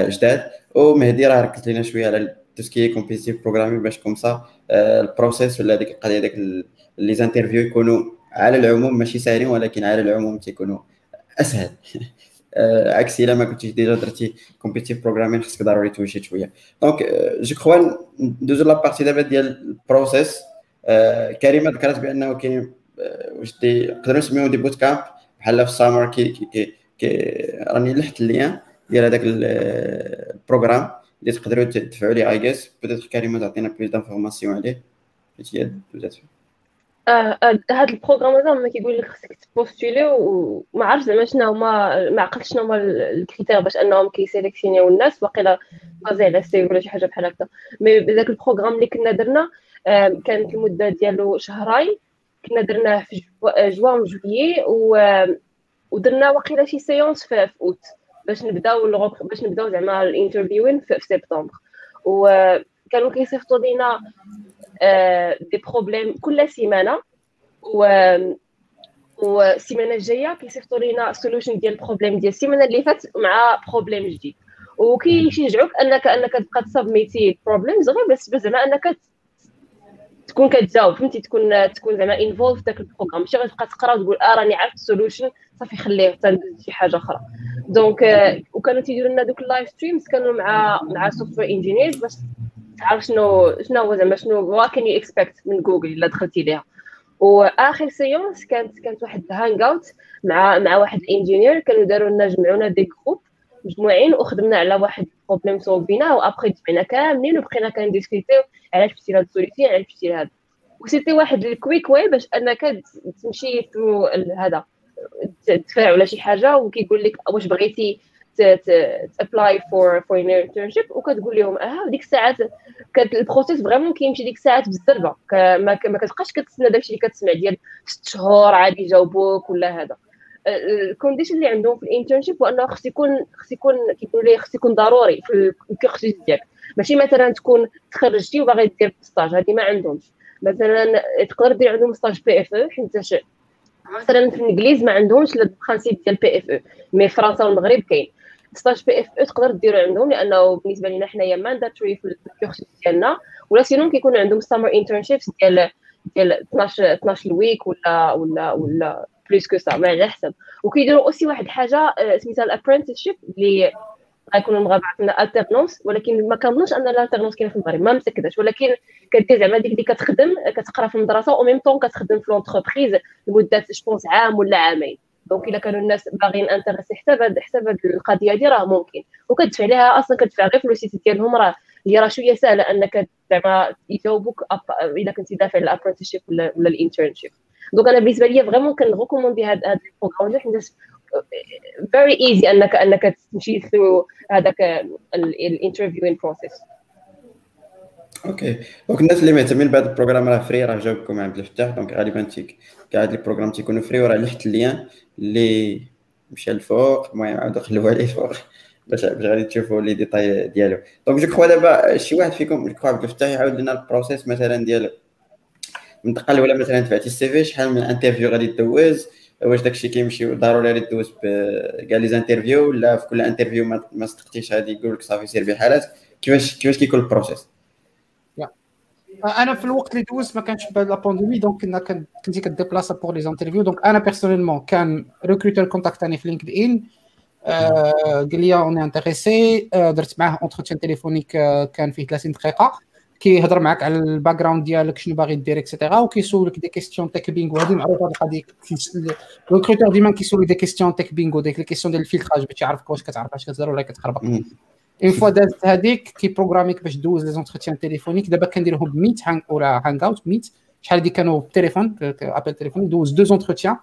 Speaker 1: جداد. ومهدي راه ركز لينا شوية على tout ce qui competitive programming باش comme ça ال process ولا ديك القضية ديك les interviews يكونوا على العموم ماشي ساهلين ولكن على العموم تيكونوا أسهل. عكس إلا ما كنتيش déjà درتي competitive programming خصك ضروري توجد شوية. donc je crois ندوزو la partie دابا ديال ال process كريمة ذكرت بأنه كاين واش دي نقدروا نسميو دي بوت كامب بحال في السامر كي كي كي راني لحت اللين ديال هذاك البروغرام اللي تقدروا تدفعوا لي اي جيس بوتيتر كريمة تعطينا بلوس دانفورماسيون عليه. حيت هي دوزات
Speaker 2: آه هاد البروغرام هذا ما كيقول لك خصك تبوستولي وما عرفتش زعما شنو هما ما عقلتش شنو هما الكريتير باش أنهم كيسيليكسيونيو الناس باقي بازي على سي ولا شي حاجة بحال هكا. مي داك ال programme اللي كنا درنا كانت المدة ديالو شهرين. كنا درناه في juin juillet و ودرنا واقيلا شي séances في, أوت. باش نبداو باش نبداو زعما ال interviewing في, في سبتمبر. وكانوا كيصيفطوا لينا des problèmes كل سيمانة. و والسيمانه الجاية كيصيفطوا لينا solution ديال ال problème ديال السيمانة اللي فاتت مع problème جديد. وكيشجعوك أنك أنك تبقى ت submitي problems غير بس زعما أنك تكون كتجاوب. فهمتي؟ تكون تكون زعما involved داك ال programme ماشي غتبقى تقرا وتقول آه راني عرفت ال solution صافي خليه تندوز شي حاجة أخرى. donc وكانوا تيديروا لنا دوك ال live streams كانوا مع مع software engineers باش تعرف شنو شنو هو زعما شنو what can you expect من جوجل إلا دخلتي ليها. وآخر séance كانت كانت واحد hangout مع مع واحد الانجينير كانوا داروا لنا جمعونا دي جروب مجموعين وخدمنا على واحد بروبليم سولفينا وأبخي جمعنا كاملين وبقينا كنديسكوتيو علاش مشيتي لهاد السوليسيون علاش مشيتي لهذا وسيتي واحد الكويك واي باش أنك تمشي هذا تدفع ولا شي حاجة. وكيقول لك واش بغيتي تابلاي فور فور ان انترنشيب وكتقول لهم آه ديك الساعات البروسيس فريمون كيمشي ديك الساعات بالزربة. ما كتبقاش كتسنى داكشي اللي كتسمع ديال ست شهور عادي يجاوبوك ولا هذا. ال condition اللي عندهم في ال internship هو أنه خص يكون خص يكون كيقولوا لي خص يكون ضروري في الكورسيس ديالك. ماشي مثلا تكون تخرجتي وباغي دير stage هذه ما عندهمش. مثلا تقدر دير عندهم stage PFE حيت مثلا في الإنجليز ما عندهمش ال principe ديال PFE mais فرنسا والمغرب كاين. stage PFE تقدر ديرو عندهم لأنه بالنسبة لنا حنايا mandatory في ال course ديالنا. ولا سينون كيكون عندهم سامر انترنشيبس ديال ديال 12 12 ويك ولا ولا ولا بلوس كو سا ما على حسب. وكيديروا أوسي واحد حاجة سميتها الابرنتيشيب اللي غيكونوا مغابعه لنا الترنونس ولكن ما كنظنش أن الالترنونس كاين في المغرب ما متاكداش ولكن كدير زعما ديك اللي كتخدم كتقرا في المدرسة أو ميم طون كتخدم في لونتربريز لمدة جوبونس عام ولا عامين. دونك إلا كانوا الناس باغيين انتريسي حتى بهاد حتى بهاد القضية هادي راه ممكن. وكتدفع ليها أصلا كتدفع غير في الوسيط ديالهم راه هي راه شوية سهلة أنك زعما يجاوبوك إلا كنتي دافع الابرنتيشيب ولا الإنترنشيب. دونك أنا بالنسبة لي فريمون كنغوكوموندي هاد هاد البروغرام حيت فيري ايزي انك أنك تمشي ثرو هذاك الانترفيوين بروسيس
Speaker 1: أوكي دونك الناس اللي مهتمين بهذا البروغرام راه فري راه جاوبكم عبد الفتاح دونك غالبا كاع هاد البروغرام تيكونوا فري وراه لحت اللين اللي مشى الفوق المهم عاودوا خلوه عليه الفوق باش باش غادي تشوفوا les détails ديالو. donc je crois دابا شي واحد فيكم je crois عبد الفتاح يعاود لنا ال process مثلا ديال تقال ولا مثلا دفعتي ال CV شحال من interview غادي دوز؟ واش داكشي كيمشي؟ ضروري غادي دوز كاع les interviews ولا في كل interview ما صدقتيش غادي يقول لك صافي سير بحالات كيفاش كيفاش كيكون ال
Speaker 4: process أنا في الوقت اللي دوزت ما كانش la pandémie donc كنا كنتي كديبلاصا بور لي زانترفيو دونك أنا بيرسونيلمون كان ريكروتور كونتاكتاني في لينكد ان قال لي اوني انتريسي درت معاه اونتروتيان تليفونيك كان فيه 30 دقيقة. كيهضر معاك على الباك جراوند ديالك شنو باغي دير اكسيتيرا وكيسولك دي كيستيون تك بينغ وهذه معروفة هذه القضية الريكروتور ديما كيسولك دي كيستيون تك بينغ ديك لي كيستيون ديال الفيلتراج باش يعرفك واش كتعرف اش كتهضر ولا كتخربق. اون فوا دازت هذيك كي بروغراميك باش دوز لي زونتروتيان تيليفونيك دابا كنديرهم 100 هانغ ولا هانغ اوت 100 شحال هذيك كانوا بالتليفون ابل تليفون دوز دو زونتروتيان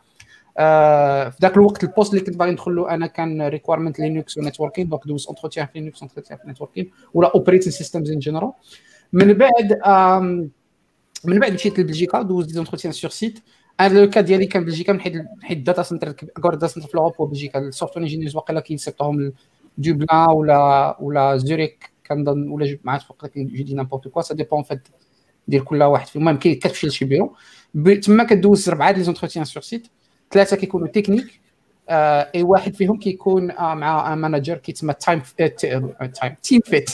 Speaker 4: في ذاك الوقت البوست اللي كنت باغي ندخل له أنا كان ريكويرمنت لينكس ونتوركين دونك دوز اونتروتيان في لينكس اونتروتيان في نتوركين ولا اوبريتين سيستمز ان جنرال من بعد من بعد مشيت لبلجيكا دوز دي زونتروتيان سور سيت أنا لو كا ديالي كان بلجيكا من حيت حيت الداتا سنتر كور داتا سنتر في اوروبا وبلجيكا السوفتوير انجينيرز واقيلا دوبلان ولا ولا زوريك كنظن ولا مع فوق جو دي نامبورت كوا سا ديبون فات ديال كل واحد فيهم. المهم كتمشي لشي بيرو تما كدوز ربعة ديال لي زونتروتيان سور سيت ثلاثة كيكونوا تكنيك آه اي واحد فيهم كيكون آه مع مانجر كيتسمى تايم تايم تيم فيت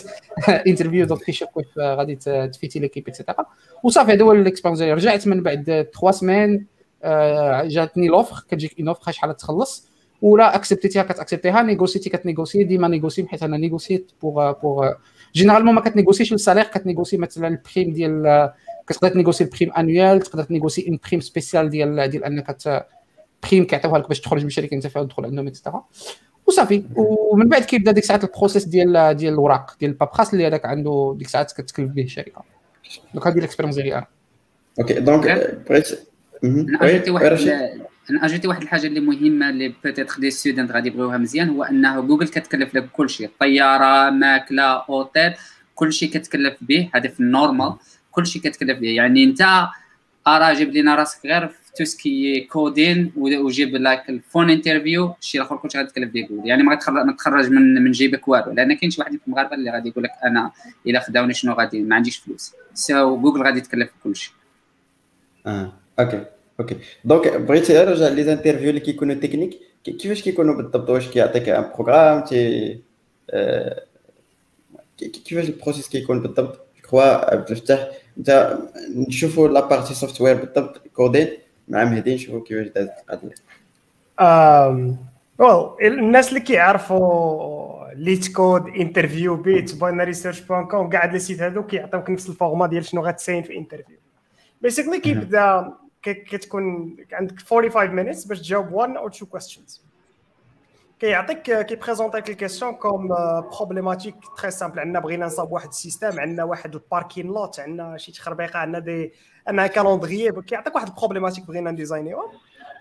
Speaker 4: انترفيو دونك كيشوفوا غادي تفيتي ليكيب اكسيتيرا وصافي هذا هو الاكسبيرونس رجعت من بعد 3 سمان آه جاتني لوفر كتجيك اون اوفر شحال تخلص. ولا اكسبتيتيها كتاكسبتيها نيغوسيتي كتنيغوسي ديما نيغوسي حيت أنا نيغوسيت بوغ بوغ généralement ما كتنيغوسيش السالير كتنيغوسي مثلا ال prime ديال كتقدر ت négocier ال prime annuelle تقدر ت négocier une prime spéciale ديال ديال انك prime كيعطيوها لك باش تخرج من الشركة انت فيها تدخل عندهم et cetera وصافي ومن بعد كيبدا ديك الساعات ال process ديال ديال الوراق ديال ال paperasse اللي هذاك عنده ديك الساعات كتكلف به الشركة donc هذه ال expérience ديالي أنا
Speaker 1: OK donc بغيت
Speaker 3: أنا ajouter واحد الحاجة اللي مهمة اللي peut-être les students غادي يبغيوها مزيان هو انه جوجل كتكلف لك كل شيء. طيارة ماكلة أوتيل كل شيء كتكلف به. هذا في ال normal. كل شيء كتكلف به. يعني أنت ارا جيب لينا راسك غير في tout ce qui coding وجيب لك ال phone interview الشيء الآخر كلشي غادي تكلف به جوجل يعني ما تخرج من من جيبك والو. لأن كاين شي واحد في المغاربه اللي غادي يقول لك أنا إلا خداوني شنو غادي؟ ما عنديش فلوس. so so جوجل غادي تكلف كل شيء.
Speaker 1: آه OK. OK donc بغيت نرجع les interviews اللي كيكونوا techniques كيفاش كيكونوا بالضبط واش كيعطيك un programme تي آه كيفاش ال process كيكون بالضبط quoi عبد الفتاح انت نشوفوا la partie software بالضبط coding مع مهدي نشوفوا كيفاش دازت القضية
Speaker 5: ويل الناس اللي كيعرفوا LeetCode interview bit binary search point com كاع لي sites هادو كيعطيوك نفس ال format ديال شنو غتساين في interview basically كيبدا كتكون عندك 45 minutes باش تجاوب 1 أو 2 questions. كيعطيك كيبريزونطيك ال question comme problématique très simple عندنا بغينا نصاوب واحد system عندنا واحد ال parking lot عندنا شي تخربيقة عندنا دي عندنا calendrier كيعطيك واحد ال problématique بغينا نديزاينيو.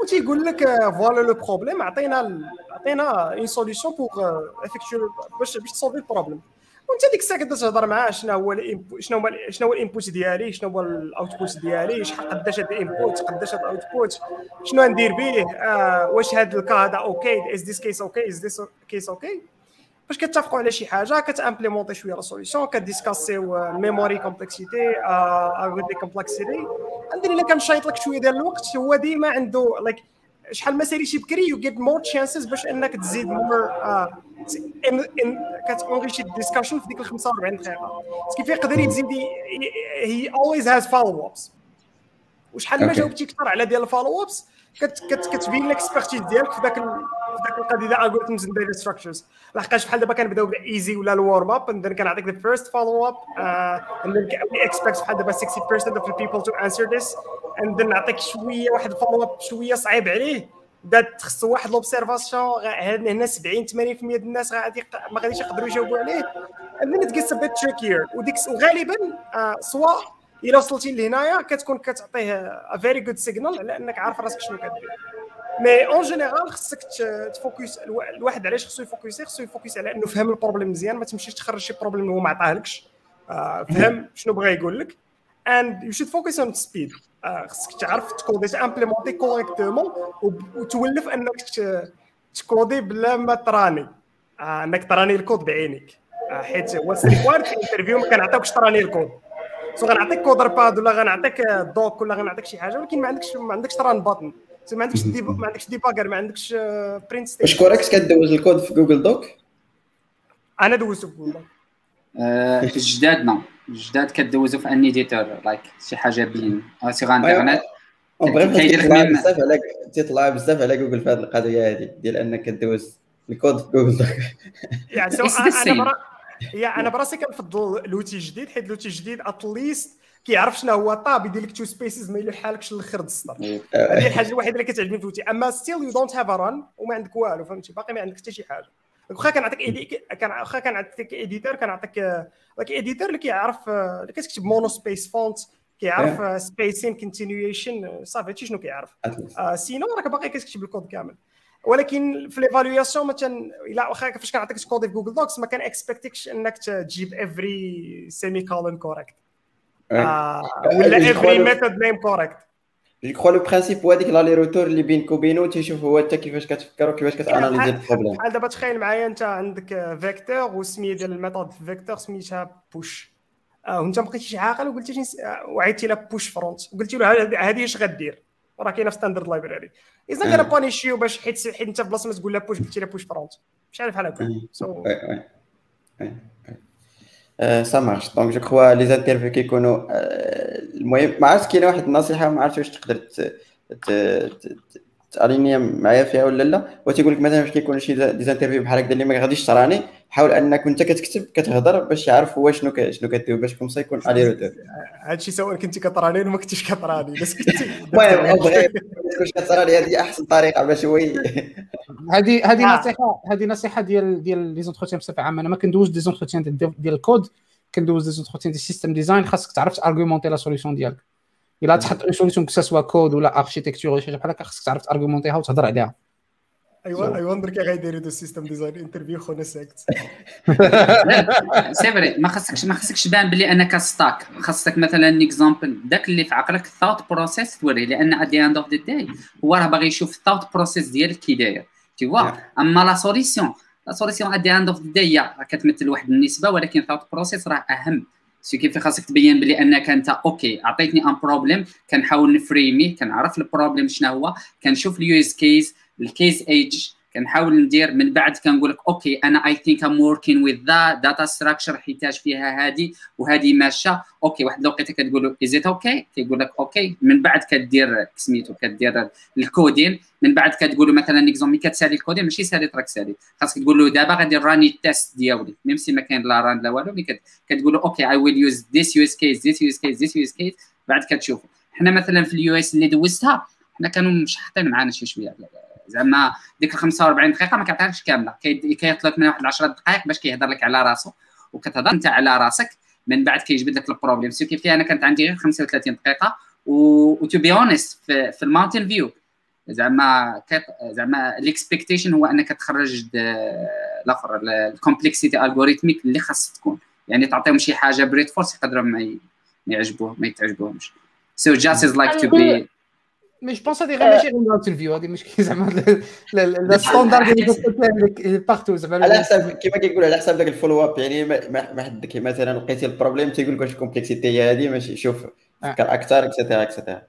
Speaker 5: وتيقول لك voilà le problème عطينا عطينا une solution pour effectuer باش باش تصولفي البروبليم وانت ديك الساعة كتبدا تهضر معاه شنو هو شنو هو شنو هو ال input ديالي شنو هو ال output ديالي شحال قداش هاد ال input قداش هاد ال output شنو ندير به آه واش هاد ال cas هذا okay is this case okay is this case okay باش كتفقوا على شي حاجة كتامبليمونتي شوية la solution كديسكاسيو memory complexity algorithm complexity عندنا إلا كنشيط لك شوية ديال الوقت هو ديما عنده like like شحال ما ساليتي بكري you get more chances باش انك تزيد more كتونغيشي ال discussion في ديك ال 45 دقيقة. كيف يقدر يزيد he always has follow ups وشحال ما جاوبتي أكثر على ديال ال follow ups كتبين لك ال expertise ديالك في ذاك في ذاك القضية and data structures لحقاش بحال دابا كنبداو بال easy ولا ال warm up and كنعطيك the first follow up and we expect بحال دابا 60% of the people to answer this and نعطيك شوية واحد ال follow up شوية صعيب عليه. بدا خصو واحد l'observation هنا 70 80% ديال الناس غادي ما غاديش يقدروا يجاوبوا عليه. and then it gets a وديك وغالبا سواء الا وصلتي لهنايا كتكون كتعطيه very good signal على أنك عارف راسك شنو كدير. mais en général خصك تفوكس الواحد علاش خصو يفوكسي خصو يفوكس على إنه فهم ال problème مزيان ما تمشيش تخرج شي problème هو ما عطاهلكش. فهم شنو بغا يقول لك. and you should focus on speed خصك تعرف تكودي تامبليمونتي correctement وتولف إنك تكودي بلا ما تراني. إنك تراني الكود بعينك حيت هو required في ال interview ما كنعطيوكش تراني ال code. so غنعطيك pad ولا غنعطيك doc ولا غنعطيك شي حاجة ولكن ما عندكش ما عندكش run button ما عندكش دي ما عندكش debugger ما عندكش print state
Speaker 1: واش correct كدوز الكود في Google Doc
Speaker 5: أنا دوزته في جوجل دوك
Speaker 3: الجداد نو الجداد كدوزو في un éditeur like شي حاجة بين سيغ انترنت
Speaker 1: كيدير بزاف على تيطلع بزاف على جوجل في هذه القضية هذه ديال أنك كدوز الكود في جوجل دوك
Speaker 5: يعني أنا يا أنا براسي كنفضل لوتي جديد حيت لوتي جديد اتليست كيعرف شنو هو طاب يدير لك تو سبيسز ما يلحالكش للاخر السطر. هذه الحاجة الوحيدة اللي كتعجبني في لوتي أما ستيل يو دونت هاف ران وما عندك والو فهمتي؟ باقي ما عندك حتى شي حاجة. واخا كنعطيك ايدي كان واخا كنعطيك ايديتور كنعطيك like editor اللي كيعرف اللي كتكتب monospace font كيعرف spacing continuation صافي هادشي شنو كيعرف. sinon راك باقي كتكتب الكود كامل. ولكن في l'évaluation مثلا الا واخا فاش كنعطيك تكودي في Google Docs ما كان اكسبكتكش إنك تجيب every semicolon correct ولا every method name correct
Speaker 1: je crois le principe هو هذيك l'aller-retour اللي بينك وبينه تيشوف هو انت كيفاش كتفكر وكيفاش كتاناليزي ال problème
Speaker 5: بحال دابا تخيل معايا انت عندك vector والسميه ديال ال method في vector سميتها push آه وانت ما بقيتيش عاقل وقلتي وعيطتي لها push front وقلتي له هذه اش غدير راه كاينة في standard library اذا كان بانيشيو باش حيت حيت انت في بلاصه ما تقول لها push قلتي لها push front مش عارف بحال هكا سو
Speaker 1: سا مارش دونك جو كخوا لي زانترفيو كيكونوا المهم ما عرفتش كاينة واحد النصيحة ما عرفتش واش تقدر تاليني معايا فيها ولا لا. هو تيقول لك مثلا فاش كيكون شي des interviews بحال هكا اللي ما غاديش تراني حاول أنك انت كتكتب كتهضر باش يعرف هو شنو شنو كدير باش comme ça يكون aller-retour
Speaker 5: هادشي سواء كنتي كطراني ولا ما كنتيش كطراني بس كنتي
Speaker 1: المهم كلشي كطراني هذه أحسن طريقة باش هو
Speaker 4: هذه هذه نصيحه هذه نصيحة ديال ديال les entretiens بصفة عامة. أنا ما كندوز des entretiens ديال الكود كندوز des entretiens ديال ال system design خاصك تعرف تارغومونتي la solution ديالك. إلا تحط une solution que ce soit code ولا architecture ولا شي حاجة بحال هكا خصك تعرف تارغومونتيها وتهضر عليها.
Speaker 5: I wonder كي غيديروا do system design interview خونا ساكت
Speaker 3: c'est vrai ما خصكش ما خصكش تبان بلي أنك stuck خاصك مثلا exemple داك اللي في عقلك ال thought process توريه لأن at the end of the day هو راه باغي يشوف ال thought process ديالك كي داير. tu vois أما la solution la solution at the end of the day كتمثل واحد النسبة ولكن ال thought process راه أهم. سي كيف خاصك تبين بلي أنك أنت أوكي عطيتني ان بروبليم كنحاول نفريمي كنعرف البروبليم شنو هو كنشوف اليوز كيس الكيس ايج كنحاول ندير من بعد كنقول لك أوكي أنا اي ثينك ام وركين وذ ذا داتا ستراكشر حيتاج فيها هذه وهذه ماشية. أوكي واحد الوقيتة كتقول له از أوكي كيقول لك أوكي. من بعد كدير سميتو كدير الكودين. من بعد كتقول له مثلا اكزومبل كتسالي الكودين ماشي سالي تراك سالي. خاصك تقول له دابا غادي راني التيست ديالي. ميم سي ما كاين لا ران لا والو مي كتقول له okay I will use this use case this use case this use case بعد كتشوف حنا مثلا في ال US اللي دوزتها حنا كانوا مش حاطين معنا شي شوية. زعما ديك ال 45 دقيقة ما كيعطيكش كاملة. كيطلق من واحد 10 دقائق باش كيهضر لك على راسو. وكتهضر أنت على راسك. من بعد كيجبد لك ال problème سو كيف أنا كانت عندي غير 35 دقيقة. و to be honest في, في Mountain View. زعما زعما ال expectation هو أنك تخرج الآخر ال complexité algorithmique اللي خاص تكون. يعني تعطيهم شي حاجة brute force يقدروا ما يعجبوه ما يتعجبوهمش. So just is like to be
Speaker 4: mais je pense هذه غير ماشي غير ال interview هذه مشكل زعما ال standard اللي partout زعما
Speaker 1: على حسب كيما كيقولوا على حسب ذاك ال follow up يعني ما حد مثلا لقيتي ال problème تيقول لك واش ال complexité هي هذه ماشي شوف فكر أكثر et cetera et cetera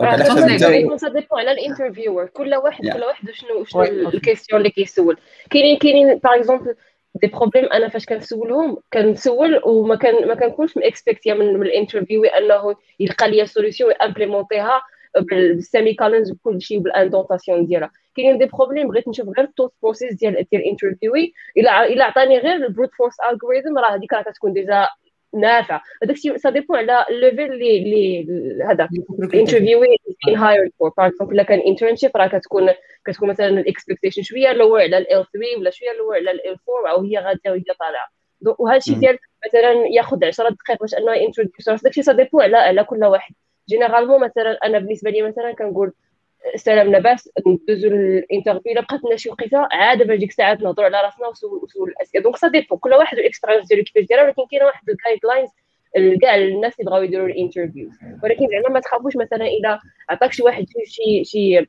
Speaker 2: على حسب ça dépend على ال interviewer كل واحد كل واحد شنو شنو ال question اللي كيسول كاينين كاينين par exemple des problèmes أنا فاش كنسولهم كنسول وما كان ما كنكونش م expecting من ال interviewé انه يلقى لي solution و يimplémentيها بال semi-colons بكل شيء بال indentation ديالها. كاينين des problèmes بغيت نشوف غير ال thought process ديال ديال ال interviewé إلا إلا عطاني غير ال brute force algorithm راه هذيك راه كتكون déjà نافعة. هذاك الشيء ça dépend على ال level اللي اللي هذا. ال interviewé إن hired for par exemple إلا كان internship راه كتكون كتكون مثلا ال expectation شوية lower على ال 3 ولا شوية lower على ال 4 أو هي غادية وهي طالعة. وهذا الشيء ديال مثلا ياخذ 10 دقائق باش أنه يintroduce داك الشيء ça dépend على على كل واحد. généralement مثلا أنا بالنسبة لي مثلا كنقول سلام لاباس ندوزو ال interview إلا بقات لنا شي وقيته عاد باش ديك الساعات نهضروا على راسنا وسول الأسئلة. donc ça dépend كل واحد وال experience ديالو كيفاش دايره ولكن كاينة واحد ال guidelines كاع الناس اللي بغاو يديروا ال interview. ولكن زعما ما تخافوش مثلا إذا عطاك شي واحد شي شي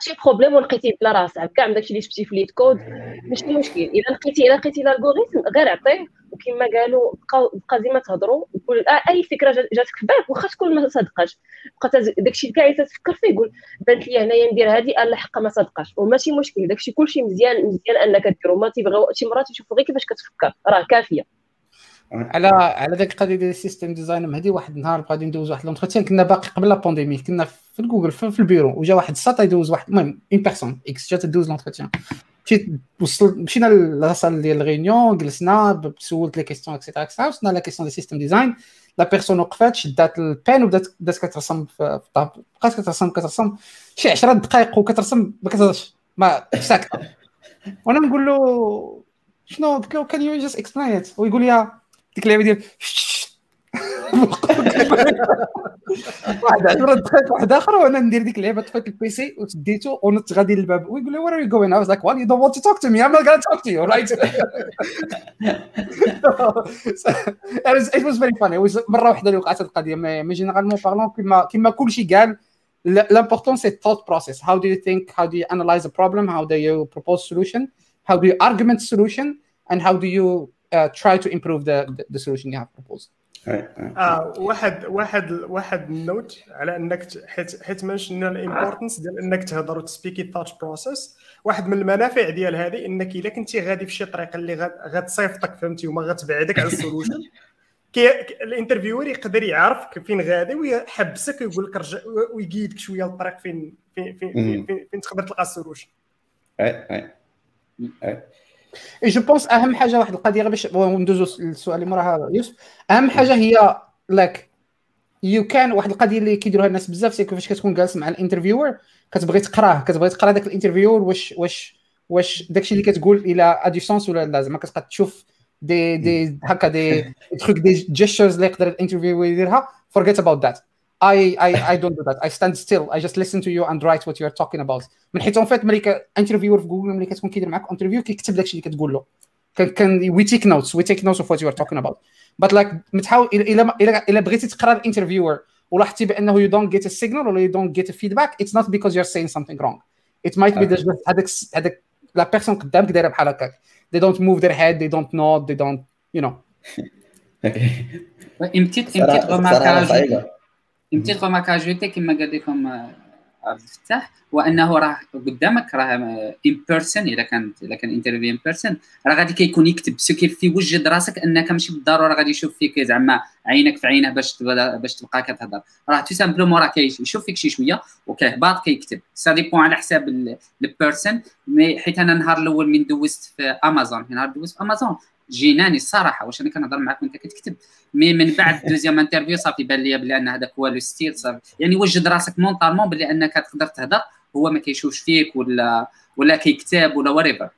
Speaker 2: شي problème ولقيتيه بلا راسك. كاع من داكشي اللي شفتي في LeetCode ماشي مشكل. إذا لقيتي إذا لقيتي ال algorithme غير عطيه. وكما قالوا بقى بقى ديما تهضروا وقول آه أي فكرة جاتك في بالك واخا تكون ما صدقاش. بقى داكشي كاع تفكر فيه قول بانت لي هنايا ندير هذه لا حق ما صدقاش. وماشي مشكل. داكشي كلشي مزيان مزيان أنك ديرو. ما تيبغيو شي مرات يشوفوا غير كيفاش كتفكر. راه كافية.
Speaker 4: على على ذاك القضية ديال ال system design مهدي واحد النهار غادي ندوز واحد l'entretien كنا باقي قبل la pandémie كنا في الجوجل في البيرو وجا واحد الساط يدوز واحد المهم une personne X جات تدوز l'entretien مشيت وصلت مشينا la salle ديال la réunion جلسنا سولت les questions et cetera et cetera وصلنا la question ديال ال system design la personne وقفات شدات البان وبدات بدات كترسم في الطاب بقات كترسم كترسم شي 10 دقائق وكترسم ما كتهضرش. ما ساكتة. وأنا نقول له شنو؟ قلت له كان يو جاست اكسبلين ات ويقول لي ديك اللعبه ديال واحد رد واحد اخر وأنا ندير ديك اللعبه طفيت البيسي وتديتو ونط غادي للباب ويقول لي وير ار يو جوين اي واز لايك يو دونت talk to me I'm not gonna talk to you right it was very funny مره واحدة اللي وقعت القضية مي جينيرالمون بارلون كما كما كلشي قال l'important c'est thought process how do you think how do you analyze a problem how do you propose solution how do you argument solution and how do you uh, try to improve the, the, the solution you have proposed.
Speaker 5: آه واحد واحد واحد ال note على إنك حيت حيت mentionنا ال importance ديال إنك تهضر وت speakي ال thought process واحد من المنافع ديال هذه إنك إلا كنتي غادي في شي طريق اللي غتصيفطك فهمتي وما غتبعدك على ال solution كي ال interviewer يقدر يعرفك فين غادي ويحبسك ويقول لك رجع ويقيدك شوية الطريق فين فين فين, فين, فين, فين تقدر تلقى السولوشن
Speaker 1: اي
Speaker 4: جو بونس أهم حاجة واحد القضية غير باش ندوزو للسؤال اللي موراها يوسف. أهم حاجة هي لاك يو كان واحد القضية اللي كيديروها الناس بزاف سي كيفاش كتكون جالس مع الانترفيور كتبغي تقراه كتبغي تقرا داك الانترفيور واش واش واش داكشي اللي كتقول إلى ادي سونس ولا لا؟ زعما كتبقى تشوف دي دي هكا دي trucs des gestures اللي يقدر ال interviewer يديرها forget about that I, I I don't do that. I stand still. I just listen to you and write what you are talking about. من حيت en fait ملي interviewer في جوجل ملي كتكون كيدير معاك interview كيكتب داكشي اللي كتقول له. كان كان we take notes we take notes of what you are talking about but like متحاول الا الا الا بغيتي تقرا ال interviewer ولاحظتي بأنه you don't get a signal ولا you don't get a feedback it's not because you are saying something wrong it might be just هذاك هذاك la personne قدامك دايره بحال هكاك they don't move their head they don't nod they don't you know.
Speaker 3: Une petite une remarque à ajouter كما قال لكم عبد الفتاح وأنه راه قدامك راه en personne إذا كانت إذا كان interview en personne راه غادي كيكون يكتب. سو كيف وجد راسك أنك ماشي بالضرورة غادي يشوف فيك زعما عينك في عينه باش باش تبقى كتهضر. راه tout simplement راه كيشوف فيك شي شوية وكيهبط كيكتب. ça dépend على حساب ال personne mais حيت أنا النهار الأول من دوزت في امازون النهار دوزت في امازون gênاني الصراحة واش أنا كنهضر معاك وأنت كتكتب. mais من بعد deuxième interview صافي بان لي بلي أن هذاك هو le style صافي. يعني وجد راسك mentalement بلي أنك تقدر تهضر هو ما كيشوفش فيك ولا ولا كيكتب ولا وريفر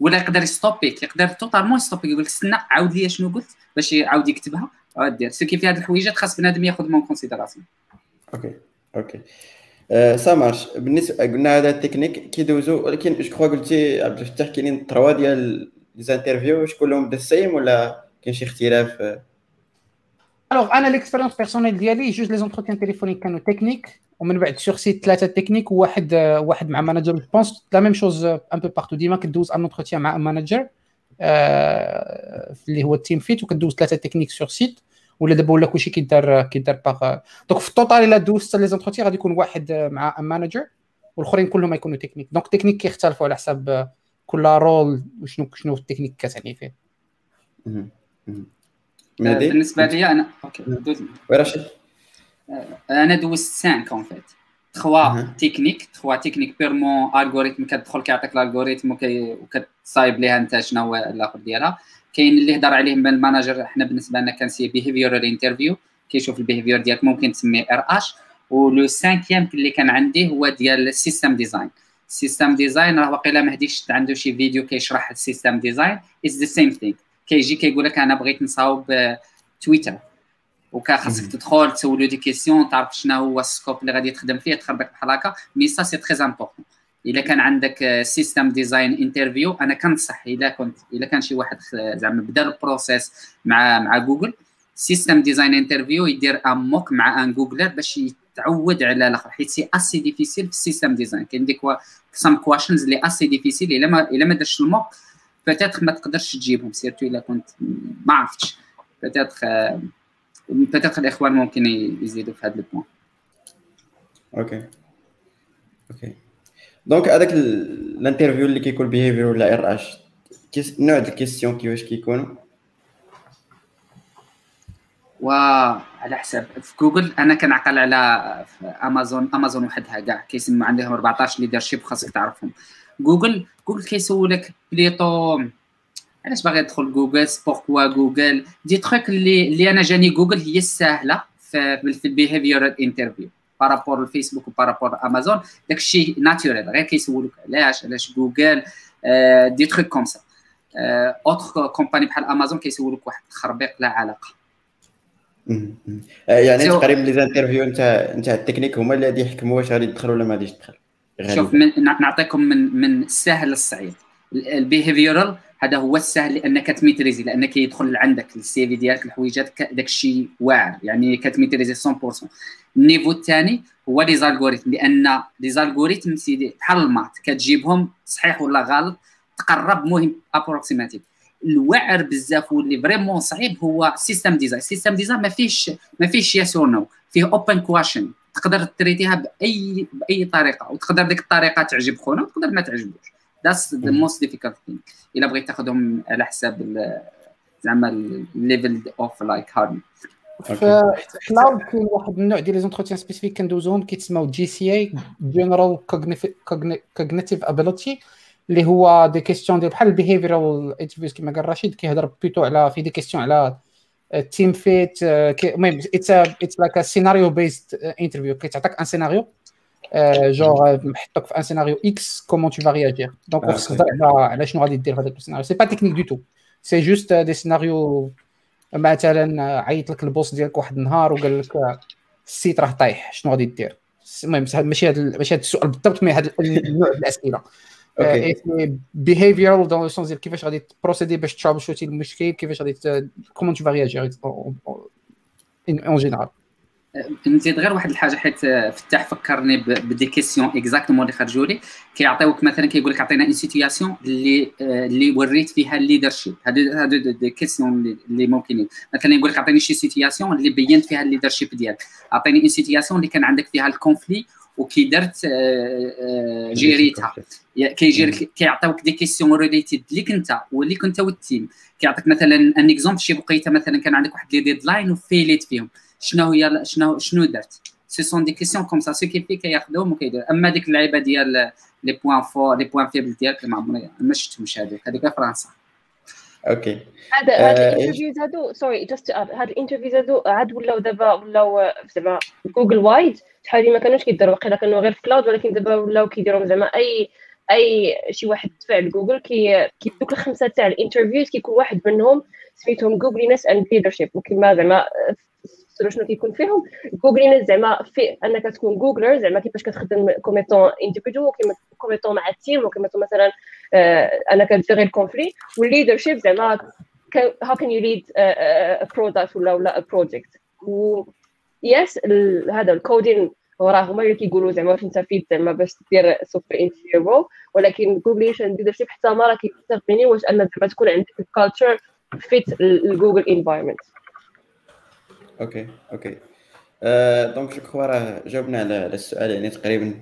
Speaker 3: ولا يقدر يstoppيك يقدر totalement يstoppيك يقول لك استنى عاود لي شنو قلت باش يعاود يكتبها دير سو كيف هاد الحويجات خاص بنادم ياخذ en considération
Speaker 1: OK OK ça marche بالنسبة قلنا هذا التكنيك كيدوزو ولكن je crois قلتي عبد الفتاح كاينين trois ديال les interviews واش كلهم the same ولا كاين شي اختلاف
Speaker 4: alors أنا l'expérience personnelle ديالي جوج les entretiens téléphoniques كانوا techniques ومن بعد sur site ثلاثة techniques وواحد واحد مع manager je pense la même chose un peu partout ديما كدوز un entretien مع manager اللي هو ال team fit وكدوز ثلاثة techniques sur site ولا دابا ولا كلشي كيدار كيدار par donc في ال total الا دوزت les entretiens غادي يكون واحد مع manager والاخرين كلهم يكونوا techniques donc technique كيختلفوا على حساب كل rôle وشنو شنو التكنيك كتعني فيه.
Speaker 3: بالنسبة لي أنا OK دوز.
Speaker 1: رشيد؟
Speaker 3: أنا دوزت 5 en fait. 3 techniques 3 techniques purement algorithme كتدخل كيعطيك ال algorithme وكتصايب ليها أنت شنو هو الآخر ديالها. كاين اللي هضر عليه من ال manager حنا بالنسبة لنا كنسي behavioral interview كيشوف ال behavior ديالك ممكن تسميه RH و le cinquième اللي كان عندي هو ديال ال system design system design راه واقيلا ما هديش عنده شي فيديو كيشرح ال system design is the same thing كيجي كيقول لك أنا بغيت نصاوب تويتر وكا خاصك تدخل تسولو des questions تعرف شنو هو ال scope اللي غادي تخدم فيه تخربق بحال هكا. mais ça c'est très important إلا كان عندك system design interview أنا كنصح إلا كنت إلا كان شي واحد زعما بدأ ال process مع مع Google system design interview يدير un mock مع un Googler باش تعود على الآخر حيت c'est assez difficile في ال system design كاين ديك some questions اللي assez difficile إلا ما إلا ما درتش ال mock peut-être ما تقدرش تجيبهم surtout إلا كنت ما عرفتش. peut-être peut-être الإخوان ممكن يزيدوا في هذا ال
Speaker 1: point OK OK donc هذاك ال interview اللي كيكون behavior ولا RH نوع ال question كيفاش كيكونوا
Speaker 3: وعلى حساب. في جوجل أنا كنعقل على في Amazon. Amazon وحدها كاع كيسموا عندهم 14 leadership خاصك تعرفهم. Google Google كيسولك plutôt علاش باغي تدخل Google؟ pourquoi Google؟ des trucs اللي اللي أنا جاني جوجل هي السهله في, في انترفيو بارابور الفيسبوك وبارابور امازون داكشي naturel غير كيسولوك علاش علاش جوجل؟ آه des trucs comme ça autres compagnies بحال امازون كيسولوك واحد التخربيق لا علاقة.
Speaker 1: يعني تقريبا les interviews انت انت التكنيك هما اللي غادي يحكموا واش غادي تدخل ولا ما غاديش تدخل
Speaker 3: شوف من نعطيكم من من السهل للصعيب ال behavioral هذا هو السهل لانك ت maîtriser لأنك يدخل عندك ال CV ديالك الحويجات داك الشيء واعر. يعني كت maîtriser 100% ال niveau الثاني هو les algorithmes لأن les algorithmes سيدي بحال ال maths. كتجيبهم صحيح ولا غلط تقرب مهم approximatif الواعر بزاف واللي vraiment صعيب هو system design system design ما فيهش ما فيهش yes or no فيه open question تقدر ت traiter ها باي بأي طريقة وتقدر ديك الطريقة تعجب خونا وتقدر ما تعجبوش. that's the most difficult thing إلا بغيت تاخذهم على حساب زعما ال level of like hard
Speaker 4: في Cloud كاين واحد النوع ديال les entretiens spécifiques كندوزوهم كيتسموا GCA general cognitive ability اللي هو des questions ديال بحال ال behavioral interviews كما قال رشيد كيهضر plutôt على في des questions على team fit المهم it's it's like scenario based interview كيتعطيك un scénario genre نحطك في un scénario X comment tu vas réagir donc خصك تهضر على على شنو غادي دير في هذاك السيناريو c'est pas technique du tout c'est juste des scénarios مثلا عيط لك ال boss ديالك واحد النهار وقال لك ال site راه طايح. شنو غادي دير؟ المهم ماشي هذا ماشي هذا السؤال بالضبط mais هذا النوع من behavioral dans le sens ديال كيفاش غادي ت procéder باش ت troubleshoot ي المشكل كيفاش غادي comment tu vas réagir en général
Speaker 3: نزيد غير واحد الحاجة حيت فتح فكرني ب des questions exactement اللي خرجوا لي. كيعطيوك مثلا كيقول لك عطينا une situation اللي اللي وريت فيها ال leadership هادو هادو des questions اللي ممكنين مثلا يقول. لك عطيني شي situation اللي بينت فيها ال leadership ديالك. عطيني une situation اللي كان عندك فيها ال conflit وكي درت gérer تها كيجي كيعطيوك des questions related ليك انت واللي كنت وال team. كيعطيك مثلا un exemple شي بقيته مثلا كان عندك واحد les deadlines و fail يت فيهم. شنو هي شنو شنو درت؟ ce sont des questions comme ça ce qui fait كياخذوهم وكيدير أما ديك اللعيبة ديال les points forts les points faibles ديالك ما عمري ما شفتهمش هذوك هذيك فرنسا.
Speaker 1: OK.
Speaker 2: هذا هذا ال interviews هادو sorry just هاد ال interviews هادو عاد ولاو دابا ولاو زعما Google wide شحال ما كانوش كيديروا واقيلا كانوا غير في Cloud ولكن دابا ولاو كيديروا زعما أي أي شي واحد تفاع لجوجل كي دوك الخمسة تاع ال interviews كيكون واحد منهم سميتهم Googleyness and leadership وكما زعما شنو كيكون فيهم. Googleyness زعما في أنك تكون Googler زعما كيفاش كتخدم comme étant individu comme étant مع ال team و comme étant مثلا أنك ت gérer ال conflit وال leadership زعما can you lead a product ولا ولا project. و yes هذا ال coding وراه هما اللي كيقولوا زعما واش انت fit زعما باش دير software engineer ولكن Googleyness and leadership حتى ما راه كيستخدمني واش أن زعما تكون عندك ال culture fit ال
Speaker 1: Google environment OK OK. Donc je crois راه جاوبنا على السؤال يعني تقريبا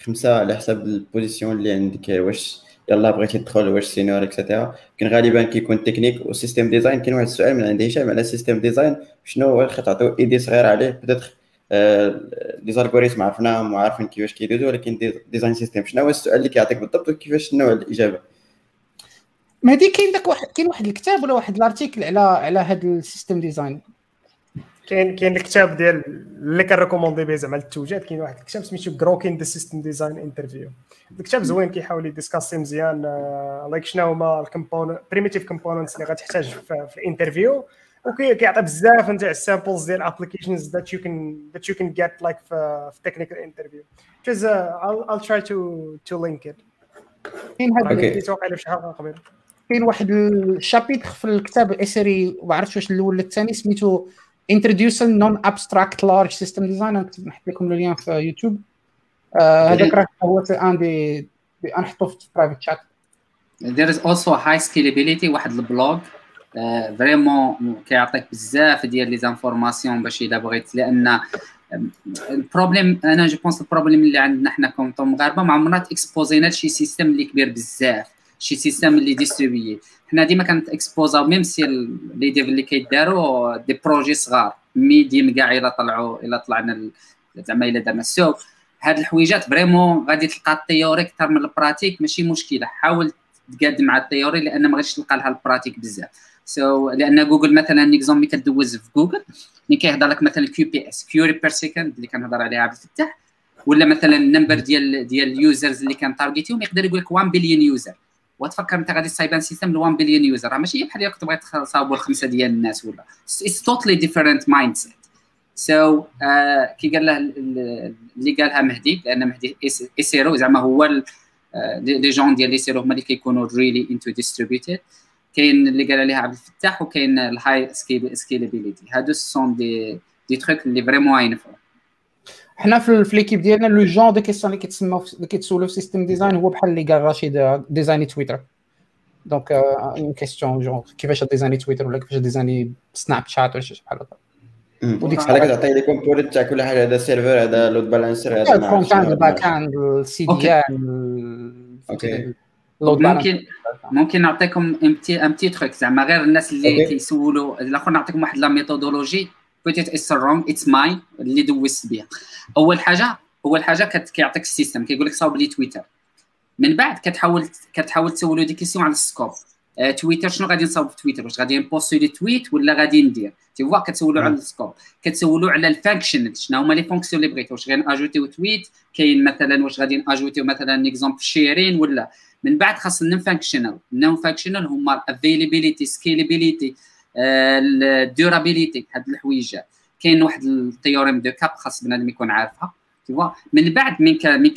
Speaker 1: خمسة على حسب ال position اللي عندك واش يلا بغيتي تدخل واش senior et cetera كاين غالبا كيكون technique و system design كاين واحد السؤال من عند هشام على system design شنو هو تعطيو idée صغيرة عليه. Peut-être les algorithmes عرفناهم وعارفين كيفاش كيدوزو ولكن design system شنو هو السؤال اللي كيعطيك بالضبط وكيفاش نوع الإجابة؟
Speaker 4: مهدي كاين داك واحد كاين واحد الكتاب ولا واحد ال article على على هذا ال system design
Speaker 5: كاين كاين الكتاب ديال اللي كنريكوموندي به زعما التوجات كاين واحد الكتاب سميتو Grokking the System Design Interview الكتاب زوين كيحاول يديسكاسي مزيان like شنو هما ال component primitive components اللي غتحتاج في ال interview وكيعطي بزاف نتاع ال samples ديال applications that you can that you can get like في technical interview جوز I'll try to to link it.
Speaker 4: كاين هذا
Speaker 5: اللي توقع له شحال قبل.
Speaker 4: كاين واحد ال chapitre في الكتاب ال SRE ما عرفتش واش الأول ولا الثاني سميتو introducing non-abstract large system design. نحط لكم اليوم في يوتيوب. هذاك راه هو عندي نحطو في private chat
Speaker 3: there is also high scalability واحد ال blog vraiment كيعطيك بزاف ديال les informations باش الا بغيت. لأن ال problème أنا je pense ال problème اللي عندنا حنا comme مغاربه ما عمرنا تاكسبوزينا لشي système اللي كبير بزاف. شي système اللي distribué حنا ديما كانت اكسبوزا même si les devs اللي كيداروا des projets صغار. ميديم كاع إلا طلعوا إلا طلعنا زعما إلا درنا so. هاد الحويجات vraiment غادي تلقى ال théorie أكثر من ال pratique ماشي مشكلة. حاول تقاد مع ال théorie لأن ما غاديش تلقى لها ال pratique بزاف. so so, لأن جوجل مثلا un exemple ملي كدوز في جوجل ملي كيهضر لك مثلا QPS query per second اللي كنهضر عليها عبد الفتاح ولا مثلا ال number ديال ديال ال users اللي كان target يهم يقدر يقول لك 1 billion user وتفكر انت غادي تصايب system ل 1 billion user راه ماشي بحال كنت بغيت تصاوبوا الخمسة ديال الناس ولا. It's totally different mindset so كي قال له اللي قالها مهدي لأن مهدي SRE زعما هو les gens ديال SRE هما اللي كيكونوا really into distributed كاين اللي قال عليها عبد الفتاح وكاين ال high scalability هادو sont des des trucs اللي vraiment ينفعوا
Speaker 4: حنا في l'équipe ديالنا le genre de questions اللي كيتسموا اللي كيتسولوا في system design هو بحال اللي قال رشيد design ي تويتر Donc une question genre كيفاش design ي تويتر ولا كيفاش design ي سناب شات ولا شي بحال هكا.
Speaker 1: وديك الساعة كتعطي les components تاع كل حاجة هذا server هذا load balancer هذا
Speaker 4: ال front end ال back end ال
Speaker 1: CDN OK
Speaker 3: ممكن ممكن نعطيكم un petit truc زعما غير الناس اللي كيسولوا الآخر نعطيكم واحد la méthodologie peut-être it's wrong it's mine اللي دوزت بها أول حاجة أول حاجة كيعطيك ال system. كيقول لك صاوب لي تويتر. من بعد كتحاول كتحاول تسولو des questions على ال scope. آه تويتر شنو غادي نصاوب في تويتر؟ واش غادي نبوستي les tweets ولا غادي ندير؟ tu vois كتسولو على ال scope. كتسولو على ال function شنو هما les fonctions اللي بغيتو؟ واش غادي ناجوتيو tweet؟ كاين مثلا واش غادي ناجوتيو مثلا exemple sharing ولا. من بعد خاص functional ال non functional هما availability scalability ال durability هاد الحويجات كاين واحد ال théorème de CAP خاص بنادم يكون عارفها تيوا من بعد من ك من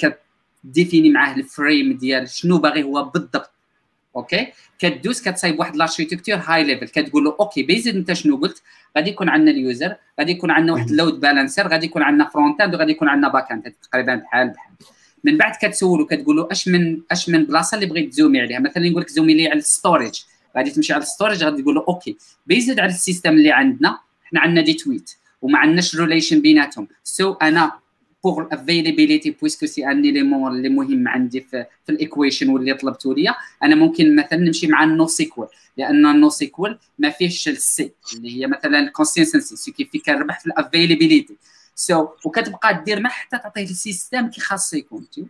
Speaker 3: ديفيني معاه ال frame ديال شنو باغي هو بالضبط OK كدوز كتصايب واحد l'architecture high level كتقول له OK based انت شنو قلت؟ غادي يكون عندنا ال user غادي يكون عندنا واحد ال load balancer غادي يكون عندنا front end وغادي يكون عندنا back end تقريبا بحال بحال. من بعد كتسولو كتقول له أش من أش من بلاصة اللي بغيت ت zoom ي عليها؟ مثلا يقول لك zoom ي لي على ال storage غادي تمشي على ال storage غادي تقول له OK based على ال system اللي عندنا حنا عندنا دي تويت وما عندناش relation بيناتهم. so so أنا pour ال availability puisque c'est un élément اللي مهم عندي في, في ال equation واللي طلبتو ليا أنا ممكن مثلا نمشي مع ال NoSQL لأن ال NoSQL ما فيهش ال C اللي هي مثلا ال consistency so كيف كنربح في ال availability so so, وكتبقى دير ما حتى تعطيه ال system كي خاص يكون. tu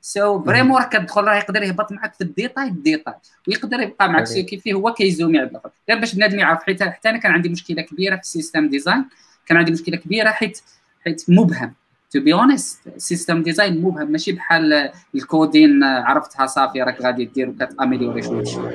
Speaker 3: sais vraiment راه كتدخل راه يقدر يهبط معك في الديتاي الديتاي ويقدر يبقى معك so كيف هو كي zoom ي على الآخر. غير باش بنادم يعرف حيت حتى أنا كان عندي مشكلة كبيرة في ال system design كان عندي مشكلة كبيرة حيت حيت مبهم. To be honest system design مبهم. ماشي بحال ال coding عرفتها صافي راك غادي دير وكتاميليوري شوية بشويه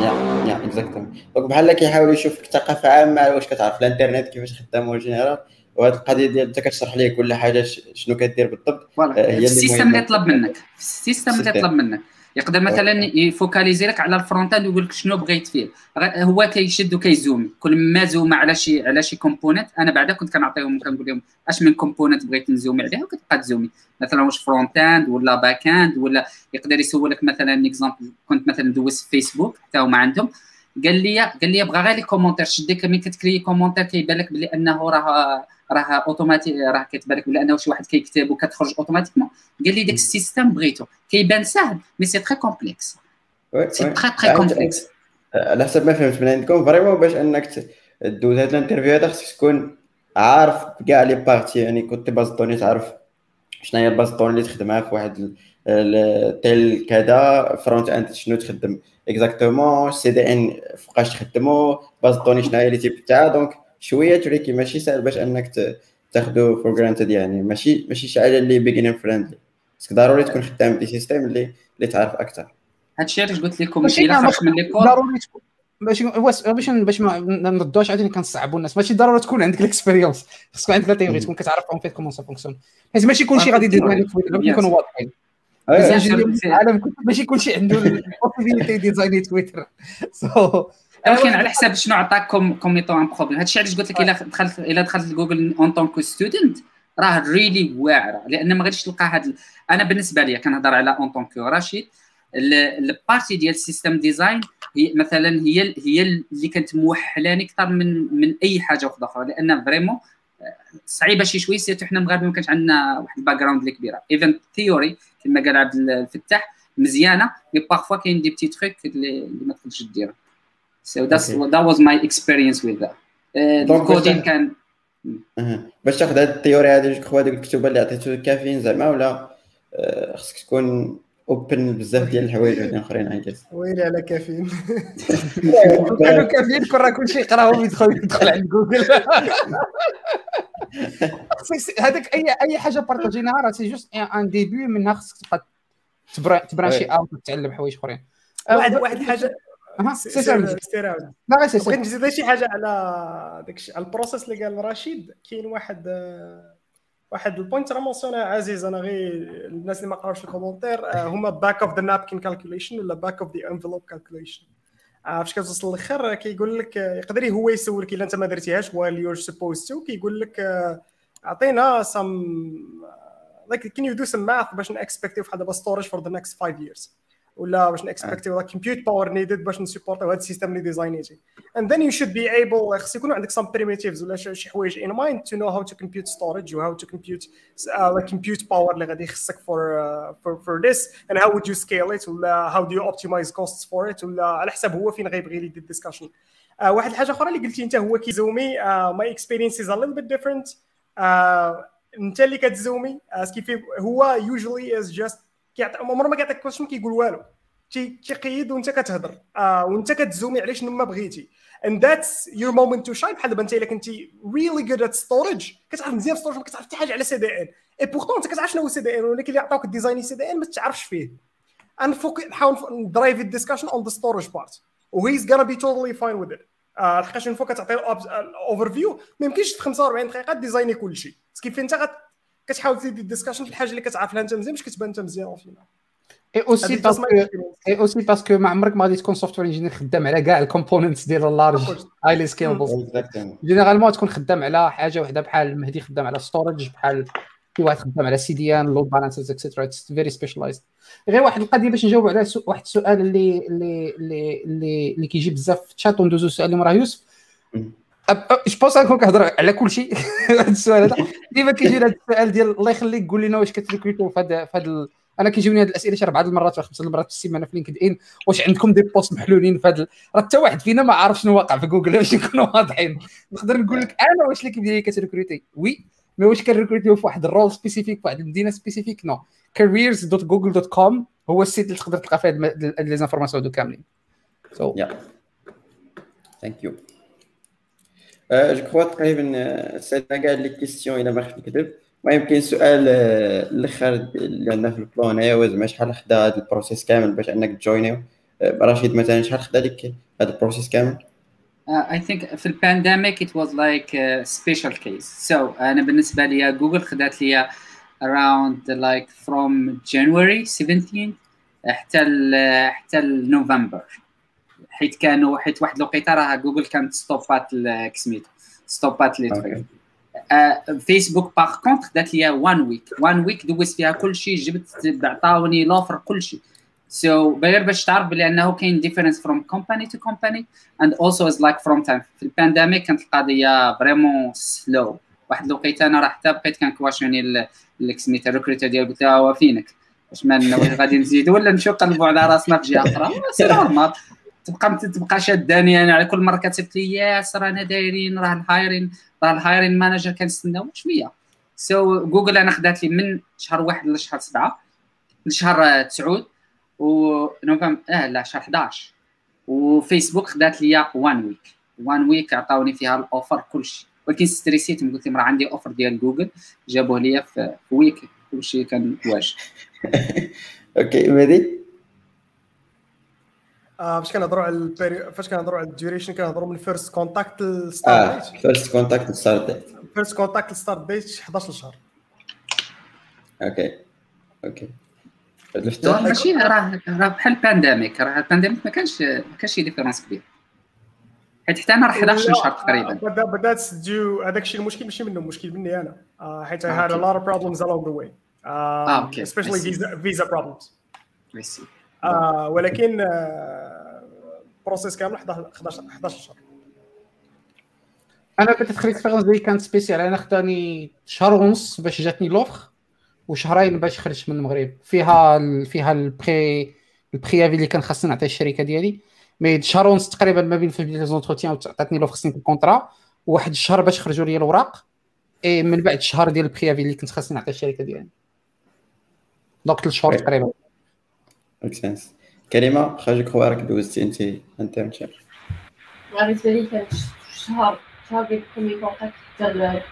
Speaker 1: يا يا اكزاكتومون دونك بحال كيحاول يشوفك ثقافة عامة واش كتعرف الانترنت كيفاش خدام général وهذه القضية ديال انت كتشرح ليه كل حاجة شنو كدير بالضبط؟
Speaker 3: هي ال system اللي طلب منك. ال system اللي طلب منك. يقدر مثلا يفوكاليزي لك على ال front end ويقول لك شنو بغيت فيه. هو كيشد وكي zoom كل ما zoom على شي على شي component أنا بعدا كنت كنعطيهم كنقول لهم أش من component بغيت ن zoom ي عليها وكتبقى ت zoom ي. مثلا واش front end ولا back end ولا يقدر يسولك مثلا exemple كنت مثلا دوز فيسبوك حتى هما عندهم. قال لي قال لي بغا غير les commentaires شديك ملي كتكري commentaire كيبان لك بلي أنه راه راه اوتوماتيك راه كتبان لك بلي أنه شي واحد كيكتب وكتخرج automatiquement قال لي داك ال system بغيتو. كيبان ساهل mais c'est très complexe c'est très très complexe
Speaker 1: على حسب ما فهمت. من عندكم vraiment باش أنك دوز هذا ال interview هذا خصك تكون عارف كاع les parties. يعني كنت base de données تعرف شنو هي ال base de données اللي تخدمها في واحد تيل كذا front end شنو تخدم. exactement CDN فوقاش تخدمو. base de données شنو هي les types تاعها. donc شوية tricky ماشي سهل باش أنك تاخذو for granted يعني. ماشي ماشي شي حاجة اللي beginner friendly ضروري تكون خدام بي système اللي اللي تعرف أكثر
Speaker 3: هادشي علاش قلت لكم؟ الا خرجت من les codes
Speaker 4: ضروري تكون باش باش باش ما نردوش عاوتاني كنصعبوا الناس. ماشي ضروري تكون عندك ال expérience خصك عندك la théorie تكون كتعرف en fait comment ça fonctionne حيت ماشي كلشي غادي يدير لك يكونوا واضحين. العالم ماشي كلشي عنده ال possibilité ديزايني تويتر so
Speaker 3: ولكن على حساب شنو عطاك comme un problème. هادشي علاش قلت لك إلا دخلت إلا دخلت لجوجل en tant que student راه really واعرة. لأن ما غاديش تلقى هاد أنا بالنسبة لي كنهضر على en tant que رشيد. ال partie ديال ال system design هي مثلا هي هي اللي كانت موحلاني أكثر من من أي حاجة أخرى. لأن vraiment صعيبة شي شوية surtout حنا المغاربه ما كانش عندنا واحد ال background اللي كبيرة. even theory كما قال عبد الفتاح مزيانة mais parfois كاين des petits اللي, اللي ما تقدرش ديرها So that's okay. that was my experience with that. ال coding uh, كان
Speaker 1: باش تاخذ هاد ال théorie هادي جو هذوك الكتب اللي عطيتو كافيين زعما ولا خصك تكون open بزاف ديال الحوايج وحدين اخرين عايز
Speaker 5: ويلي على كافيين
Speaker 4: كانوا كافيين كون راه كلشي يقراهم يدخل يدخل عند جوجل هذاك اي اي حاجة بارطاجيناها راه c'est juste un début منها خصك تبقى تبرانشي out وتتعلم حوايج اخرين
Speaker 5: واحد واحد
Speaker 4: الحاجة سي
Speaker 5: لا غير سي بغيت نزيد شي حاجة على داك على ال process اللي قال رشيد؟ كاين واحد واحد ال point راه مونسيونها عزيز أنا غير الناس اللي ما قراوش في ال commentaires هما back of the napkin calculation ولا back of the envelope calculation فاش كتوصل للاخر كيقول لك يقدر هو يسولك إلا أنت ما درتيهاش while you're supposed to. كيقول لك أعطينا some like can you do some math باش نكسبكتيو في دابا storage for the next 5 years ولا باش نكسبكتيو la compute power needed باش نسيبورتيو هذا ال system اللي ديزاينيتي and then you should be able خص يكون عندك some primitives ولا شي حوايج in mind to know how to compute storage و how to compute la compute power اللي غادي يخصك for for for this and how would you scale it ولا how do you optimize cost for it ولا على حساب هو فين غيبغي les discussions آه، واحد الحاجة أخرى اللي قلتي أنت هو كيزومي my experience is a little bit different أنت اللي كتزومي آه، est-ce que هو usually is just كيعطي عمره ما كيعطيك question كيقول والو. تيقيد وانت كتهضر. آه وانت كتزومي على شنو ما بغيتي. And that's your moment to shine. بحال دابا انت الا كنتي really good at storage كتعرف مزيان storage ما كتعرف حتى حاجة على CDN et pourtant انت كتعرف شنو هو CDN ولكن اللي عطاوك ال design CDN ما تعرفش فيه. نفوق نحاول ن drive ال discussion on the storage part و he's gonna be totally fine with it. آه لحقاش une fois كتعطي ال overview ما يمكنش في 45 دقيقة ديزايني كل شيء كيف انت كتحاول تزيد ال discussion في الحاجة اللي كتعرف لها أنت مزيان باش كتبان أنت مزيان في الفينال
Speaker 4: et aussi parce que et aussi parce que ما عمرك ما غادي تكون software engineer خدام على كاع ال components ديال ال large highly scalable généralement تكون خدام على حاجة وحدة بحال المهدي خدام على storage بحال في واحد خدام على CDN load balancers etcetera it's very specialized غير واحد القضية باش نجاوب على واحد السؤال اللي اللي اللي اللي كيجي بزاف في الشات وندوزو السؤال اللي مراه يوسف. je pense نكون كنهضر على كل شيء. هذا السؤال هذا. ديما كيجي هذا السؤال ديال الله يخليك قول لنا واش كتريكريتو في هذا في هذا أنا كيجيوني هذه الأسئلة شي اربعه المرات ولا خمسه المرات في السيمانه في LinkedIn واش عندكم des postes محلولين في هذا راه حتى واحد فينا ما عارف شنو واقع في جوجل باش نكونوا واضحين. نقدر نقول لك أنا واش اللي كيبدأ كتريكريتي oui. mais واش كنريكريتيو في واحد ال rôle spécifique في واحد المدينة spécifique non careers.google.com هو ال site اللي تقدر تلقى فيه les informations هادو كاملين.
Speaker 1: so thank you je crois تقريبا سالنا كاع les questions الا ما خفت نكذب ما يمكن سؤال الآخر اللي عندنا في ال plan هي هو زعما شحال خدا هذا ال process كامل باش انك تجوينيو رشيد مثلا شحال خدا لك هذا ال process
Speaker 3: كامل I think في ال pandemic it was like a special case. So أنا بالنسبة لي جوجل خدات لي around like from January 17 حتى حتى لنوفمبر حيت كانوا حيت واحد الوقيته راه جوجل كانت ستوبات سميتو ستوبات لي تخيل. فيسبوك par contre خدات لي 1 week 1 week دوزت فيها كل شيء جبت عطاوني l'offre كل شيء So غير باش تعرف بلي أنه كاين difference from company to company and also is like from time. في ال pandemic كانت القضية vraiment slow واحد الوقيتة أنا راه حتى بقيت كنكواشوني سميتها ال recruiter ديال قلت لها هو فينك؟ واش ما غادي نزيد؟ ولا نمشيو نقلبوا على راسنا في جهة أخرى؟ c'est normal تبقى تبقى شاداني أنا على كل مرة كتبت لي yes رانا دايرين راه ال hiring راه ال hiring manager كنستناو شوية so so, جوجل أنا خدات لي من شهر واحد لشهر سبعة لشهر تسعود ونوفمبر آه لا شهر 11 وفيسبوك خدات لي 1 week 1 week عطاوني فيها ال offer كلشي. ولكن ستريسيت قلت لهم راه عندي offer ديال جوجل جابوه لي في week كلشي كان واجد
Speaker 1: okay مهدي؟
Speaker 5: فاش كنهضروا على البيري فاش كنهضروا على ال duration كنهضروا من first contact ل
Speaker 1: start date first contact ل
Speaker 5: start date first contact ل start date 11 شهر
Speaker 1: Okay. Okay.
Speaker 3: ماشي راه راه بحال pandemic راه ال pandemic ما كانش ما كانش شي différence كبير. حيت حتى أنا راه 11 شهر تقريبا.
Speaker 5: بدات ديو هذاك الشيء المشكل ماشي منهم مشكل مني أنا. uh, حيت I had a lot of problems along the way.
Speaker 3: okay.
Speaker 5: especially visa visa problems.
Speaker 3: I see.
Speaker 5: uh, ولكن process كامل 11 11 شهر
Speaker 4: أنا بتدخل expérience ديالي كانت spéciale أنا خداني شهر ونص باش جاتني l'offre وشهرين باش خرجت من المغرب. فيها ال فيها ال pré ال préavis اللي كان خاصني نعطيه الشركة ديالي. mais شهر ونص تقريبا ما بين في les entretiens وعطاتني l'offre خصني ال contrat وواحد الشهر باش خرجوا لي الاوراق اي من بعد الشهر ديال ال préavis اللي كنت خاصني نعطي الشركة ديالي. donc ثلاث شهور تقريبا.
Speaker 1: سنس كريمه خرجك خوارك دوزتي انت انت
Speaker 2: بالنسبة لي كان شهر شهر ديال ال premier contact حتى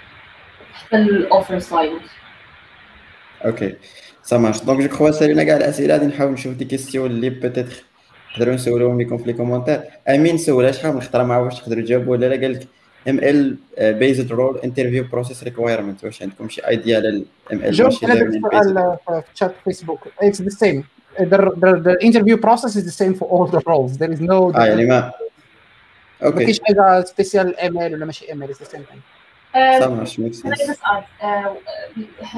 Speaker 2: حتى ال offer
Speaker 1: sign Okay. Ça marche donc je crois سالينا كاع الاسئله غادي نحاول نشوف des questions اللي peut-être نقدروا نسولوهم لكم في les commentaires امين سولها شحال من خطرة ما عرفتش تقدروا تجاوبوا ولا لا قال لك ML based role interview process requirement واش عندكم شي idea على ال ML
Speaker 4: جاوبت على السؤال في تشات فيسبوك it's the same the, the, the interview process is the same for all the roles. There is no
Speaker 1: آه يعني ما
Speaker 4: Okay ما كاينش حاجة spécial ML ولا ماشي same thing
Speaker 1: صح ماشي ميك
Speaker 2: أنا بس اعرف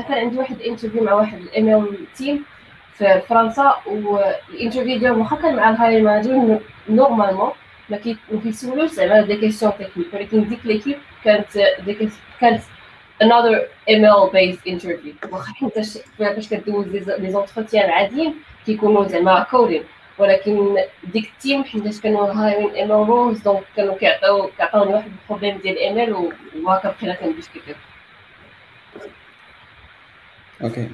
Speaker 2: كان عندي واحد interview مع واحد ال ML team في فرنسا؟ وال interview ديالهم واخا كان مع ال hiring manager normalement ما كيسولوش زعما des questions techniques ولكن ديك l'équipe كانت ديك كانت another ML based interview. واخا حتى فاش كدوز les entretiens عاديين كيكونوا زعما coding ولكن ديك ال team حيت كانوا hiring ML roles donc كانوا كيعطيو كيعطيوني واحد ال problème ديال ال ML وهكا بقينا كنديسكوتيو
Speaker 1: Okay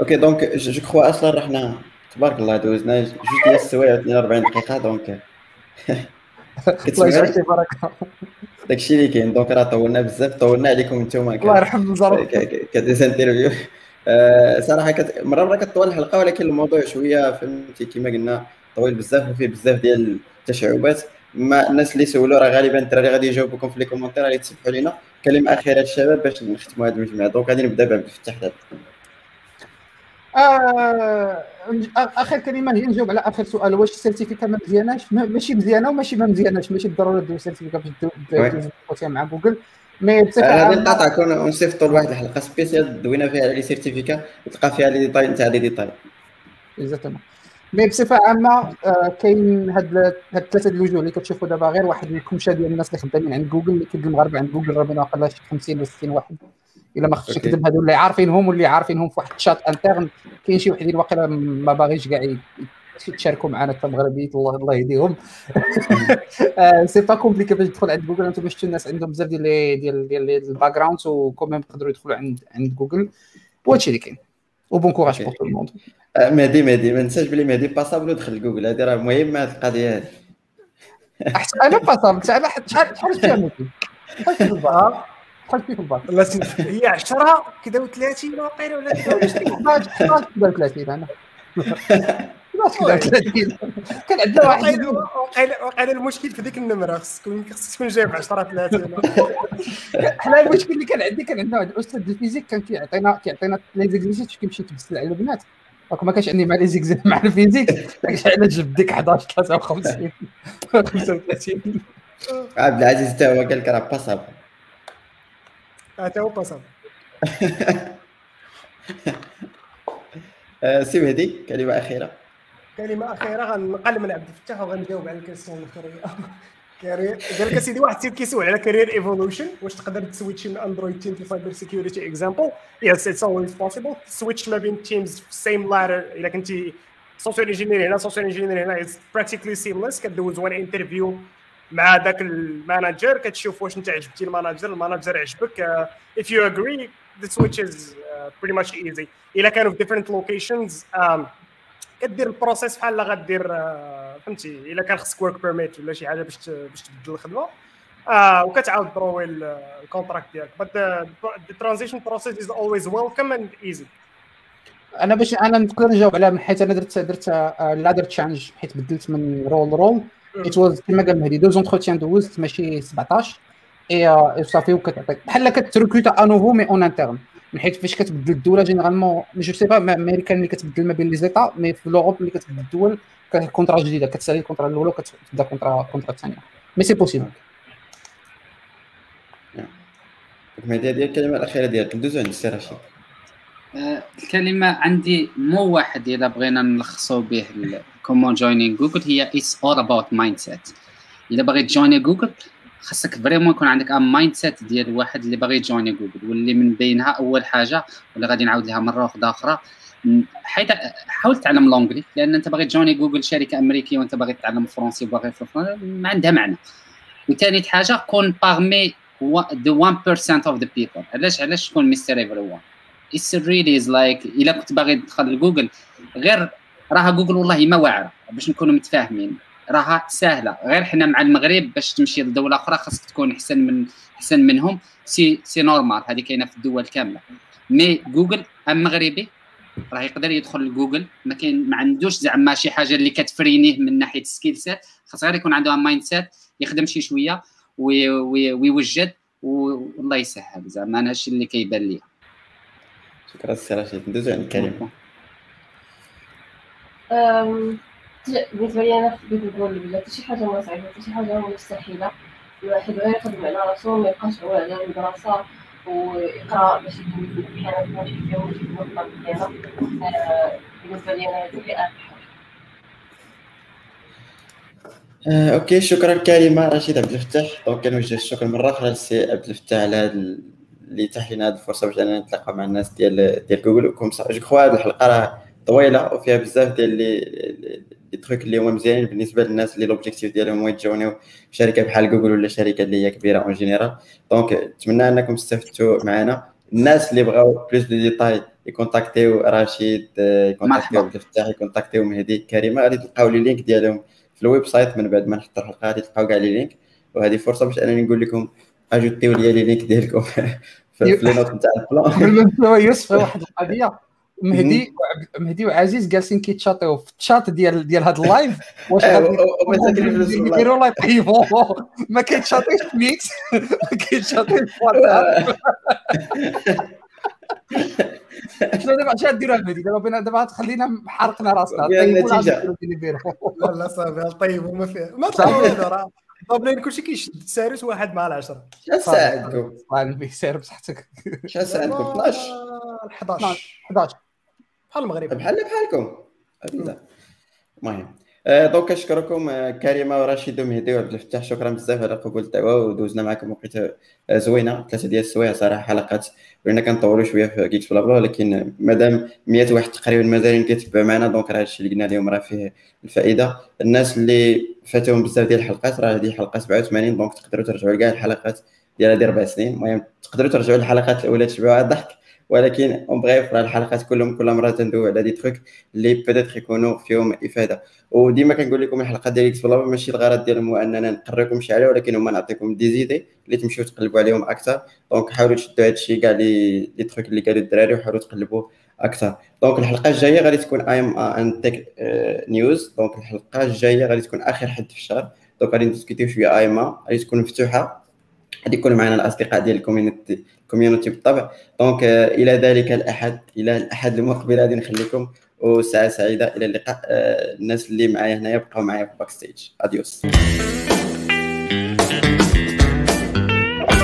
Speaker 1: okay donc je crois أصلا رحنا تبارك الله دوزنا جوج ديال السوايع 42 دقيقة donc
Speaker 4: الله يجعلك بركه
Speaker 1: داكشي اللي كاين. donc راه طولنا بزاف طولنا عليكم نتوما
Speaker 4: الله يرحم الزرق
Speaker 1: ك des interviews أه صراحة كت... مرة مرة كطول الحلقة ولكن الموضوع شوية فهمتي كما قلنا طويل بزاف وفيه بزاف ديال التشعبات. ما الناس اللي سولوا راه غالبا الدراري غادي يجاوبوكم في les commentaires غادي تسمحوا لينا. كلمه اخيره للشباب باش نختموا هذه المجموعة. donc غادي نبدأ بعبد الفتاح
Speaker 4: آه آخر كلمة هي نجاوب على آخر سؤال. واش ال certificat ما مزياناش؟ ماشي مزيانة وماشي ما مزياناش. ماشي بالضرورة دير ال certificat باش مع جوجل.
Speaker 1: mais بصفه غادي نقاطعك ونصيفطوا لواحد الحلقة spéciale دوينا فيها على les certificats وتلقى فيها les détails نتاع les détails
Speaker 4: exactement mais بصفة عامة آه كاين هاد هاد ثلاثة الوجوه اللي كتشوفوا دابا غير واحد الكمشة ديال الناس اللي خدامين عند جوجل اللي كاين المغاربة عند جوجل راه بين واقيلا شي 50 ولا 60 واحد. إلا ما خفتش نكذب هادو اللي عارفينهم واللي عارفينهم في واحد ال chat interne كاين شي وحدين واقيلا ما باغيش كاع تشاركوا معنا حتى المغربيين الله الله يهديهم. C'est pas compliqué باش تدخل عند جوجل أنتم شفتوا الناس عندهم بزاف ديال ديال ديال ال background و quand même يقدروا يدخلوا عند عند جوجل وهادشي اللي كاين. و bon courage pour tout le monde
Speaker 1: مهدي مهدي. ما ننساش بلي مهدي passable ودخل جوجل هذه راه مهمه هذه القضية هذه
Speaker 4: أنا passable شحال شحال فيها ممكن دخلت فيه في الباك
Speaker 5: لا هي 10 كذا و30 واقيلا ولا
Speaker 4: كذا 30 أنا. كان عندنا واحد
Speaker 5: وقيلا المشكل في ديك النمرة خصك خصك تكون جايب 10 30
Speaker 4: حنا المشكل اللي كان عندي كان عندنا واحد الاستاذ ال physique كان كيعطينا كيعطينا les exercices كيمشي تبسل على البنات donc ما كانش عندي مع لي مع ال physique. داكشي علاش جبت ديك 11 53 35
Speaker 1: عبد العزيز حتى هو قال لك راه passable
Speaker 5: حتى هو passable
Speaker 1: سي مهدي كلمة أخيرة.
Speaker 5: كلمه اخيره غنقل من عبد الفتاح وغنجاوب على ال question الاخريه career. قال لك أسيدي واحد السيد كيسول على career evolution واش تقدر ت switch من Android team في cyber security example yes it's always possible switch ما بين teams في same ladder إلا كنتي soft engineer هنا soft engineer هنا it's practically seamless كدوز one interview مع ذاك ال manager كتشوف واش أنت عجبتي ال manager ال manager عجبك. You agree the switch is uh, pretty much easy. إلا كانوا في locations um, كدير ال process بحال غدير فهمتي إلا كان خصك work permit ولا شي حاجة باش باش تبدل الخدمة. آه وكتعاود تروي ال contract ديالك. But the, the transition process is always welcome and easy.
Speaker 4: أنا باش أنا نقدر نجاوب على من حيث أنا درت درت ladder change حيت بدلت من role role it was كما قال مهدي deux entretiens دوزت ماشي 17 اي صافي وكتعطيك بحال كت recruter à nouveau mais en interne من حيث فاش كتبدل الدولة généralement je sais pas امريكان اللي كتبدل ما بين les états mais في l'Europe اللي كتبدل الدول contrat جديده كتسالي ال contrat الاولى وكتبدا contrat contrat الثانية. mais c'est possible
Speaker 1: مهدي هذه الكلمة الأخيرة ديالك. ندوزو عند السي رشيد.
Speaker 3: الكلمة عندي mot واحد إذا بغينا نلخصوا به comment joining جوجل هي it's all about mindset إذا بغيت join ي Google خاصك vraiment يكون عندك un mindset ديال واحد اللي باغي ي join ي Google واللي من بينها أول حاجة واللي غادي نعاود لها مرة واحدة أخرى. حيت حاول تتعلم l'anglais لأن أنت باغي ت join ي Google شركة أمريكية وأنت باغي تتعلم الفرنسي وباغي ما عندها معنى. وثاني حاجة كون parmi the 1% of the people. علاش؟ علاش تكون mister everyone it's really is like إلا كنت باغي تدخل لجوجل غير راها جوجل والله ما واعرة باش نكونوا متفاهمين. راها سهله غير حنا مع المغرب باش تمشي لدولة أخرى خاصك تكون أحسن من أحسن منهم. c'est c'est normal هذه كاينة في الدول كاملة. mais Google un مغربي؟ راه يقدر يدخل لجوجل. ما كاين ما عندوش زعما شي حاجة اللي كت freiner ه من ناحية skill set خاص غير يكون عنده mindset يخدم شي شوية ويوجد والله يسهل. زعما أنا هادشي اللي كيبان لي
Speaker 1: شكرا سي رشيد. ندوزو عند كريم.
Speaker 2: بالنسبة لي أنا في نقول بلا حتى شي حاجة ما صعيبه حتى شي حاجة مستحيلة الواحد غير يخدم على راسو ما يبقاش هو على المدرسة ويقرأ باش يدوز الامتحانات ماشي فيهم ويجيب النقطه مزيانه بالنسبة لي أنا هذه هي اهم
Speaker 1: آه، أوكي شكرا كريمة رشيد عبد الفتاح. donc كنوجه الشكر مرة أخرى للسي عبد الفتاح على هذا اللي اتاح لنا هذه الفرصة باش اننا نتلاقى مع الناس ديال ديال جوجل. و comme je crois هذه الحلقة راه طويلة وفيها بزاف ديال les les trucs اللي هما مزيانين بالنسبة للناس اللي l'objectif ديالهم هو يت join يو شركة بحال جوجل ولا شركة اللي هي كبيرة en général donc نتمنى أنكم استفدتوا معنا الناس اللي بغاو plus de détails ي contact يو رشيد ي contact يو عبد الفتاح ي contact يو مهدي كريمه غادي تلقاو les links ديالهم في ال website من بعد ما نحط الحلقة. غادي تلقاو كاع les links وهذه فرصة باش أنني نقول لكم ajout يو les les links ديالكم في les notes نتاع ال plan.
Speaker 4: يوسف واحد القضية. مهدي مهدي؟ وعزيز جالسين كيتشاطيو في الشات ديال ديال هذا اللايف. واش يديروا لايف. ما كيتشاطيش في ميكس ما كيتشاطيش في واتساب شنو دابا اش غديروا مهدي؟ دابا دابا تخلينا حرقنا راسنا.
Speaker 1: النتيجه
Speaker 5: لا لا صافي طيب وما فيه ما طيب طابلين كلشي كيشد. سارس واحد مع العشرة.
Speaker 1: شحال الساعة عندكم؟
Speaker 4: الله سير بصحتك.
Speaker 1: شحال الساعة عندكم 12
Speaker 5: 11
Speaker 4: 11
Speaker 5: بحال المغرب
Speaker 1: بحال بحالكم. المهم آه، donc كنشكركم آه، كريمة ورشيد ومهدي وعبد الفتاح شكرا بزاف على قبول الدعوه ودوزنا معكم وقيته آه، زوينة. ثلاثة ديال السوايع صراحة حلقات ولينا كنطولوا شوية في Geeksblabla ولكن مادام 100 واحد تقريبا مازالين كيتبعوا معنا donc راه هادشي اللي قلنا اليوم راه فيه الفائدة. الناس اللي فاتوهم بزاف ديال الحلقات راه هذه حلقة 87 donc تقدروا ترجعوا لكاع الحلقات ديال هذه أربع سنين. المهم تقدروا ترجعوا للحلقات الأولى تشبعوها ضحك ولكن en bref راه الحلقات كلهم كل مره تندوي على des trucs اللي peut-être يكونوا فيهم إفادة. وديما كنقول لكم الحلقات ديال Geeksblabla ماشي الغرض ديالهم هو أننا نقريكم شي عليه ولكن هما نعطيكم des idées اللي تمشيو تقلبوا عليهم أكثر. donc حاولوا تشدوا هذا الشيء كاع les les trucs اللي قالوا الدراري وحاولوا تقلبوا أكثر. donc الحلقة الجاية غادي تكون AMA and tech news donc الحلقة الجاية غادي تكون آخر حد في الشهر. donc غادي ن discut يو شوية AMA غادي تكون مفتوحة. غادي يكونوا معنا الأصدقاء ديال ال community community بالطبع donc آه، إلى ذلك الأحد إلى الأحد المقبل. غادي نخليكم وساعة سعيدة. إلى اللقاء. آه، الناس اللي معايا هنايا بقاو معايا في backstage adiós